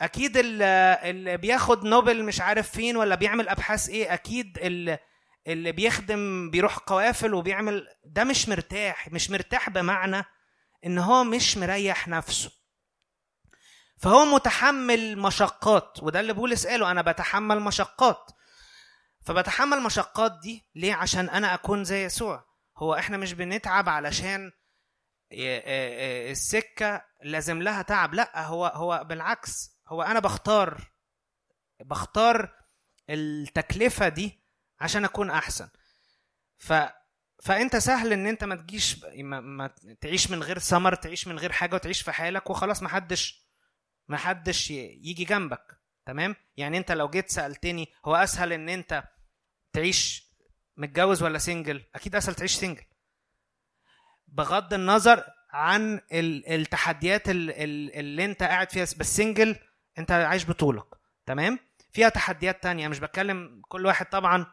أكيد ال- اللي بياخد نوبل مش عارف فين ولا بيعمل أبحاث إيه أكيد ال- اللي بيخدم بيروح قوافل وبيعمل ده مش مرتاح. مش مرتاح بمعنى إن هو مش مريح نفسه. فهو متحمل مشقات وده اللي بولس قاله أنا بتحمل مشقات. فبتحمل مشقات دي ليه؟ عشان أنا أكون زي يسوع. هو إحنا مش بنتعب علشان السكة لازم لها تعب. لأ هو هو بالعكس هو أنا بختار بختار التكلفة دي عشان أكون أحسن. ف فأنت سهل إن أنت ما تجيش ما, ما تعيش من غير ثمر تعيش من غير حاجة وتعيش في حالك وخلاص ما حدش ما حدش ي- يجي جنبك تمام؟ يعني انت لو جيت سألتني هو أسهل إن انت تعيش متجوز ولا single أكيد أسهل تعيش single بغض النظر عن ال- التحديات ال- ال- اللي انت قاعد فيها بس single انت عايش بطولك تمام؟ فيها تحديات تانية مش بتكلم كل واحد طبعا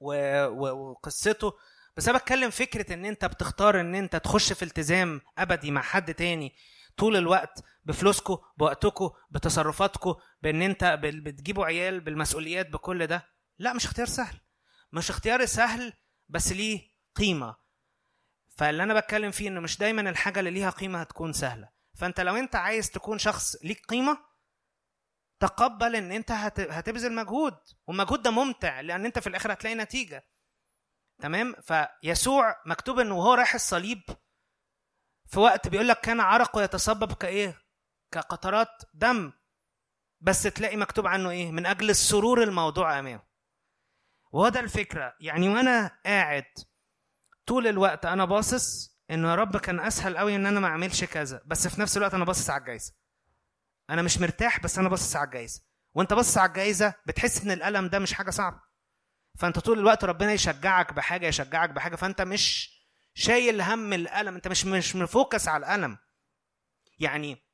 وقصته بس أنا بتكلم فكرة إن انت بتختار إن انت تخش في التزام أبدي مع حد تاني طول الوقت بفلوسكو بوقتكو بتصرفاتكو بإن أنت بتجيبوا عيال بالمسؤوليات بكل ده. لا مش اختيار سهل. مش اختيار سهل بس ليه قيمة. فاللي أنا بتكلم فيه إنه مش دايما الحاجة اللي ليها قيمة هتكون سهلة. فأنت لو أنت عايز تكون شخص ليك قيمة تقبل إن أنت هت- هتبذل مجهود. والمجهود ده ممتع لأن أنت في الآخر هتلاقي نتيجة. تمام؟ فيسوع مكتوب إنه وهو رايح الصليب في وقت بيقول لك كان عرقه يتصبب كإيه؟ كقطرات دم. بس تلاقي مكتوب عنه إيه؟ من أجل السرور الموضوع امامه وهو ده الفكرة. يعني وأنا قاعد طول الوقت أنا باصص إنه يا رب كان أسهل قوي إن أنا ما أعملش كذا. بس في نفس الوقت أنا باصص على الجايزة. أنا مش مرتاح بس أنا باصص على الجايزة. وأنت باصص على الجايزة بتحس إن الألم ده مش حاجة صعبة. فأنت طول الوقت ربنا يشجعك بحاجة يشجعك بحاجة. فأنت مش شايل هم الألم. أنت مش مش مفوكس على الألم. يعني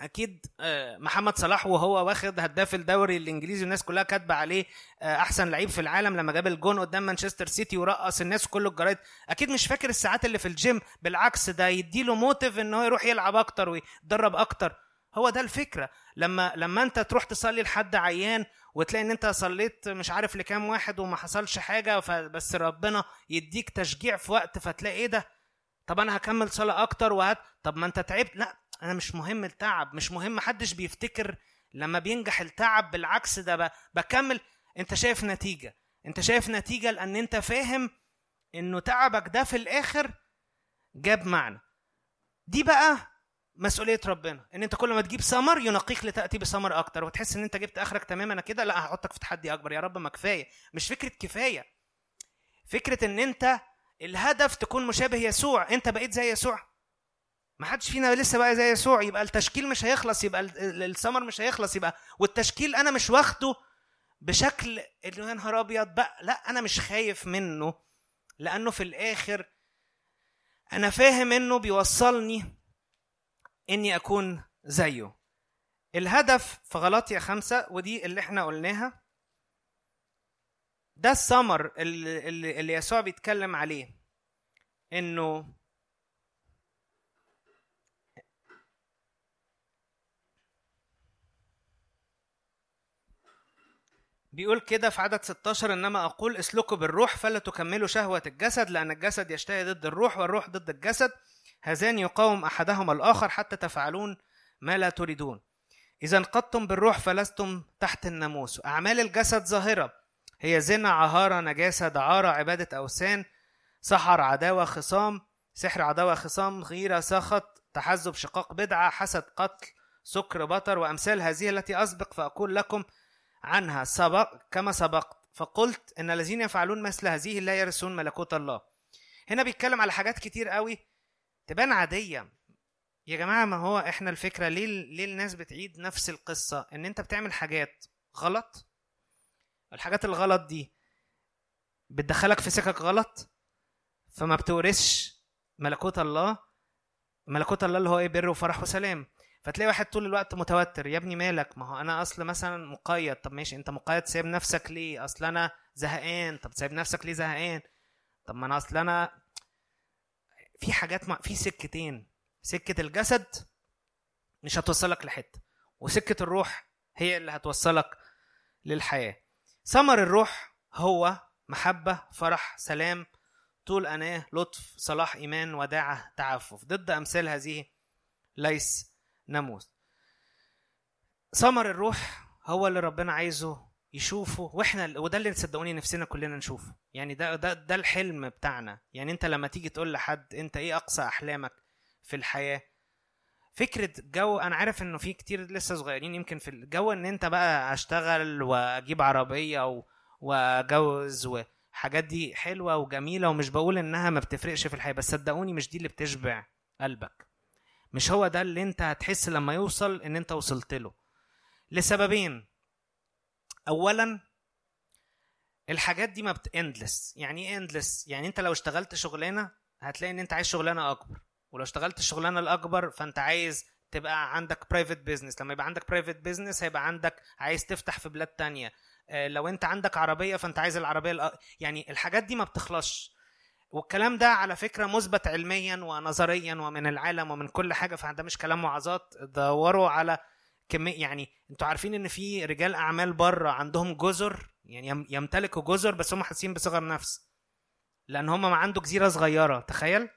أكيد آه، محمد صلاح وهو واخد هداف الدوري الإنجليزي والناس كلها كاتبة عليه آه، أحسن لعيب في العالم لما جاب الجون قدام مانشستر سيتي ورقص الناس كله الجرايد أكيد مش فاكر الساعات اللي في الجيم بالعكس ده يديله motive إن هو يروح يلعب أكتر ويتدرب أكتر. هو ده الفكرة. لما لما انت تروح تصلي لحد عيان وتلاقي ان انت صليت مش عارف لكام واحد وما حصلش حاجة فبس ربنا يديك تشجيع في وقت فتلاقي إيه ده؟ طب أنا هكمل صلاة أكتر وهت طب ما انت تعبت. لا أنا مش مهم التعب مش مهم محدش بيفتكر لما بينجح التعب بالعكس ده بكمل. انت شايف نتيجة. انت شايف نتيجة لأن انت فاهم إنه تعبك ده في الآخر جاب معنى. دي بقى مسؤولية ربنا. إن أنت كل ما تجيب ثمر ينقيك لتأتي بثمر أكتر. وتحس إن أنت جبت آخرك تماما. أنا كده لا هحطك في تحدي أكبر. يا رب ما كفاية. مش فكرة كفاية. فكرة إن أنت الهدف تكون مشابه يسوع. أنت بقيت زي يسوع. ما حدش فينا لسه بقى زي يسوع. يبقى التشكيل مش هيخلص. يبقى ال- ال- الثمر مش هيخلص. يبقى والتشكيل أنا مش واخده بشكل اللي يا نهار أبيض بقى. لا أنا مش خايف منه. لأنه في الآخر أنا فاهم إنه بيوصلني إني أكون زيه. الهدف في غلطية خمسة ودي اللي إحنا قلناها. ده الثمر اللي, اللي يسوع بيتكلم عليه. إنه بيقول كده في عدد 16 إنما أقول اسلكوا بالروح فلا تكملوا شهوة الجسد لأن الجسد يشتهي ضد الروح والروح ضد الجسد. هذان يقاوم أحدهما الآخر حتى تفعلون ما لا تريدون. إذا انقضتم بالروح فلستم تحت الناموس. أعمال الجسد ظاهرة. هي زنا عهارة نجاسة دعارة عبادة أوثان سحر عداوة خصام سحر عداوة خصام غيرة سخط تحزب شقاق بدعة حسد قتل سكر بطر وأمثال هذه التي أسبق فأقول لكم عنها. سبق كما سبقت. فقلت إن الذين يفعلون مثل هذه لا يرثون ملكوت الله. هنا بيتكلم على حاجات كتير قوي تبان عادية. يا جماعة ما هو إحنا الفكرة ليه ليه الناس بتعيد نفس القصة؟ إن أنت بتعمل حاجات غلط. الحاجات الغلط دي بتدخلك في سكك غلط. فما بتورثش ملكوت الله. ملكوت الله اللي هو إيه؟ بر وفرح وسلام. فتلاقي واحد طول الوقت متوتر. يا ابني مالك؟ ما هو أنا أصل مثلا مقيد. طب ماشي أنت مقيد سايب نفسك ليه؟ أصل أنا زهقان. طب سايب نفسك ليه زهقان؟ طب ما أنا أصل أنا في حاجات ما في سكتين. سكة الجسد مش هتوصلك لحتة وسكة الروح هي اللي هتوصلك للحياة. ثمر الروح هو محبة فرح سلام طول أناة لطف صلاح إيمان وداعة تعفف. ضد أمثال هذه ليس ناموس. ثمر الروح هو اللي ربنا عايزه يشوفه وإحنا وده اللي صدقوني نفسنا كلنا نشوفه. يعني ده ده ده الحلم بتاعنا. يعني انت لما تيجي تقول لحد انت إيه اقصى احلامك في الحياة؟ فكرة جو أنا عارف انه في كتير لسه صغيرين يمكن في الجو ان انت بقى اشتغل واجيب عربية. واجوز وحاجات دي حلوة وجميلة ومش بقول انها ما بتفرقش في الحياة بس صدقوني مش دي اللي بتشبع قلبك. مش هو ده اللي انت هتحس لما يوصل ان انت وصلت له. لسببين. اولا الحاجات دي ما بت endless يعني إيه endless يعني أنت لو اشتغلت شغلانة هتلاقي إن أنت عايز شغلانة أكبر. ولو اشتغلت الشغلانة الأكبر فأنت عايز تبقى عندك private business لما يبقى عندك private business هيبقى عندك عايز تفتح في بلاد تانية. آه، لو أنت عندك عربية فأنت عايز العربية الأ... يعني الحاجات دي ما بتخلصش. والكلام ده على فكرة مثبت علميا ونظريا ومن العالم ومن كل حاجة فده مش كلام وعظات دوروا على كمية يعني أنتوا عارفين ان في رجال اعمال بره عندهم جزر يعني يم- يمتلكوا جزر بس هم حاسين بصغر نفس. لأن هم ما عنده جزيرة صغيرة تخيل.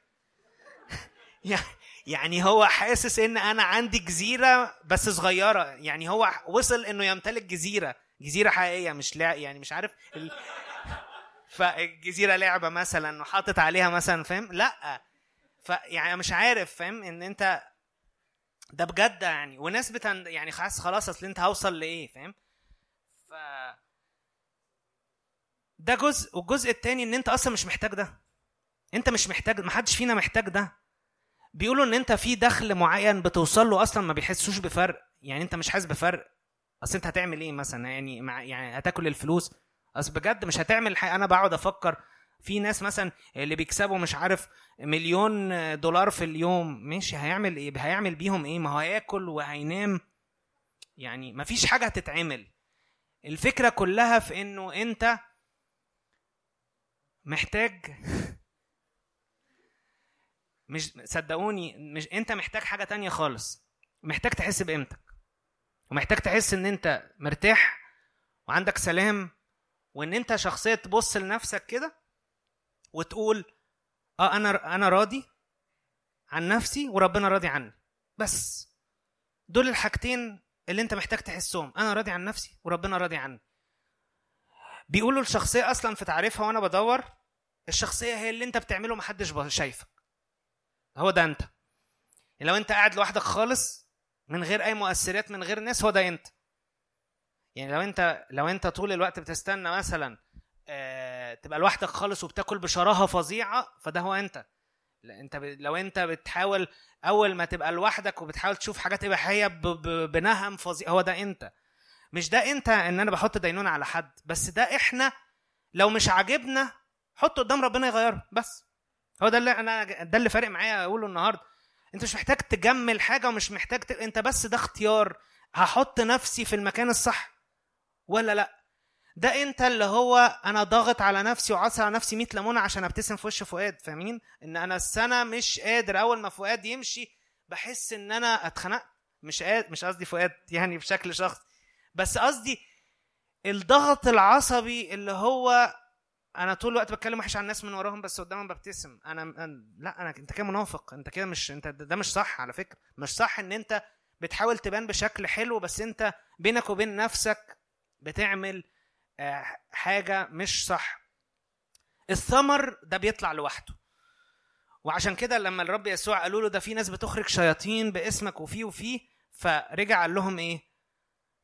يع- يعني هو حاسس ان أنا عندي جزيرة بس صغيرة يعني هو وصل انه يمتلك جزيرة جزيرة حقيقية مش لا يعني مش عارف ال... فالجزيره لعبة مثلا وحاطط عليها مثلا فاهم؟ لا. فيعني مش عارف فاهم؟ ان انت ده بجد يعني وناس بتن يعني خلاص خلاص أصل أنت هوصل لإيه فاهم؟ ف ده جزء والجزء التاني إن أنت أصلا مش محتاج ده. أنت مش محتاج ما حدش فينا محتاج ده. بيقولوا إن أنت في دخل معين بتوصل له أصلا ما بيحسوش بفرق. يعني أنت مش حاسس بفرق. أصل أنت هتعمل إيه مثلا؟ يعني مع يعني هتاكل الفلوس. أصل بجد مش هتعمل حاجة. أنا بقعد أفكر في ناس مثلا اللي بيكسبوا مش عارف مليون دولار في اليوم ماشي هيعمل إيه؟ هيعمل بيهم إيه؟ ما هياكل وهينام. يعني ما فيش حاجة هتتعمل. الفكرة كلها في إنه أنت محتاج مش صدقوني مش أنت محتاج حاجة تانية خالص. محتاج تحس بقيمتك. ومحتاج تحس إن أنت مرتاح وعندك سلام وإن أنت شخصية تبص لنفسك كده. وتقول آه أنا أنا راضي عن نفسي وربنا راضي عني. بس دول الحاجتين اللي أنت محتاج تحسهم. أنا راضي عن نفسي وربنا راضي عني. بيقولوا الشخصية أصلا في تعريفها وأنا بدور الشخصية هي اللي أنت بتعمله محدش شايفك. هو ده أنت. لو أنت قاعد لوحدك خالص من غير أي مؤثرات من غير ناس هو ده أنت. يعني لو أنت لو أنت طول الوقت بتستنى مثلا آه تبقى لوحدك خالص وبتاكل بشراهة فظيعة فده هو أنت. أنت ب... لو أنت بتحاول أول ما تبقى لوحدك وبتحاول تشوف حاجات اباحيه ب... ب... بنهم فظيع هو ده أنت. مش ده أنت إن أنا بحط دينونة على حد بس ده إحنا لو مش عاجبنا حطه قدام ربنا يغيره بس. هو ده اللي أنا ده اللي فارق معايا أقوله النهارده. أنت مش محتاج تجمل حاجة ومش محتاج ت... أنت بس ده اختيار. هحط نفسي في المكان الصح ولا لأ؟ ده انت اللي هو أنا ضاغط على نفسي وعاصر على نفسي 100 ليمونة عشان أبتسم في وش فؤاد فاهمين؟ إن أنا السنة مش قادر أول ما فؤاد يمشي بحس إن أنا اتخنقت. مش قادر مش قصدي فؤاد يعني بشكل شخصي بس قصدي الضغط العصبي اللي هو أنا طول الوقت بتكلم وحش عن الناس من وراهم بس قدامهم ببتسم. أنا, لا أنا أنت كده منافق. أنت كده مش أنت ده مش صح على فكرة. مش صح إن أنت بتحاول تبان بشكل حلو بس أنت بينك وبين نفسك بتعمل حاجة مش صح. الثمر ده بيطلع لوحده. وعشان كده لما الرب يسوع قالوا له ده في ناس بتخرج شياطين باسمك وفي وفي فرجع قال لهم إيه؟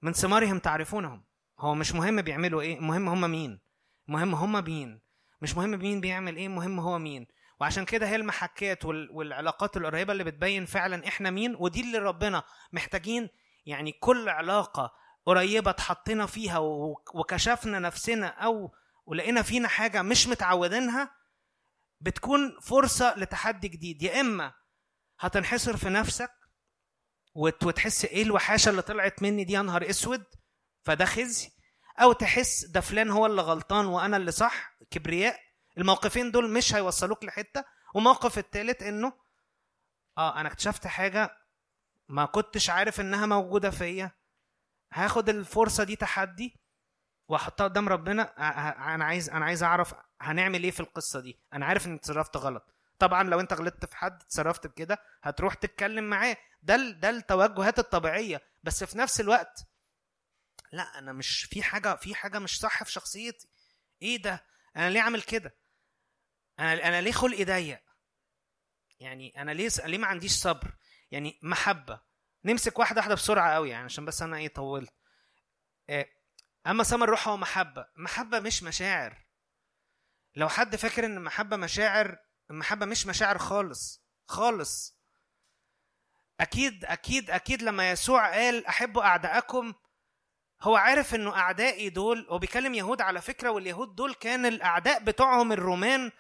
من ثمارهم تعرفونهم. هو مش مهم بيعملوا إيه المهم هم مين. مهم هم مين. مش مهم مين بيعمل إيه مهم هو مين. وعشان كده هي المحكات وال- والعلاقات القريبة اللي بتبين فعلا إحنا مين ودي اللي ربنا محتاجين. يعني كل علاقة قريبة اتحطينا فيها وكشفنا نفسنا أو ولقينا فينا حاجة مش متعودينها بتكون فرصة لتحدي جديد. يا إما هتنحصر في نفسك وت- وتحس إيه الوحاشة اللي طلعت مني دي يا نهار أسود فده خزي. أو تحس ده فلان هو اللي غلطان وأنا اللي صح كبرياء. الموقفين دول مش هيوصلوك لحتة. وموقف التالت إنه آه أنا اكتشفت حاجة ما كنتش عارف إنها موجودة فيا. هاخد الفرصة دي تحدي واحطها قدام ربنا. أنا عايز أنا عايز أعرف هنعمل إيه في القصة دي. أنا عارف إني اتصرفت غلط. طبعا لو أنت غلطت في حد اتصرفت بكده هتروح تتكلم معاه. ده ده التوجهات الطبيعية. بس في نفس الوقت لا أنا مش في حاجة في حاجة مش صح في شخصيتي. إيه ده؟ أنا ليه عامل كده؟ أنا أنا ليه خلقي ضيق؟ يعني أنا ليه ليه ما عنديش صبر؟ يعني محبة. نمسك واحدة واحدة بسرعة قوي يعني عشان بس أنا إيه طولت. إيه أما ثمر الروح هو محبة. مش مشاعر. لو حد فاكر إن المحبه مشاعر المحبه مش مشاعر خالص خالص. أكيد أكيد أكيد لما يسوع قال أحبوا أعداءكم هو عارف إنه أعدائي دول هو يهود على فكرة واليهود دول كان الأعداء بتوعهم الرومان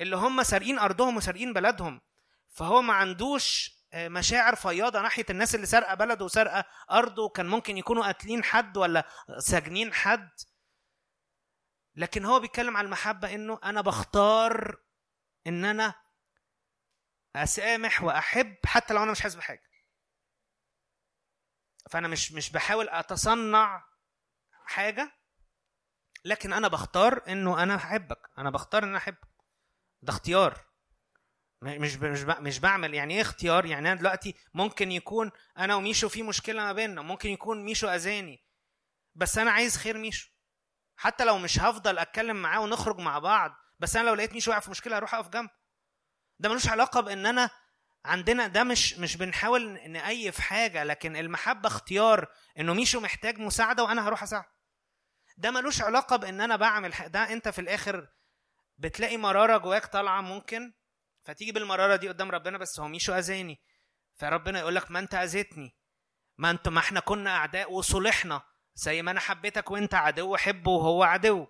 اللي هم سارقين أرضهم وسارقين بلدهم. فهو ما عندوش آه، مشاعر فياضة ناحية الناس اللي سارقة بلده وسارقة أرضه كان ممكن يكونوا قاتلين حد ولا ساجنين حد. لكن هو بيتكلم عن المحبة إنه أنا بختار إن أنا أسامح وأحب حتى لو أنا مش حاسس بحاجة. فأنا مش مش بحاول أتصنع حاجة لكن أنا بختار إنه أنا أحبك. أنا بختار إن أنا أحبك. ده اختيار. مش مش مش بعمل. يعني إيه اختيار؟ يعني أنا دلوقتي ممكن يكون أنا وميشو في مشكلة ما بيننا ممكن يكون ميشو أذاني بس أنا عايز خير ميشو. حتى لو مش هفضل أتكلم معاه ونخرج مع بعض بس أنا لو لقيت ميشو واقع في مشكلة هروح أقف جنبه. ده ملوش علاقة بإن أنا عندنا ده مش مش بنحاول نأيف حاجة لكن المحبة اختيار إنه ميشو محتاج مساعدة وأنا هروح أساعده. ده ملوش علاقة بإن أنا بعمل ده أنت في الآخر بتلاقي مرارة جواك طالعة ممكن فتيجي بالمرارة دي قدام ربنا بس هو ميشو أذاني. فربنا يقول لك ما أنت أذيتني. ما انت ما إحنا كنا أعداء وصلحنا. زي ما أنا حبيتك وأنت عدو حبه وهو عدو.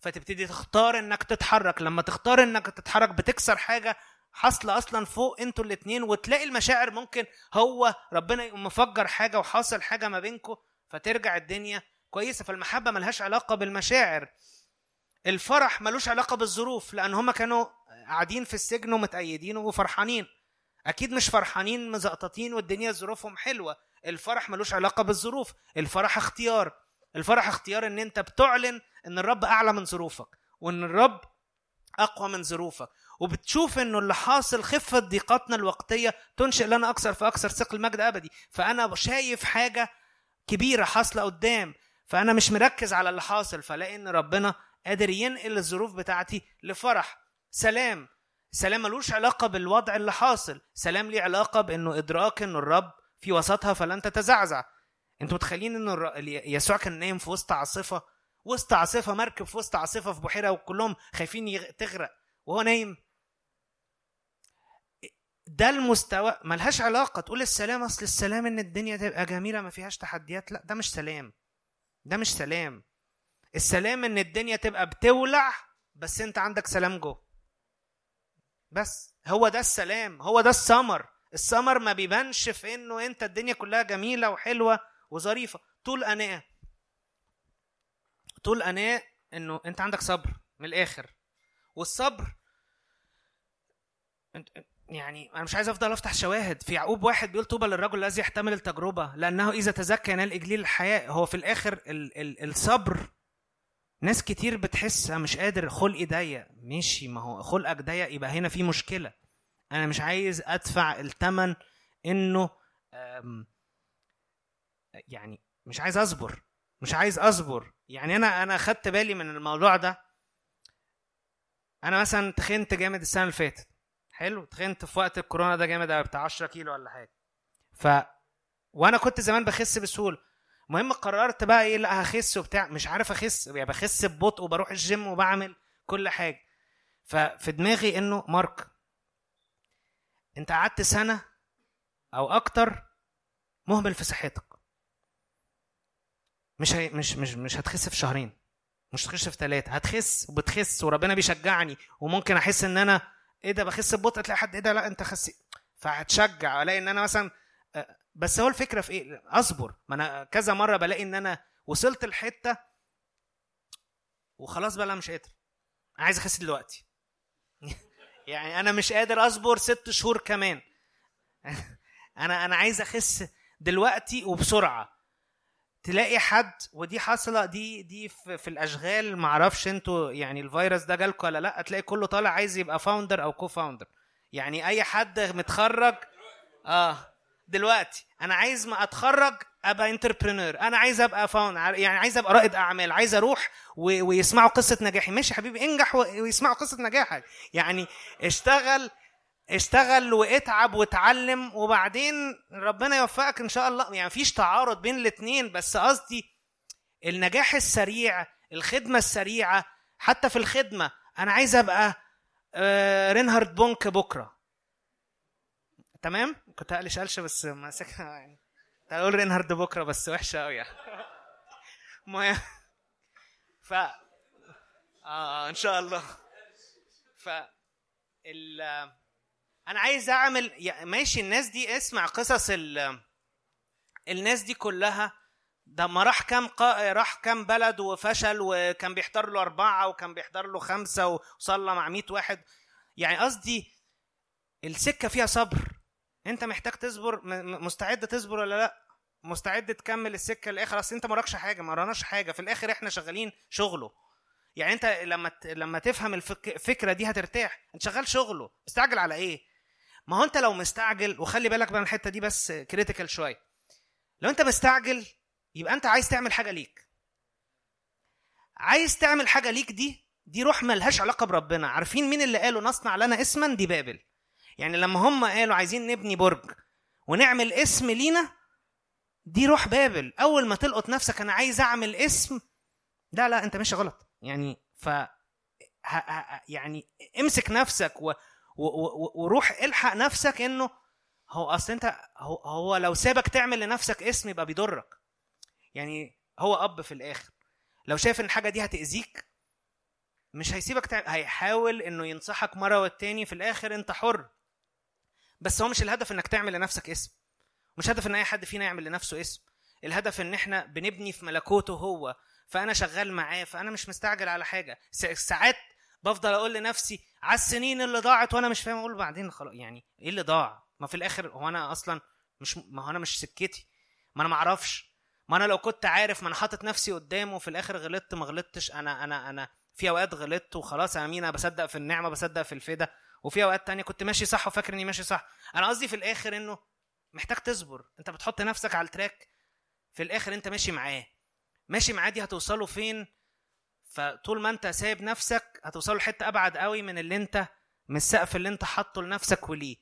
فتبتدي تختار إنك تتحرك. لما تختار إنك تتحرك بتكسر حاجة حاصلة أصلا فوق أنتوا الاتنين وتلاقي المشاعر ممكن هو ربنا يقوم مفجر حاجة وحاصل حاجة ما بينكم فترجع الدنيا كويسة. فالمحبة ملهاش علاقة بالمشاعر. الفرح ملوش علاقة بالظروف لأن هما كانوا قاعدين في السجن ومتأيدين وفرحانين. أكيد مش فرحانين مزقططين والدنيا ظروفهم حلوة. الفرح ملوش علاقة بالظروف. الفرح اختيار. الفرح اختيار إن أنت بتعلن إن الرب أعلى من ظروفك وإن الرب أقوى من ظروفك. وبتشوف إنه اللي حاصل خفة ضيقاتنا الوقتية تنشئ لنا أكثر فاكثر ثقل مجد أبدي. فأنا شايف حاجة كبيرة حاصلة قدام. فأنا مش مركز على اللي حاصل فلاقي إن ربنا قادر ينقل الظروف بتاعتي لفرح. سلام. سلام ملوش علاقة بالوضع اللي حاصل. سلام ليه علاقة بإنه إدراك إنه الرب في وسطها فلن تتزعزع. أنتوا متخيلين إنه الر- يسوع كان نايم في وسط عاصفة؟ وسط عاصفة مركب في وسط عاصفة في بحيرة وكلهم خايفين يغ- تغرق وهو نايم. ده المستوى. ملهاش علاقة. تقول السلام أصل السلام إن الدنيا تبقى جميلة ما فيهاش تحديات. لا ده مش سلام. ده مش سلام. السلام إن الدنيا تبقى بتولع بس أنت عندك سلام جوه. بس هو ده السلام هو ده السمر. السمر ما بيبانش في إنه أنت الدنيا كلها جميلة وحلوة وظريفة. طول أناء طول أناء إنه أنت عندك صبر من الآخر. والصبر يعني أنا مش عايز أفضل أفتح شواهد. في يعقوب واحد بيقول طوبى للرجل الذي يحتمل التجربة لأنه إذا تزكى ينال إجليل الحياة هو في الآخر ال- ال- الصبر ناس كتير بتحس أنا مش قادر خلقي ضيق. ماشي ما هو خلقك ضيق يبقى هنا في مشكلة. أنا مش عايز أدفع الثمن إنه يعني مش عايز أصبر مش عايز أصبر. يعني أنا أنا خدت بالي من الموضوع ده. أنا مثلا تخنت جامد السنة اللي فاتت. حلو تخنت في وقت الكورونا ده جامد قوي بتاع 10 كيلو ولا حاجة. ف وأنا كنت زمان بخس بسهولة. المهم قررت بقى إيه لا هخس وبتاع. مش عارف أخس يعني بخس ببطء وبروح الجيم وبعمل كل حاجة. ففي دماغي إنه مارك أنت قعدت سنة أو أكتر مهمل في صحتك. مش هي مش مش مش هتخس في شهرين مش هتخس في ثلاثة هتخس وبتخس وربنا بيشجعني وممكن أحس إن أنا إيه ده بخس ببطء تلاقي حد إيه ده لا أنت خسي فهتشجع ألاقي إن أنا مثلا بس هو الفكرة في إيه؟ أصبر. ما أنا كذا مرة بلاقي إن أنا وصلت لحتة وخلاص بقى لا مش قادر. عايز أخس دلوقتي. يعني أنا مش قادر أصبر ست شهور كمان. أنا أنا عايز أخس دلوقتي وبسرعة. تلاقي حد ودي حاصله دي دي في, في الأشغال ما أعرفش أنتوا يعني الفيروس ده جالكم ولا لأ تلاقي كله طالع عايز يبقى founder أو co-founder يعني أي حد متخرج آه. دلوقتي أنا عايز ما اتخرج ابقى entrepreneur أنا عايز ابقى foun- يعني عايز ابقى رائد اعمال. عايز أروح و... ويسمعوا قصة نجاحي. ماشي حبيبي انجح و... ويسمعوا قصة نجاحك. يعني اشتغل اشتغل واتعب واتعلم وبعدين ربنا يوفقك إن شاء الله. يعني مفيش تعارض بين الاثنين بس قصدي النجاح السريع الخدمة السريعة. حتى في الخدمة أنا عايز أبقى آه، رينهارد بونك بكرة. تمام؟ كنت هقلش قلشة بس ماسكها يعني. كنت هقول رينهارد بكرة بس وحشة قوي يعني. المهم. ف آه إن شاء الله. ف ال أنا عايز أعمل ماشي الناس دي اسمع قصص ال الناس دي كلها. ده ما راح كام قا... راح كام بلد وفشل وكان بيحضر له أربعة وكان بيحضر له خمسة وصلى مع مئة واحد. يعني قصدي السكة فيها صبر. انت محتاج تصبر مستعد تصبر ولا لا؟ مستعد تكمل السكة للآخر؟ أصل انت ما حاجة ما وراناش حاجة. في الآخر إحنا شغالين شغله. يعني انت لما لما تفهم الفك- الفكرة دي هترتاح. انت شغال شغله. مستعجل على إيه؟ ما هو انت لو مستعجل وخلي بالك بقى من الحتة دي بس critical شوية. لو انت مستعجل يبقى انت عايز تعمل حاجة ليك. عايز تعمل حاجة ليك دي دي روح ملهاش علاقة بربنا. عارفين مين اللي قالوا نصنع لنا اسما؟ دي بابل. يعني لما هم قالوا عايزين نبني برج ونعمل اسم لينا دي روح بابل. أول ما تلقط نفسك أنا عايز أعمل اسم لا لا أنت ماشي غلط. يعني ف يعني امسك نفسك و... و... و... وروح الحق نفسك إنه هو أصل أنت هو, هو لو سابك تعمل لنفسك اسم يبقى بيضرك. يعني هو أب في الآخر. لو شايف إن الحاجة دي هتأذيك مش هيسيبك تعمل هيحاول إنه ينصحك مرة والتاني في الآخر أنت حر. بس هو مش الهدف إنك تعمل لنفسك اسم. مش هدف إن أي حد فينا يعمل لنفسه اسم. الهدف إن إحنا بنبني في ملكوته هو فأنا شغال معاه فأنا مش مستعجل على حاجة. ساعات بفضل أقول لنفسي على السنين اللي ضاعت وأنا مش فاهم أقول بعدين خلاص يعني إيه اللي ضاع؟ ما في الآخر هو أنا أصلا مش ما هو أنا مش سكتي. ما أنا ما أعرفش. ما أنا لو كنت عارف ما أنا حاطط نفسي قدامه وفي الآخر غلطت ما غلطتش أنا أنا أنا في أوقات غلطت وخلاص آمين أنا بصدق في النعمة بصدق في الفدا. وفي أوقات تانية كنت ماشي صح وفاكر إني ماشي صح. أنا قصدي في الآخر إنه محتاج تصبر. أنت بتحط نفسك على التراك في الآخر أنت ماشي معاه. ماشي معاه دي هتوصله فين؟ فطول ما أنت سايب نفسك هتوصله لحتة أبعد قوي من اللي أنت من السقف اللي أنت حاطه لنفسك وليه.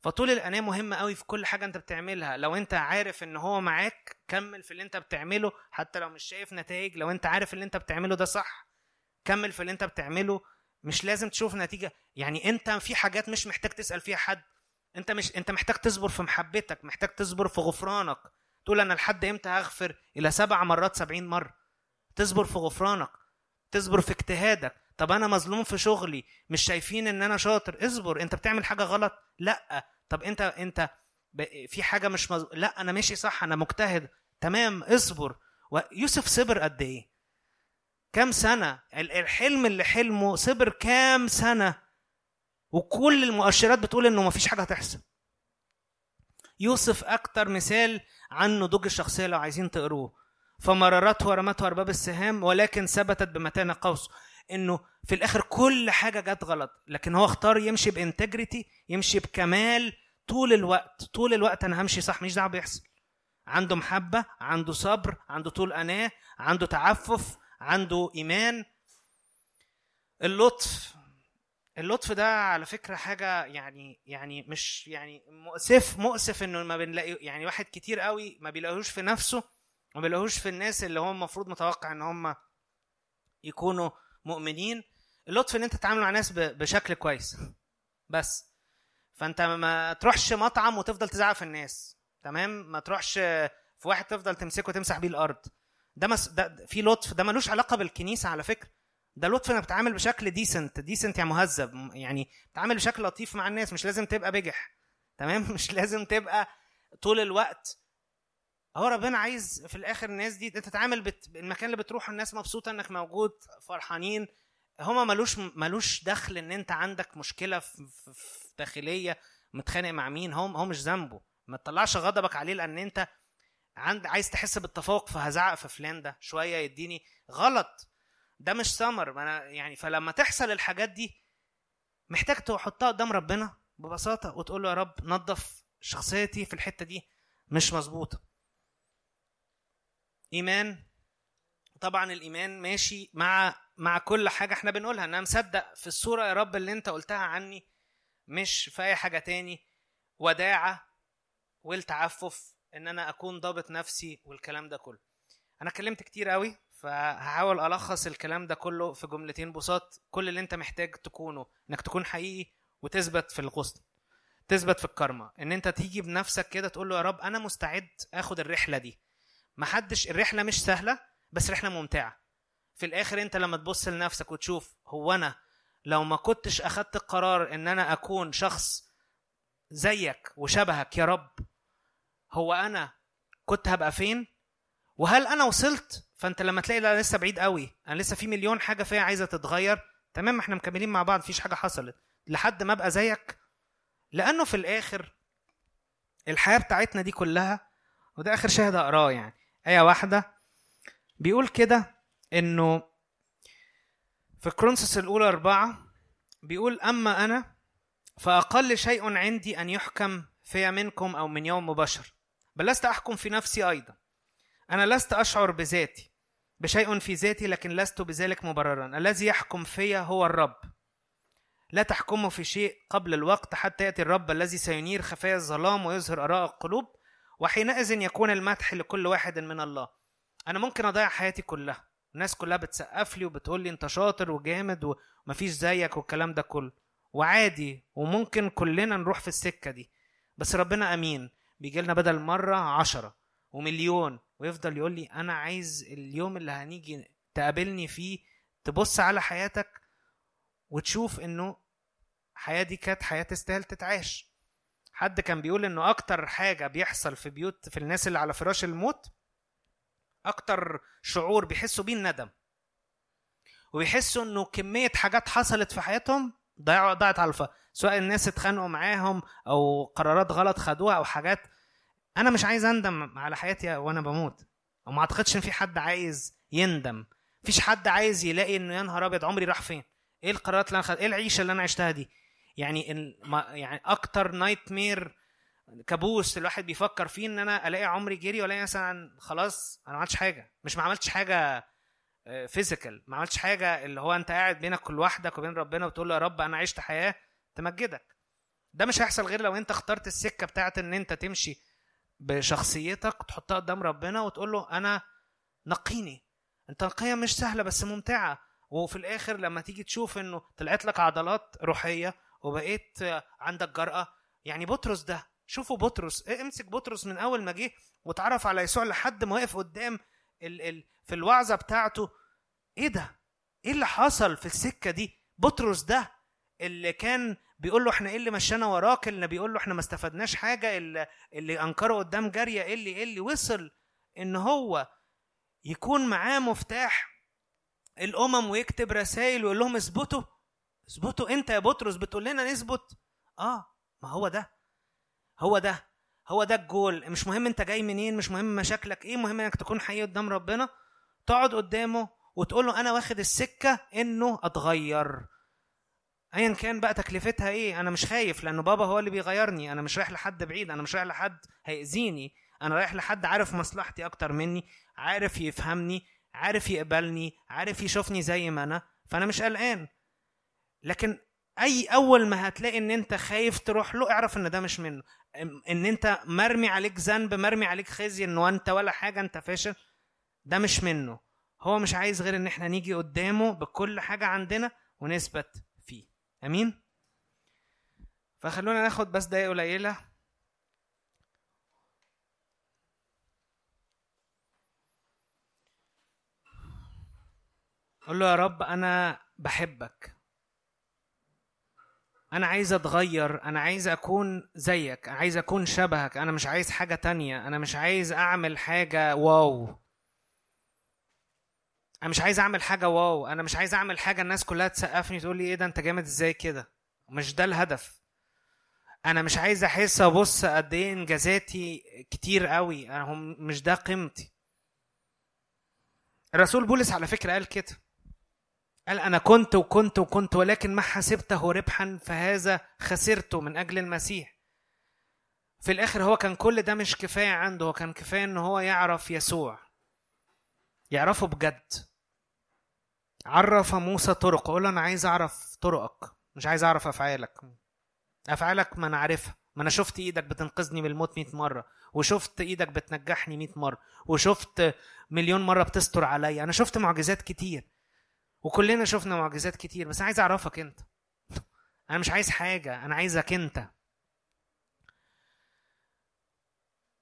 فطول الاناه مهم قوي في كل حاجة أنت بتعملها. لو أنت عارف إن هو معاك كمل في اللي أنت بتعمله. حتى لو مش شايف نتائج لو أنت عارف اللي أنت بتعمله ده صح كمل في اللي أنت بتعمله. مش لازم تشوف نتيجة. يعني انت في حاجات مش محتاج تسأل فيها حد. انت مش انت محتاج تصبر في محبتك محتاج تصبر في غفرانك. تقول أنا لحد إمتى هغفر إلى سبع مرات سبعين مرة؟ تصبر في غفرانك تصبر في اجتهادك. طب أنا مظلوم في شغلي مش شايفين إن أنا شاطر. اصبر أنت بتعمل حاجة غلط؟ لأ. طب أنت أنت في حاجة مش مز... لأ أنا ماشي صح أنا مجتهد. تمام اصبر. ويوسف صبر قد إيه؟ كام سنة؟ ال- الحلم اللي حلمه صبر كام سنة؟ وكل المؤشرات بتقول إنه مفيش حاجة هتحصل. يوسف أكتر مثال عن نضوج الشخصية لو عايزين تقروه. فمررته ورمته ارباب السهام ولكن ثبتت بمتانه قوس إنه في الآخر كل حاجة جت غلط. لكن هو اختار يمشي بإنتجريتي يمشي بكمال طول الوقت. طول الوقت أنا همشي صح مش دعوه بيحصل. عنده محبة عنده صبر عنده طول أناة عنده تعفف. عنده إيمان. اللطف اللطف ده على فكرة حاجة يعني يعني مش يعني مؤسف مؤسف إنه ما بنلاقي يعني واحد كتير قوي ما بيلاقيهوش في نفسه ما بيلاقيهوش في الناس اللي هو المفروض متوقع إن هم يكونوا مؤمنين. اللطف إن أنت تتعامل مع ناس بشكل كويس. بس. فأنت ما تروحش مطعم وتفضل تزعق في الناس. تمام؟ ما تروحش في واحد تفضل تمسكه وتمسح بيه الأرض. ده, مس... ده في لطف ده ملوش علاقة بالكنيسة على فكرة. ده لطف إنك بتتعامل بشكل decent decent يعني مهذب يعني بتتعامل بشكل لطيف مع الناس مش لازم تبقى بجح. تمام؟ مش لازم تبقى طول الوقت. هو ربنا عايز في الآخر الناس دي تتعامل بت... المكان اللي بتروحه الناس مبسوطة إنك موجود فرحانين. هما ملوش ملوش دخل إن أنت عندك مشكلة في... في داخلية متخانق مع مين. هو هو مش ذنبه. ما تطلعش غضبك عليه لأن أنت عند عايز تحس بالتفوق فهزعق في فلان ده شوية يديني غلط. ده مش سمر ما أنا يعني فلما تحصل الحاجات دي محتاج تحطها قدام ربنا ببساطة وتقول له يا رب نظف شخصيتي في الحتة دي مش مظبوطة. إيمان طبعا الإيمان ماشي مع مع كل حاجة إحنا بنقولها أنا مصدق في الصورة يا رب اللي أنت قلتها عني مش في أي حاجة تاني. وداعة والتعفف إن أنا أكون ضابط نفسي والكلام ده كله. أنا اتكلمت كتير قوي فهحاول ألخص الكلام ده كله في جملتين بساط. كل اللي أنت محتاج تكونه إنك تكون حقيقي وتثبت في الغصن تثبت في الكرمة إن أنت تيجي بنفسك كده تقول له يا رب أنا مستعد آخد الرحلة دي. محدش الرحلة مش سهلة بس رحلة ممتعة. في الآخر أنت لما تبص لنفسك وتشوف هو أنا لو ما كنتش أخدت القرار إن أنا أكون شخص زيك وشبهك يا رب هو أنا كنت هبقى فين؟ وهل أنا وصلت؟ فأنت لما تلاقي لا لسه بعيد قوي. أنا لسه في مليون حاجة فيها عايزة تتغير. تمام إحنا مكملين مع بعض مفيش حاجة حصلت. لحد ما أبقى زيك؟ لأنه في الآخر الحياة بتاعتنا دي كلها وده آخر شاهد أقراه يعني. آية واحدة. بيقول كده إنه في كرونسوس الأولى أربعة بيقول أما أنا فأقل شيء عندي أن يحكم في منكم أو من يوم بشر بل لست أحكم في نفسي أيضا. أنا لست أشعر بذاتي بشيء في ذاتي لكن لست بذلك مبررا. الذي يحكم في هو الرب. لا تحكموا في شيء قبل الوقت حتى يأتي الرب الذي سينير خفايا الظلام ويظهر آراء القلوب وحينئذ يكون المدح لكل واحد من الله. أنا ممكن أضيع حياتي كلها. الناس كلها بتسقف لي وبتقول لي أنت شاطر وجامد ومفيش زيك والكلام ده كله. وعادي وممكن كلنا نروح في السكة دي. بس ربنا أمين. بيجي لنا بدل مرة عشرة ومليون ويفضل يقول لي أنا عايز اليوم اللي هنيجي تقابلني فيه تبص على حياتك وتشوف إنه حياة دي كانت حياة تستاهل تتعاش. حد كان بيقول إنه أكتر حاجة بيحصل في بيوت في الناس اللي على فراش الموت أكتر شعور بيحسوا بيه الندم. وبيحسوا إنه كمية حاجات حصلت في حياتهم ضيعوا ضاعت على الفا سواء الناس اتخانقوا معاهم أو قرارات غلط خدوها أو حاجات أنا مش عايز أندم على حياتي وأنا بموت. وما أعتقدش إن في حد عايز يندم. مفيش حد عايز يلاقي إنه يا نهار أبيض عمري راح فين. إيه القرارات اللي أنا خد... إيه العيشة اللي أنا عشتها دي؟ يعني ال... ما... يعني أكتر nightmare كابوس الواحد بيفكر فيه إن أنا ألاقي عمري جري وألاقي مثلا خلاص أنا ما عملتش حاجة. مش ما عملتش حاجة physical ما عملتش حاجة اللي هو أنت قاعد بينك لوحدك وبين ربنا وتقول له يا رب أنا عشت حياة تمجدك. ده مش هيحصل غير لو أنت اخترت السكة بتاعت إن أنت تمشي بشخصيتك تحطها قدام ربنا وتقول له أنا نقيني. التنقيه مش سهلة بس ممتعة. وفي الآخر لما تيجي تشوف إنه طلعت لك عضلات روحية وبقيت عندك جرأة يعني بطرس ده شوفوا بطرس. امسك بطرس من أول ما جه واتعرف على يسوع لحد ما وقف قدام ال ال في الوعظة بتاعته. إيه ده؟ إيه اللي حصل في السكة دي؟ بطرس ده اللي كان بيقول له إحنا إيه اللي مشانا وراك؟ اللي بيقول له إحنا ما استفدناش حاجة اللي, اللي أنكره قدام جارية إيه اللي إيه اللي وصل؟ إن هو يكون معاه مفتاح الأمم ويكتب رسائل ويقول لهم اثبتوا اثبتوا أنت يا بطرس بتقول لنا نثبت. آه ما هو ده هو ده هو ده الجول. مش مهم أنت جاي منين مش مهم مشاكلك إيه مهم إنك تكون حقيقي قدام ربنا. تقعد قدامه وتقول له أنا واخد السكة إنه اتغير. ايا كان بقى تكلفتها إيه أنا مش خايف لأنه بابا هو اللي بيغيرني أنا مش رايح لحد بعيد أنا مش رايح لحد هيأذيني أنا رايح لحد عارف مصلحتي أكتر مني عارف يفهمني عارف يقبلني عارف يشوفني زي ما أنا فأنا مش قلقان. لكن أي أول ما هتلاقي إن أنت خايف تروح له اعرف إن ده مش منه. إن أنت مرمي عليك ذنب مرمي عليك خزي انه أنت ولا حاجة أنت فاشل ده مش منه. هو مش عايز غير إن إحنا نيجي قدامه بكل حاجة عندنا ونثبت. آمين. فخلونا ناخد بس دقايق قليلة. قول له يا رب أنا بحبك. أنا عايز أتغير أنا عايز أكون زيك عايز أكون شبهك أنا مش عايز حاجة تانية أنا مش عايز أعمل حاجة واو. أنا مش عايز أعمل حاجة واو أنا مش عايز أعمل حاجة الناس كلها تسقفني تقول لي إيه ده أنت جامد إزاي كده؟ مش ده الهدف. أنا مش عايز أحس أبص قد إيه إنجازاتي كتير قوي أنا هم مش ده قيمتي. الرسول بولس على فكرة قال كده. قال أنا كنت وكنت وكنت ولكن ما حسبته ربحا فهذا خسرته من أجل المسيح. في الآخر هو كان كل ده مش كفاية عنده هو كان كفاية إن هو يعرف يسوع يعرفه بجد. عرف موسى طرق قول أنا عايز أعرف طرقك. مش عايز أعرف أفعالك. أفعالك ما أنا عارفها. ما أنا شفت إيدك بتنقذني من الموت 100 مرة وشفت إيدك بتنجحني 100 مرة وشفت مليون مرة بتستر عليا. أنا شفت معجزات كتير وكلنا شفنا معجزات كتير بس أنا عايز أعرفك أنت. أنا مش عايز حاجة أنا عايزك أنت.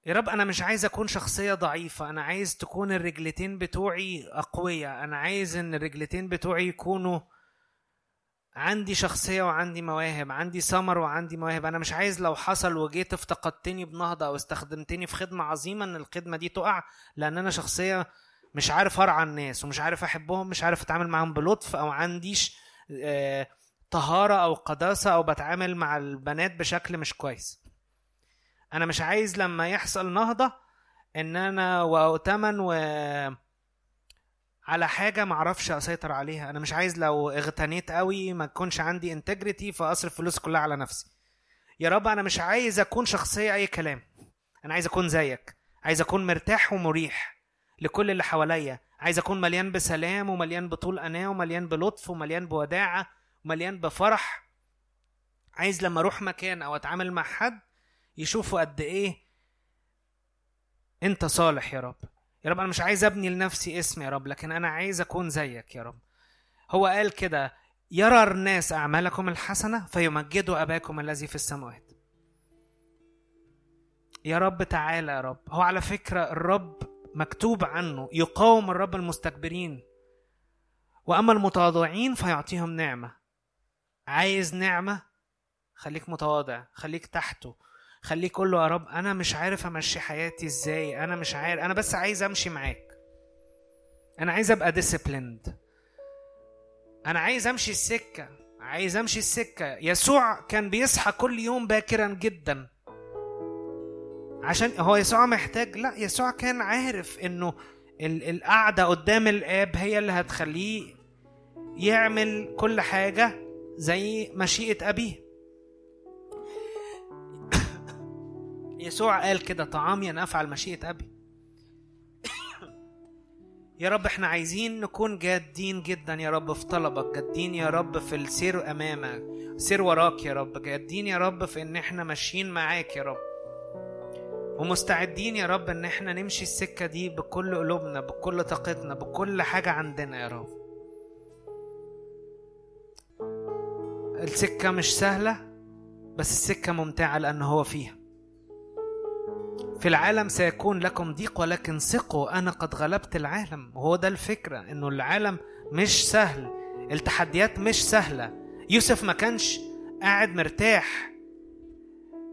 يا رب أنا مش عايز أكون شخصية ضعيفة أنا عايز تكون الرجلتين بتوعي أقوياء أنا عايز إن الرجلتين بتوعي يكونوا عندي شخصية وعندي مواهب عندي سمر وعندي مواهب. أنا مش عايز لو حصل وجيت افتقدتني بنهضة أو استخدمتني في خدمة عظيمة إن الخدمة دي تقع لأن أنا شخصية مش عارف أرعى الناس ومش عارف أحبهم مش عارف أتعامل معاهم بلطف أو عنديش آه طهارة أو قداسة أو بتعامل مع البنات بشكل مش كويس. أنا مش عايز لما يحصل نهضة إن أنا واؤتمن و على حاجة معرفش أسيطر عليها. أنا مش عايز لو اغتنيت قوي ما تكونش عندي انتجريتي فأصرف فلوس كلها على نفسي. يا رب أنا مش عايز أكون شخصية أي كلام. أنا عايز أكون زيك. عايز أكون مرتاح ومريح لكل اللي حواليا. عايز أكون مليان بسلام ومليان بطول أناة ومليان بلطف ومليان بوداعة ومليان بفرح. عايز لما أروح مكان أو أتعامل مع حد يشوفوا قد إيه أنت صالح يا رب. يا رب أنا مش عايز أبني لنفسي اسم يا رب لكن أنا عايز أكون زيك يا رب. هو قال كده يرى الناس أعمالكم الحسنة فيمجدوا أباكم الذي في السماوات. يا رب تعالى يا رب. هو على فكرة الرب مكتوب عنه يقاوم الرب المستكبرين. وأما المتواضعين فيعطيهم نعمة. عايز نعمة؟ خليك متواضع خليك تحته. خليك قول له يا رب. أنا مش عارف أمشي حياتي إزاي. أنا مش عارف. أنا بس عايز أمشي معاك. أنا عايز أبقى ديسيبليند أنا عايز أمشي السكة. عايز أمشي السكة. يسوع كان بيصحى كل يوم باكرا جدا. عشان هو يسوع محتاج. لا يسوع كان عارف إنه ال- القعدة قدام الآب هي اللي هتخليه يعمل كل حاجة زي مشيئة أبيه. يسوع قال كده طعامي أن أفعل مشيئة أبي. يا رب إحنا عايزين نكون جادين جدا يا رب في طلبك جادين يا رب في السير أمامك سير وراك يا رب جادين يا رب في إن إحنا ماشيين معاك يا رب. ومستعدين يا رب إن إحنا نمشي السكة دي بكل قلوبنا بكل طاقتنا بكل حاجة عندنا يا رب. السكة مش سهلة بس السكة ممتعة لأن هو فيها. في العالم سيكون لكم ضيق ولكن ثقوا أنا قد غلبت العالم. وهو ده الفكرة إنه العالم مش سهل التحديات مش سهلة. يوسف ما كانش قاعد مرتاح.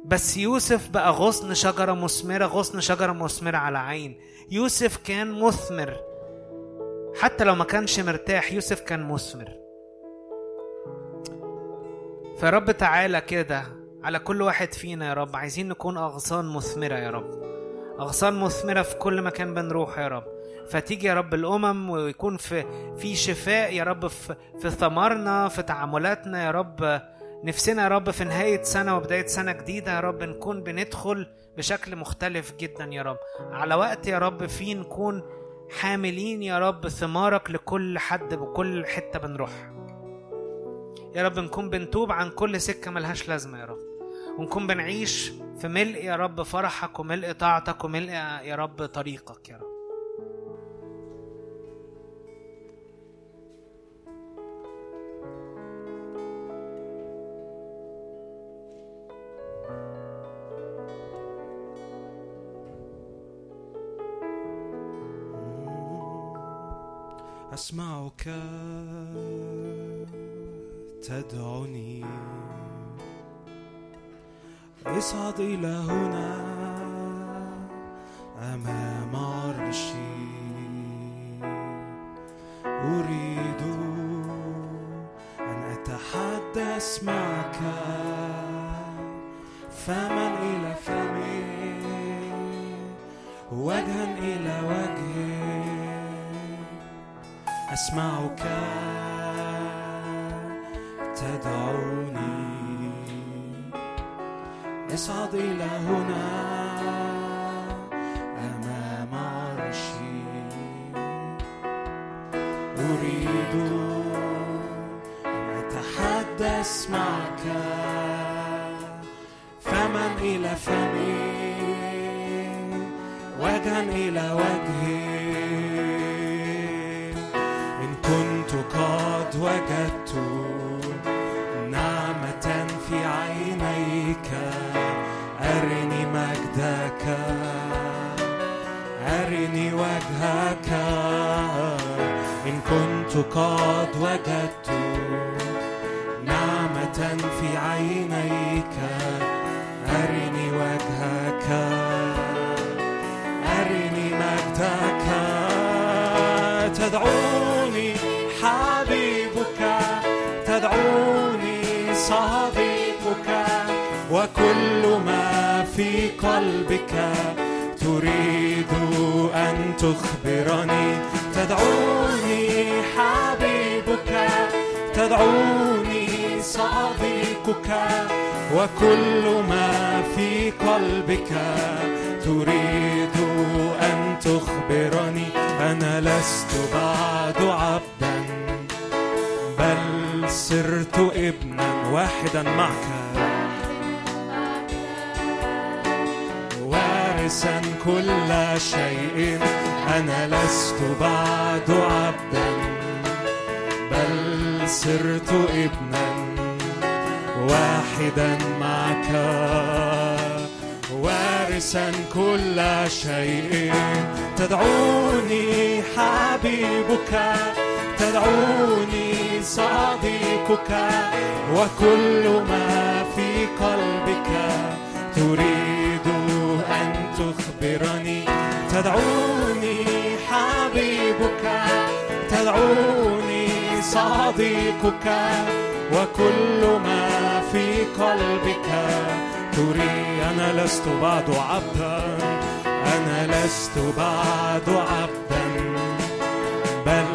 بس يوسف بقى غصن شجرة مثمرة غصن شجرة مثمرة على عين. يوسف كان مثمر. حتى لو ما كانش مرتاح يوسف كان مثمر. فرب تعالى كده على كل واحد فينا يا رب. عايزين نكون أغصان مثمرة يا رب. أغصان مثمرة في كل مكان بنروح يا رب. فتيجي يا رب الأمم ويكون في في شفاء يا رب في في ثمرنا في تعاملاتنا يا رب. نفسنا يا رب في نهاية سنة وبداية سنة جديدة يا رب نكون بندخل بشكل مختلف جدا يا رب. على وقت يا رب فيه نكون حاملين يا رب ثمارك لكل حد بكل حتة بنروح. يا رب نكون بنتوب عن كل سكة ملهاش لازمة يا رب. ونكون بنعيش في ملء يا رب فرحك وملء طاعتك وملء يا رب طريقك يا رب. أسمعك تدعوني. اصعد إلى هنا أمام عرشي أريد أن أتحدث معك فما إلى فمي وجها إلى وجهي أسمعك تدعوني. اصعد إلى هنا أمام عرشي. أريد أن أتحدث معك. فمن إلى فمي؟ وجها إلى وجهي. كنت قد وجدت نعمة في عينيك. أرني وجهك. أرني مجدك. تدعوني حبيبك. تدعوني صديقك. وكل ما في قلبك تريد أن تخبرني تدعوني حبيبك تدعوني صديقك وكل ما في قلبك تريد أن تخبرني أنا لست بعد عبدا بل صرت ابنا واحدا معك. وارثا كل شيء. أنا لست بعد عبدا بل صرت ابنا واحدا معك. وارثا كل شيء. تدعوني حبيبك تدعوني صديقك. وكل ما في قلبك تريد تخبرني تدعوني حبيبك تدعوني صديقك وكل ما في قلبك. تري أنا لست بعد عبدا أنا لست بعد عبدا بل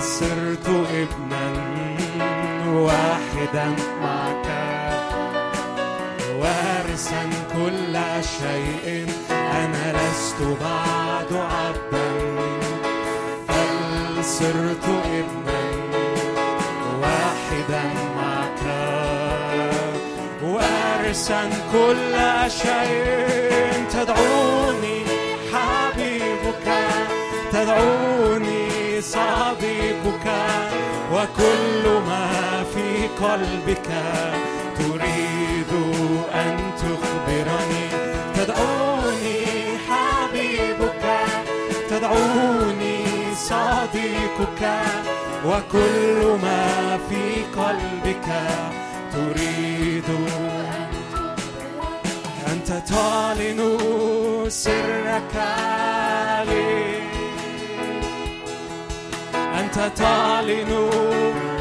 صرت ابنا واحدا معك. وارثا كل شيء. أنا لست بعد عبدا بل صرت ابنا واحدا معك. وارثا كل شيء. تدعوني حبيبك تدعوني صديقك. وكل ما في قلبك تريد أن تدعوني حبيبك تدعوني صديقك. وكل ما في قلبك تريد أنت تعلن سرك لي. أنت تعلن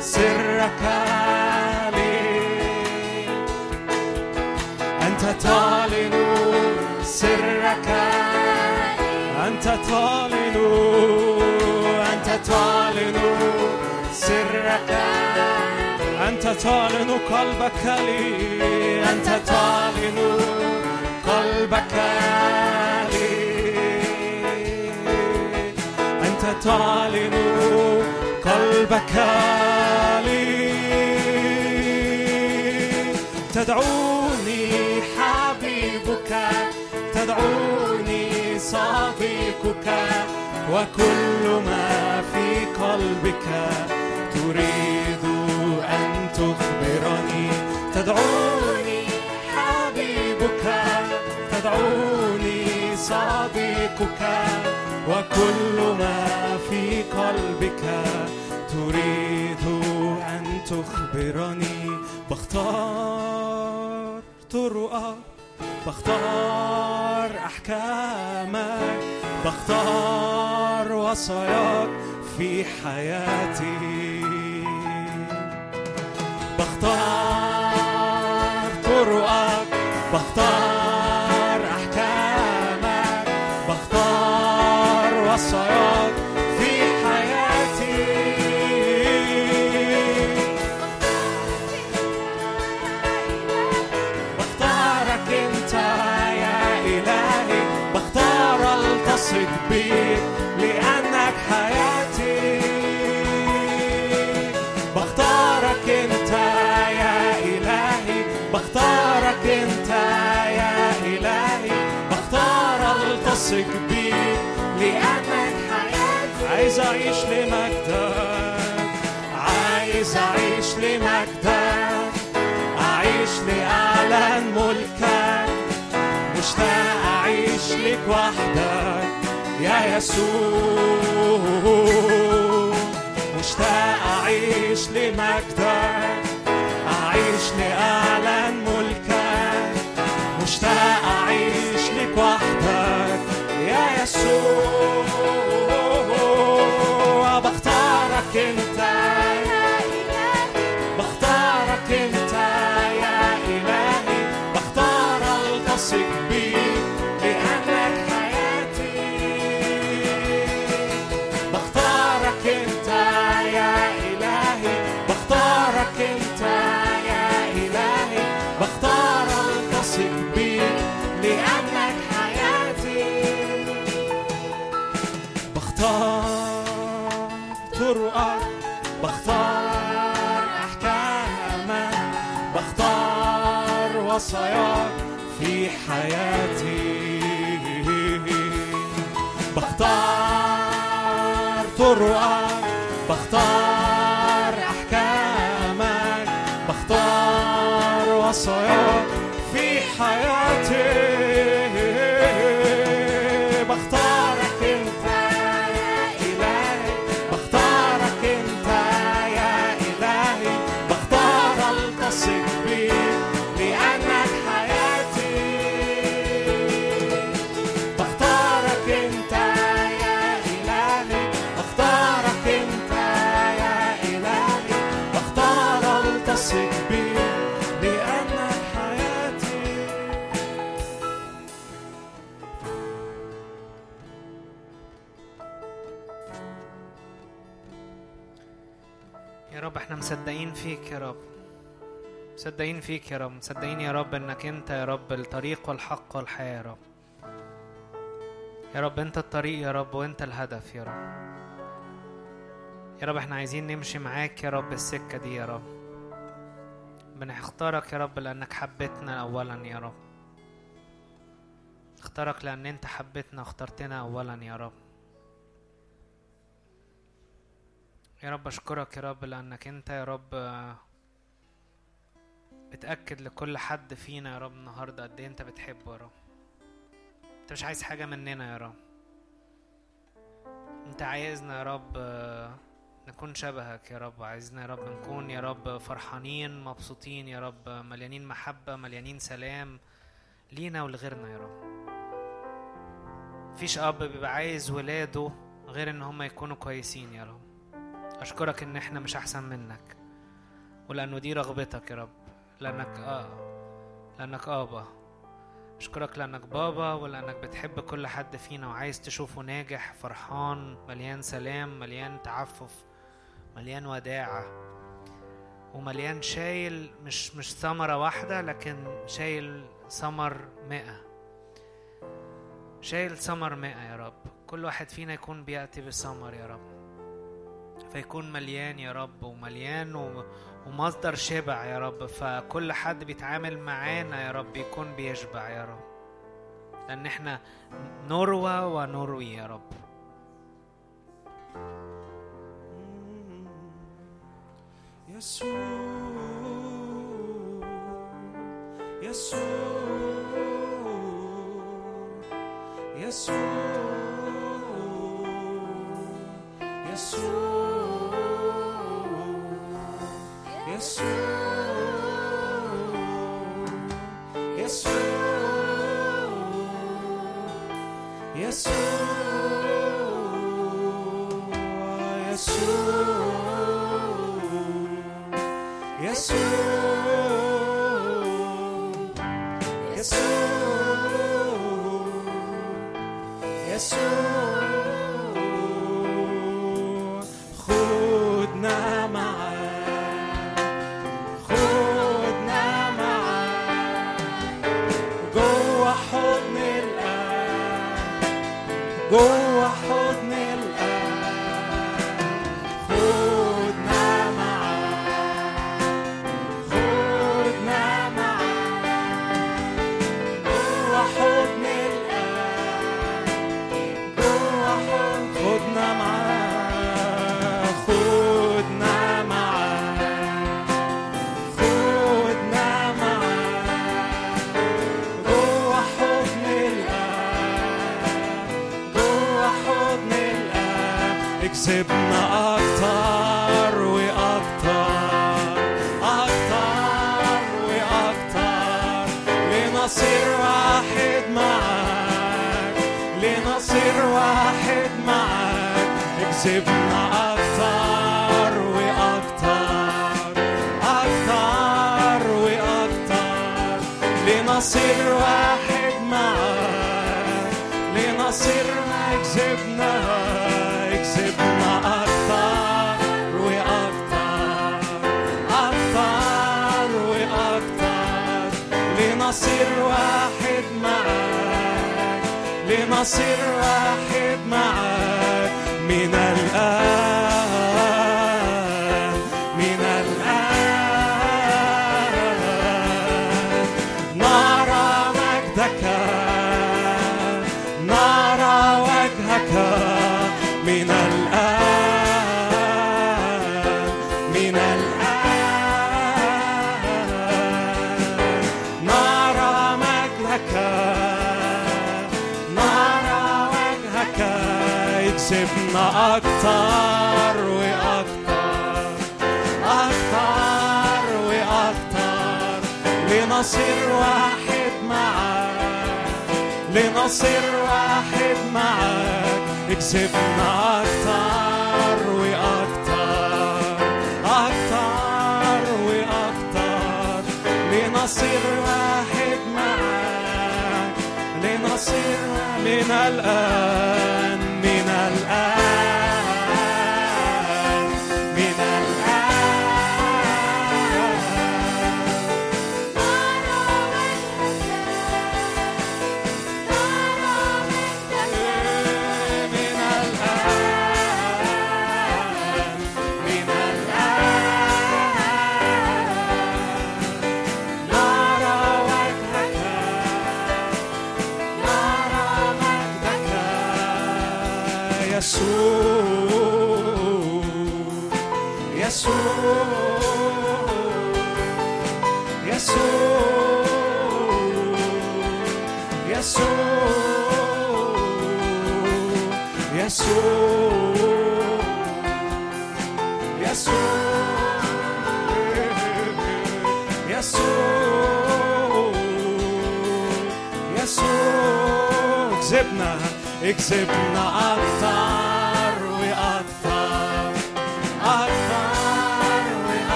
سرك لي. تعلن سرك. أنت تعلن أنت تعلن سرك. أنت تعلن قلبك لي. أنت تعلن قلبك لي. أنت تعلن قلبك لي. تدعوني تدعوني صديقك وكل ما في قلبك تريد أن تخبرني. تدعوني حبيبك تدعوني صديقك وكل ما في قلبك تريد أن تخبرني. بختار طرقك بختار أحكامك بختار وصاياك في حياتي. بختار طرقك بختار أحكامك بختار وصاياك. وحدك يا يسوع. مشتاق أعيش لمجدك أعيش لأعلن ملكك. مشتاق أعيش لك وحدك يا يسوع. طرقك بختار أحكامك بختار وصاياك في حياتي. رب مصدقين فيك يا رب مصدقين يا رب انك انت يا رب الطريق والحق والحياة يا رب يا رب انت الطريق يا رب وانت الهدف يا رب يا رب إحنا عايزين نمشي معاك يا رب السكة دي يا رب بنختارك يا رب لانك حبيتنا اولا يا رب اختارك لأن انت حبيتنا واخترتنا اولا يا رب يا رب اشكرك يا رب لانك انت يا رب بتاكد لكل حد فينا يا رب النهارده قد إيه أنت بتحبه يا رب. أنت مش عايز حاجة مننا يا رب. أنت عايزنا يا رب آه، نكون شبهك يا رب. عايزنا يا رب نكون يا رب فرحانين مبسوطين يا رب مليانين محبة مليانين سلام لينا ولغيرنا يا رب. مفيش أب بيبقى عايز ولاده غير إن هم يكونوا كويسين يا رب. أشكرك إن إحنا مش أحسن منك ولأنه دي رغبتك يا رب. لأنك آه لأنك آبا. أشكرك لأنك بابا ولأنك بتحب كل حد فينا وعايز تشوفه ناجح فرحان مليان سلام مليان تعفف مليان وداعة ومليان شايل مش مش ثمرة واحدة لكن شايل ثمر مئة. شايل ثمر مئة يا رب. كل واحد فينا يكون بيأتي بثمر يا رب. فيكون مليان يا رب ومليان ومصدر شبع يا رب فكل حد بيتعامل معانا يا رب يكون بيشبع يا رب. لأن إحنا نروى ونروي يا رب. يسوع يسوع يسوع يسوع Yes,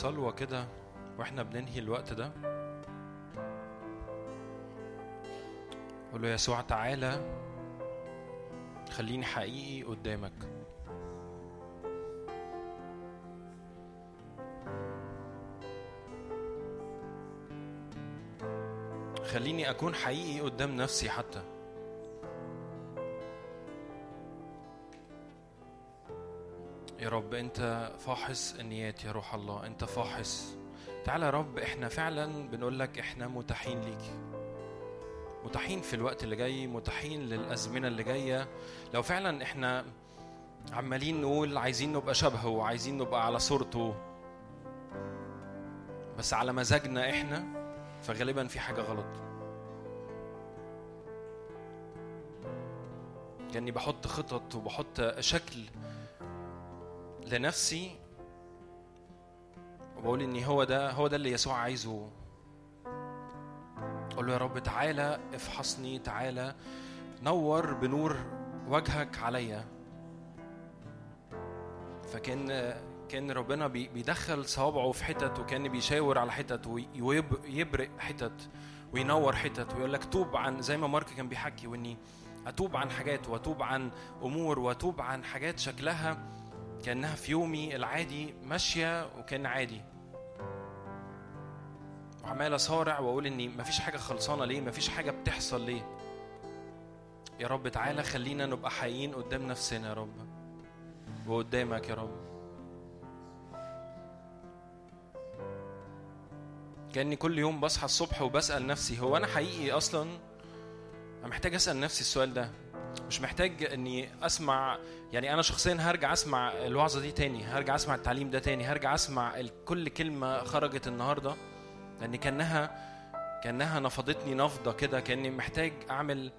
صلوة كده وإحنا بننهي الوقت ده. قول له يسوع تعالى خليني حقيقي قدامك. خليني أكون حقيقي قدام نفسي حتى. أنت فاحص النيات يا روح الله أنت فاحص. تعالى يا رب إحنا فعلا بنقول لك إحنا متاحين ليك. متاحين في الوقت اللي جاي متاحين للأزمنة اللي جاية. لو فعلا إحنا عمالين نقول عايزين نبقى شبهه وعايزين نبقى على صورته بس على مزاجنا إحنا فغالبا في حاجة غلط. كأني بحط خطط وبحط شكل لنفسي وبقول إن هو ده هو ده اللي يسوع عايزه. أقول له يا رب تعالى افحصني تعالى نور بنور وجهك عليا. فكأن كأن ربنا بي- بيدخل صوابعه في حتت وكأن بيشاور على حتت ويبرق حتت وينور حتت ويقول لك توب عن زي ما مارك كان بيحكي وإني أتوب عن حاجات وأتوب عن أمور وأتوب عن حاجات شكلها. كأنها في يومي العادي ماشية وكأن عادي. وعمال أصارع وأقول إني مفيش حاجة خلصانة ليه؟ مفيش حاجة بتحصل ليه؟ يا رب تعالى خلينا نبقى حقيقيين قدام نفسنا يا رب. وقدامك يا رب. كأني كل يوم بصحى الصبح وبسأل نفسي هو أنا حقيقي أصلا؟ أنا محتاج أسأل نفسي السؤال ده. مش محتاج إني أسمع يعني أنا شخصيا هرجع أسمع الوعظه دي تاني هرجع أسمع التعليم ده تاني هرجع أسمع كل كلمة خرجت النهارده لأن كأنها كأنها نفضتني نفضة كده كأني محتاج أعمل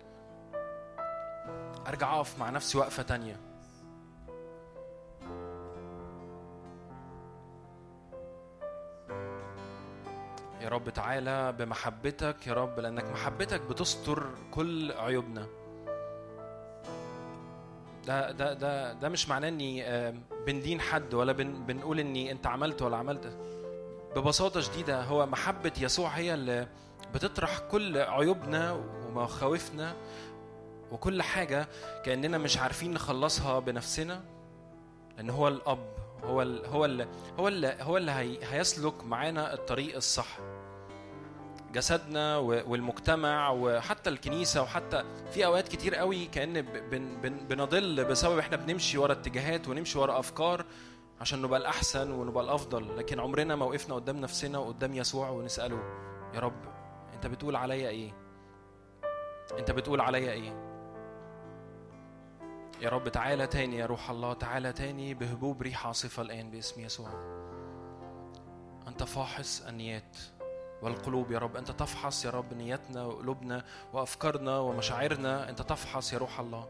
أرجع أقف مع نفسي وقفة تانية. يا رب تعالى بمحبتك يا رب لأنك محبتك بتستر كل عيوبنا. ده ده ده ده مش معناه إني بندين حد ولا بن بنقول إني أنت عملت ولا عملت. ببساطة شديدة هو محبة يسوع هي اللي بتطرح كل عيوبنا ومخاوفنا وكل حاجة كأننا مش عارفين نخلصها بنفسنا لأن هو الأب هو ال هو ال هو اللي هو اللي هي هيسلك معانا الطريق الصح. جسدنا والمجتمع وحتى الكنيسة وحتى في أوقات كتير قوي كأن بنضل بسبب إحنا بنمشي ورا اتجاهات ونمشي ورا أفكار عشان نبقى الأحسن ونبقى الأفضل. لكن عمرنا ما وقفنا قدام نفسنا وقدام يسوع ونسأله يا رب أنت بتقول عليا إيه؟ أنت بتقول عليا إيه؟ يا رب تعالى تاني يا روح الله تعالى تاني بهبوب ريح عاصفة الآن باسم يسوع. أنت فاحص النيات والقلوب يا رب. أنت تفحص يا رب نياتنا وقلوبنا وأفكارنا ومشاعرنا. أنت تفحص يا روح الله.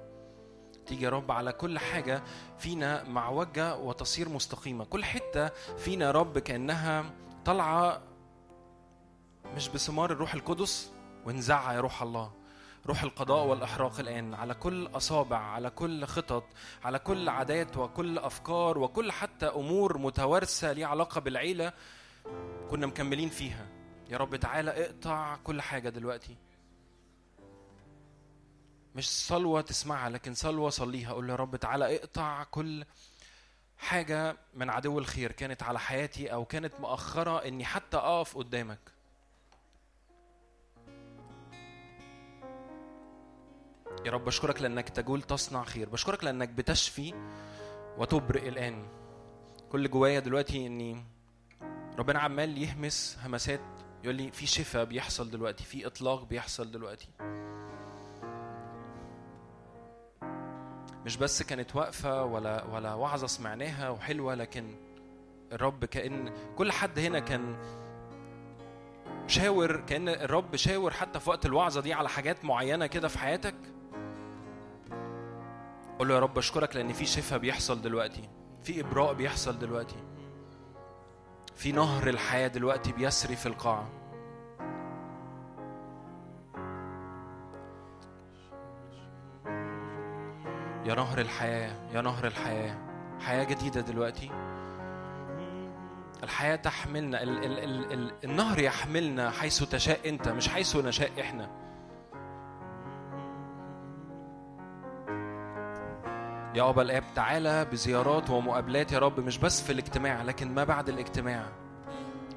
تيجي يا رب على كل حاجة فينا معوجة وتصير مستقيمة. كل حتة فينا يا رب كأنها طالعة مش بثمار الروح القدس ونزعها يا روح الله. روح القضاء والإحراق الآن على كل أصابع على كل خطط على كل عادات وكل أفكار وكل حتى أمور متوارثة ليها علاقة بالعيلة كنا مكملين فيها. يا رب تعالى اقطع كل حاجة دلوقتي. مش صلوة تسمعها لكن صلوة صليها. قول يا رب تعالى اقطع كل حاجة من عدو الخير كانت على حياتي أو كانت مؤخرة إني حتى أقف قدامك. يا رب بشكرك لأنك تجول تصنع خير. بشكرك لأنك بتشفي وتبرئ الآن. كل جوايا دلوقتي إني ربنا عمال يهمس همسات يقول لي في شفاء بيحصل دلوقتي في إطلاق بيحصل دلوقتي. مش بس كانت واقفة ولا ولا وعظة سمعناها وحلوة لكن الرب كأن كل حد هنا كان شاور كأن الرب شاور حتى في وقت الوعظة دي على حاجات معينة كده في حياتك. قول له يا رب أشكرك لأن في شفاء بيحصل دلوقتي في إبراء بيحصل دلوقتي. في نهر الحياة دلوقتي بيسري في القاعة. يا نهر الحياة يا نهر الحياة. حياة جديدة دلوقتي. الحياة تحملنا ال ال ال ال النهر يحملنا حيث تشاء أنت مش حيث نشاء إحنا. يا أبا الآب تعالى بزيارات ومقابلات يا رب مش بس في الاجتماع لكن ما بعد الاجتماع.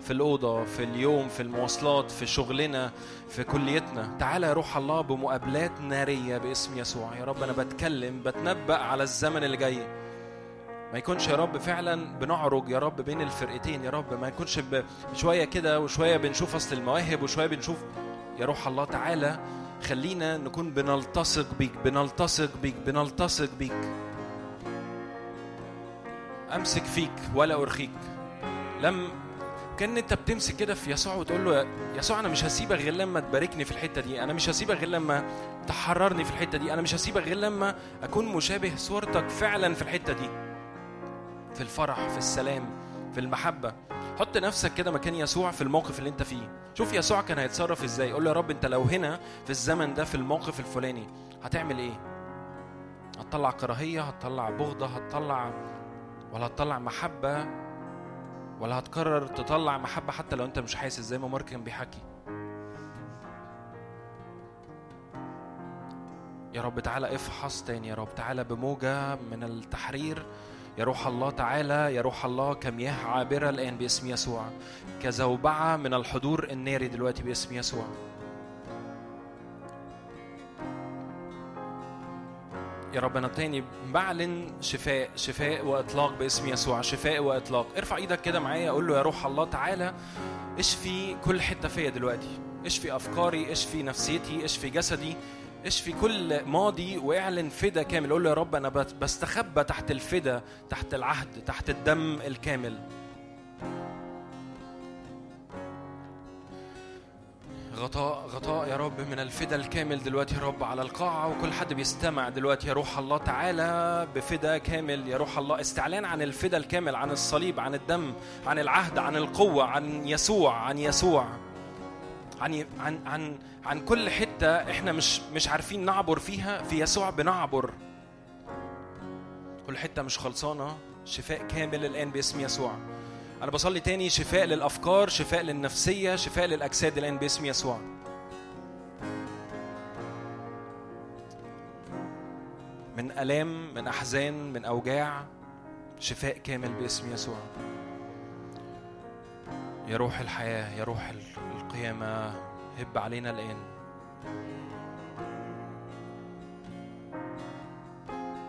في الأوضة في اليوم في المواصلات في شغلنا في كليتنا. تعالى يا روح الله بمقابلات نارية باسم يسوع. يا رب أنا بتكلم بتنبأ على الزمن اللي جاي. ما يكونش يا رب فعلا بنعرج يا رب بين الفرقتين. يا رب ما يكونش شوية كده وشوية بنشوف أصل المواهب وشوية بنشوف. يا روح الله تعالى خلينا نكون بنلتصق بيك بنلتصق بيك بنلتصق بيك. أمسك فيك ولا أرخيك. لم كأن أنت بتمسك كده في يسوع وتقول له يسوع أنا مش هسيبك غير لما تباركني في الحتة دي. أنا مش هسيبك غير لما تحررني في الحتة دي. أنا مش هسيبك غير لما أكون مشابه صورتك فعلا في الحتة دي. في الفرح في السلام في المحبة. حط نفسك كده مكان يسوع في الموقف اللي أنت فيه. شوف يسوع كان هيتصرف إزاي. قول له يا رب أنت لو هنا في الزمن ده في الموقف الفلاني هتعمل إيه؟ هتطلع كراهية هتطلع بغضة هتطلع ولا هتطلع محبة ولا هتقرر تطلع محبة حتى لو انت مش حاسس زي ما مارك كان بيحكي. يا رب تعالى افحص تاني يا رب تعالى بموجة من التحرير. يا روح الله تعالى يا روح الله كمياه عابرة الآن باسم يسوع. كزوبعة من الحضور الناري دلوقتي باسم يسوع. يا رب أنا تاني بعلن شفاء شفاء وإطلاق باسم يسوع شفاء وإطلاق. ارفع إيدك كده معايا أقول له يا روح الله تعالى اشفي كل حتة فيا دلوقتي؟ اشفي أفكاري؟ اشفي نفسيتي؟ اشفي جسدي؟ اشفي كل ماضي؟ واعلن فدا كامل. قول له يا رب أنا بستخبى تحت الفدا تحت العهد تحت الدم الكامل. غطاء غطاء يا رب من الفدا الكامل دلوقتي يا رب على القاعة وكل حد بيستمع دلوقتي يا روح الله تعالى بفدا كامل يا روح الله. استعلان عن الفدا الكامل عن الصليب عن الدم عن العهد عن القوة عن يسوع عن يسوع. عن عن عن عن كل حتة إحنا مش مش عارفين نعبر فيها في يسوع بنعبر. كل حتة مش خلصانة شفاء كامل الآن باسم يسوع. أنا بصلي تاني شفاء للأفكار شفاء للنفسية شفاء للأجساد الآن باسم يسوع. من ألام من أحزان من أوجاع شفاء كامل باسم يسوع. يا روح الحياة يا روح ال- القيامة هب علينا الآن.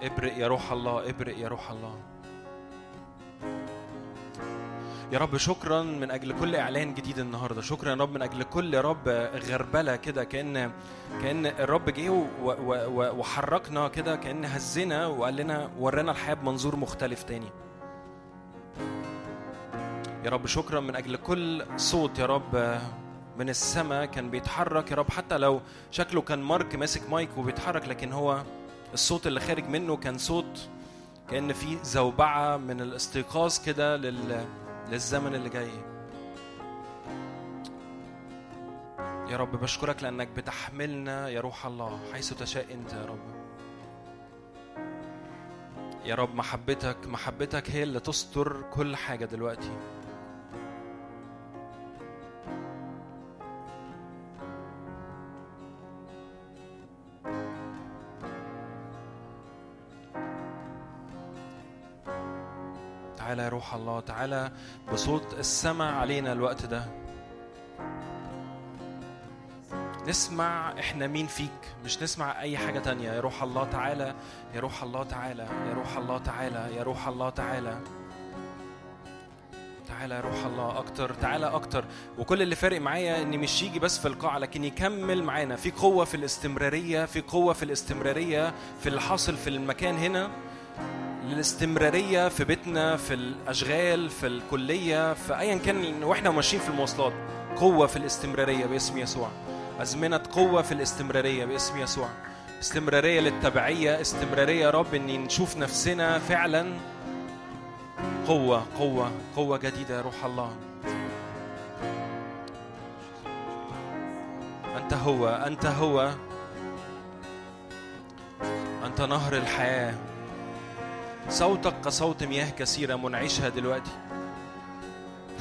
ابرق يا روح الله ابرق يا روح الله. يا رب شكرا من أجل كل إعلان جديد النهارده. شكرا يا رب من أجل كل رب غربلة كده كأن كأن الرب جه وحركنا كده كأن هزنا وقال لنا ورانا الحياة بمنظور مختلف تاني. يا رب شكرا من أجل كل صوت يا رب من السماء كان بيتحرك. يا رب حتى لو شكله كان مارك ماسك مايك وبيتحرك لكن هو الصوت اللي خارج منه كان صوت كأن في زوبعة من الاستيقاظ كده لل... للزمن اللي جاي. يا رب بشكرك لأنك بتحملنا يا روح الله. حيث تشاء أنت يا رب. يا رب محبتك محبتك هي اللي تستر كل حاجة دلوقتي. روح الله تعالى بصوت السماء علينا الوقت ده. نسمع إحنا مين فيك؟ مش نسمع أي حاجة تانية. يا روح الله تعالى يا روح الله تعالى يا روح الله تعالى يا روح الله تعالى. تعالى يا روح الله أكتر تعالى أكتر. وكل اللي فارق معايا إن مش يجي بس في القاعة لكن يكمل معانا. في قوة في الاستمرارية في قوة في الاستمرارية في اللي حاصل في المكان هنا. للاستمرارية في بيتنا في الأشغال في الكلية في أيا كان وإحنا ماشيين في المواصلات. قوة في الاستمرارية باسم يسوع. أزمنة قوة في الاستمرارية باسم يسوع. استمرارية للتبعية استمرارية يا رب إن نشوف نفسنا فعلا قوة قوة قوة جديدة. يا روح الله. أنت هو أنت هو. أنت نهر الحياة. صوتك كصوت مياه كثيرة منعشها دلوقتي.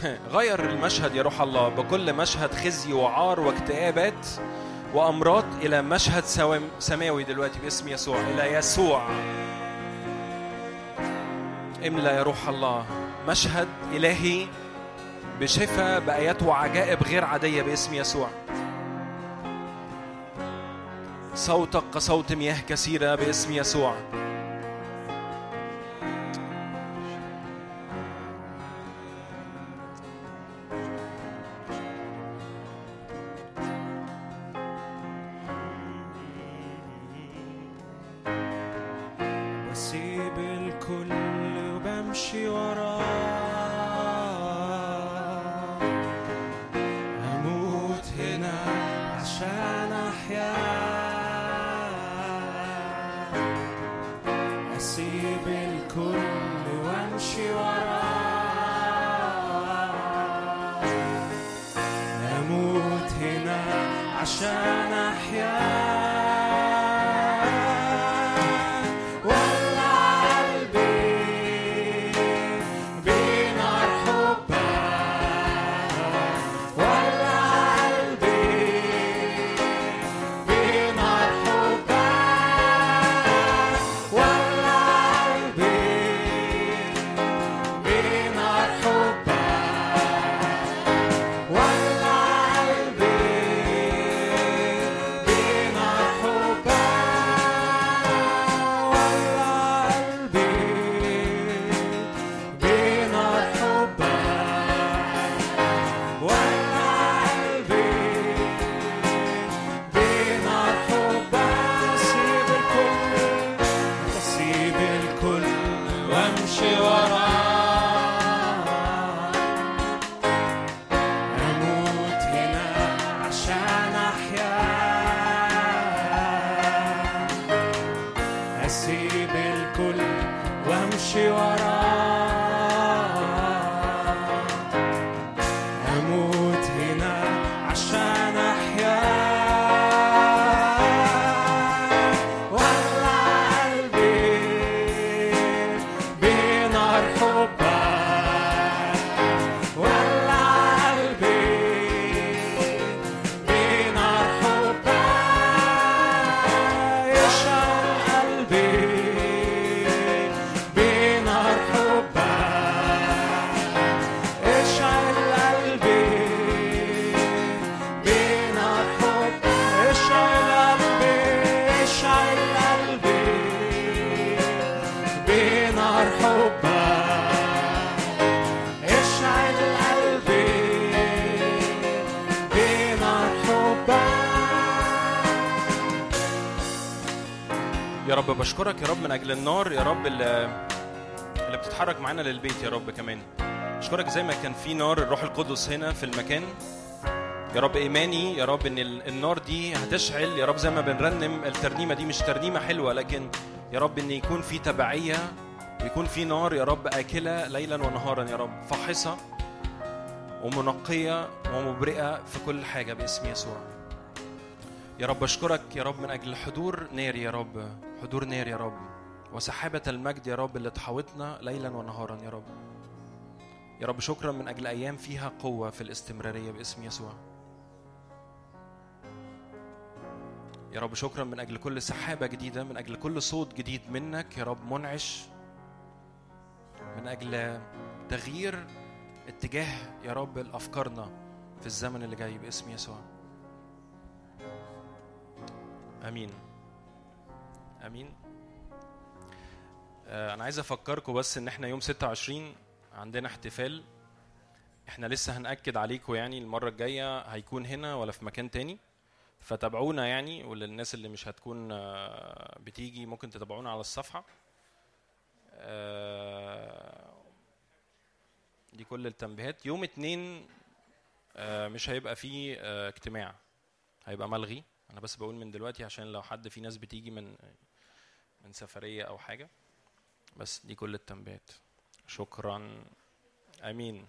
غير المشهد يا روح الله بكل مشهد خزي وعار واكتئابات وأمراض إلى مشهد سماوي دلوقتي باسم يسوع إلى يسوع. املى يا روح الله مشهد إلهي بشفاء بآيات وعجائب غير عادية باسم يسوع. صوتك كصوت مياه كثيرة باسم يسوع. أجل النار يا رب اللي, اللي بتتحرك معانا للبيت يا رب كمان. أشكرك زي ما كان في نار الروح القدس هنا في المكان. يا رب إيماني يا رب إن ال- النار دي هتشعل. يا رب زي ما بنرنم الترنيمة دي مش ترنيمة حلوة لكن يا رب إن يكون في تبعية ويكون في نار يا رب آكلة ليلا ونهارا يا رب. فاحصة ومنقية ومبرئة في كل حاجة باسم يسوع. يا رب أشكرك يا رب من أجل حضور نار يا رب. حضور نار يا رب. وسحابة المجد يا رب اللي تحاوطنا ليلا ونهارا يا رب. يا رب شكرا من أجل أيام فيها قوة في الاستمرارية باسم يسوع. يا رب شكرا من أجل كل سحابة جديدة من أجل كل صوت جديد منك يا رب منعش. من أجل تغيير اتجاه يا رب الافكارنا في الزمن اللي جاي باسم يسوع. آمين. آه، أنا عايز أفكركم بس إن إحنا يوم 26 عندنا احتفال. إحنا لسه هنأكد عليكم يعني المرة الجاية هيكون هنا ولا في مكان تاني. فتابعونا يعني وللناس اللي مش هتكون آه، بتيجي ممكن تتابعونا على الصفحة. آه، دي كل التنبيهات. يوم اتنين آه، مش هيبقى فيه آه، اجتماع. هيبقى ملغي. أنا بس بقول من دلوقتي عشان لو حد في ناس بتيجي من من سفرية أو حاجة. بس دي كل التنبيهات. شكرا. أمين.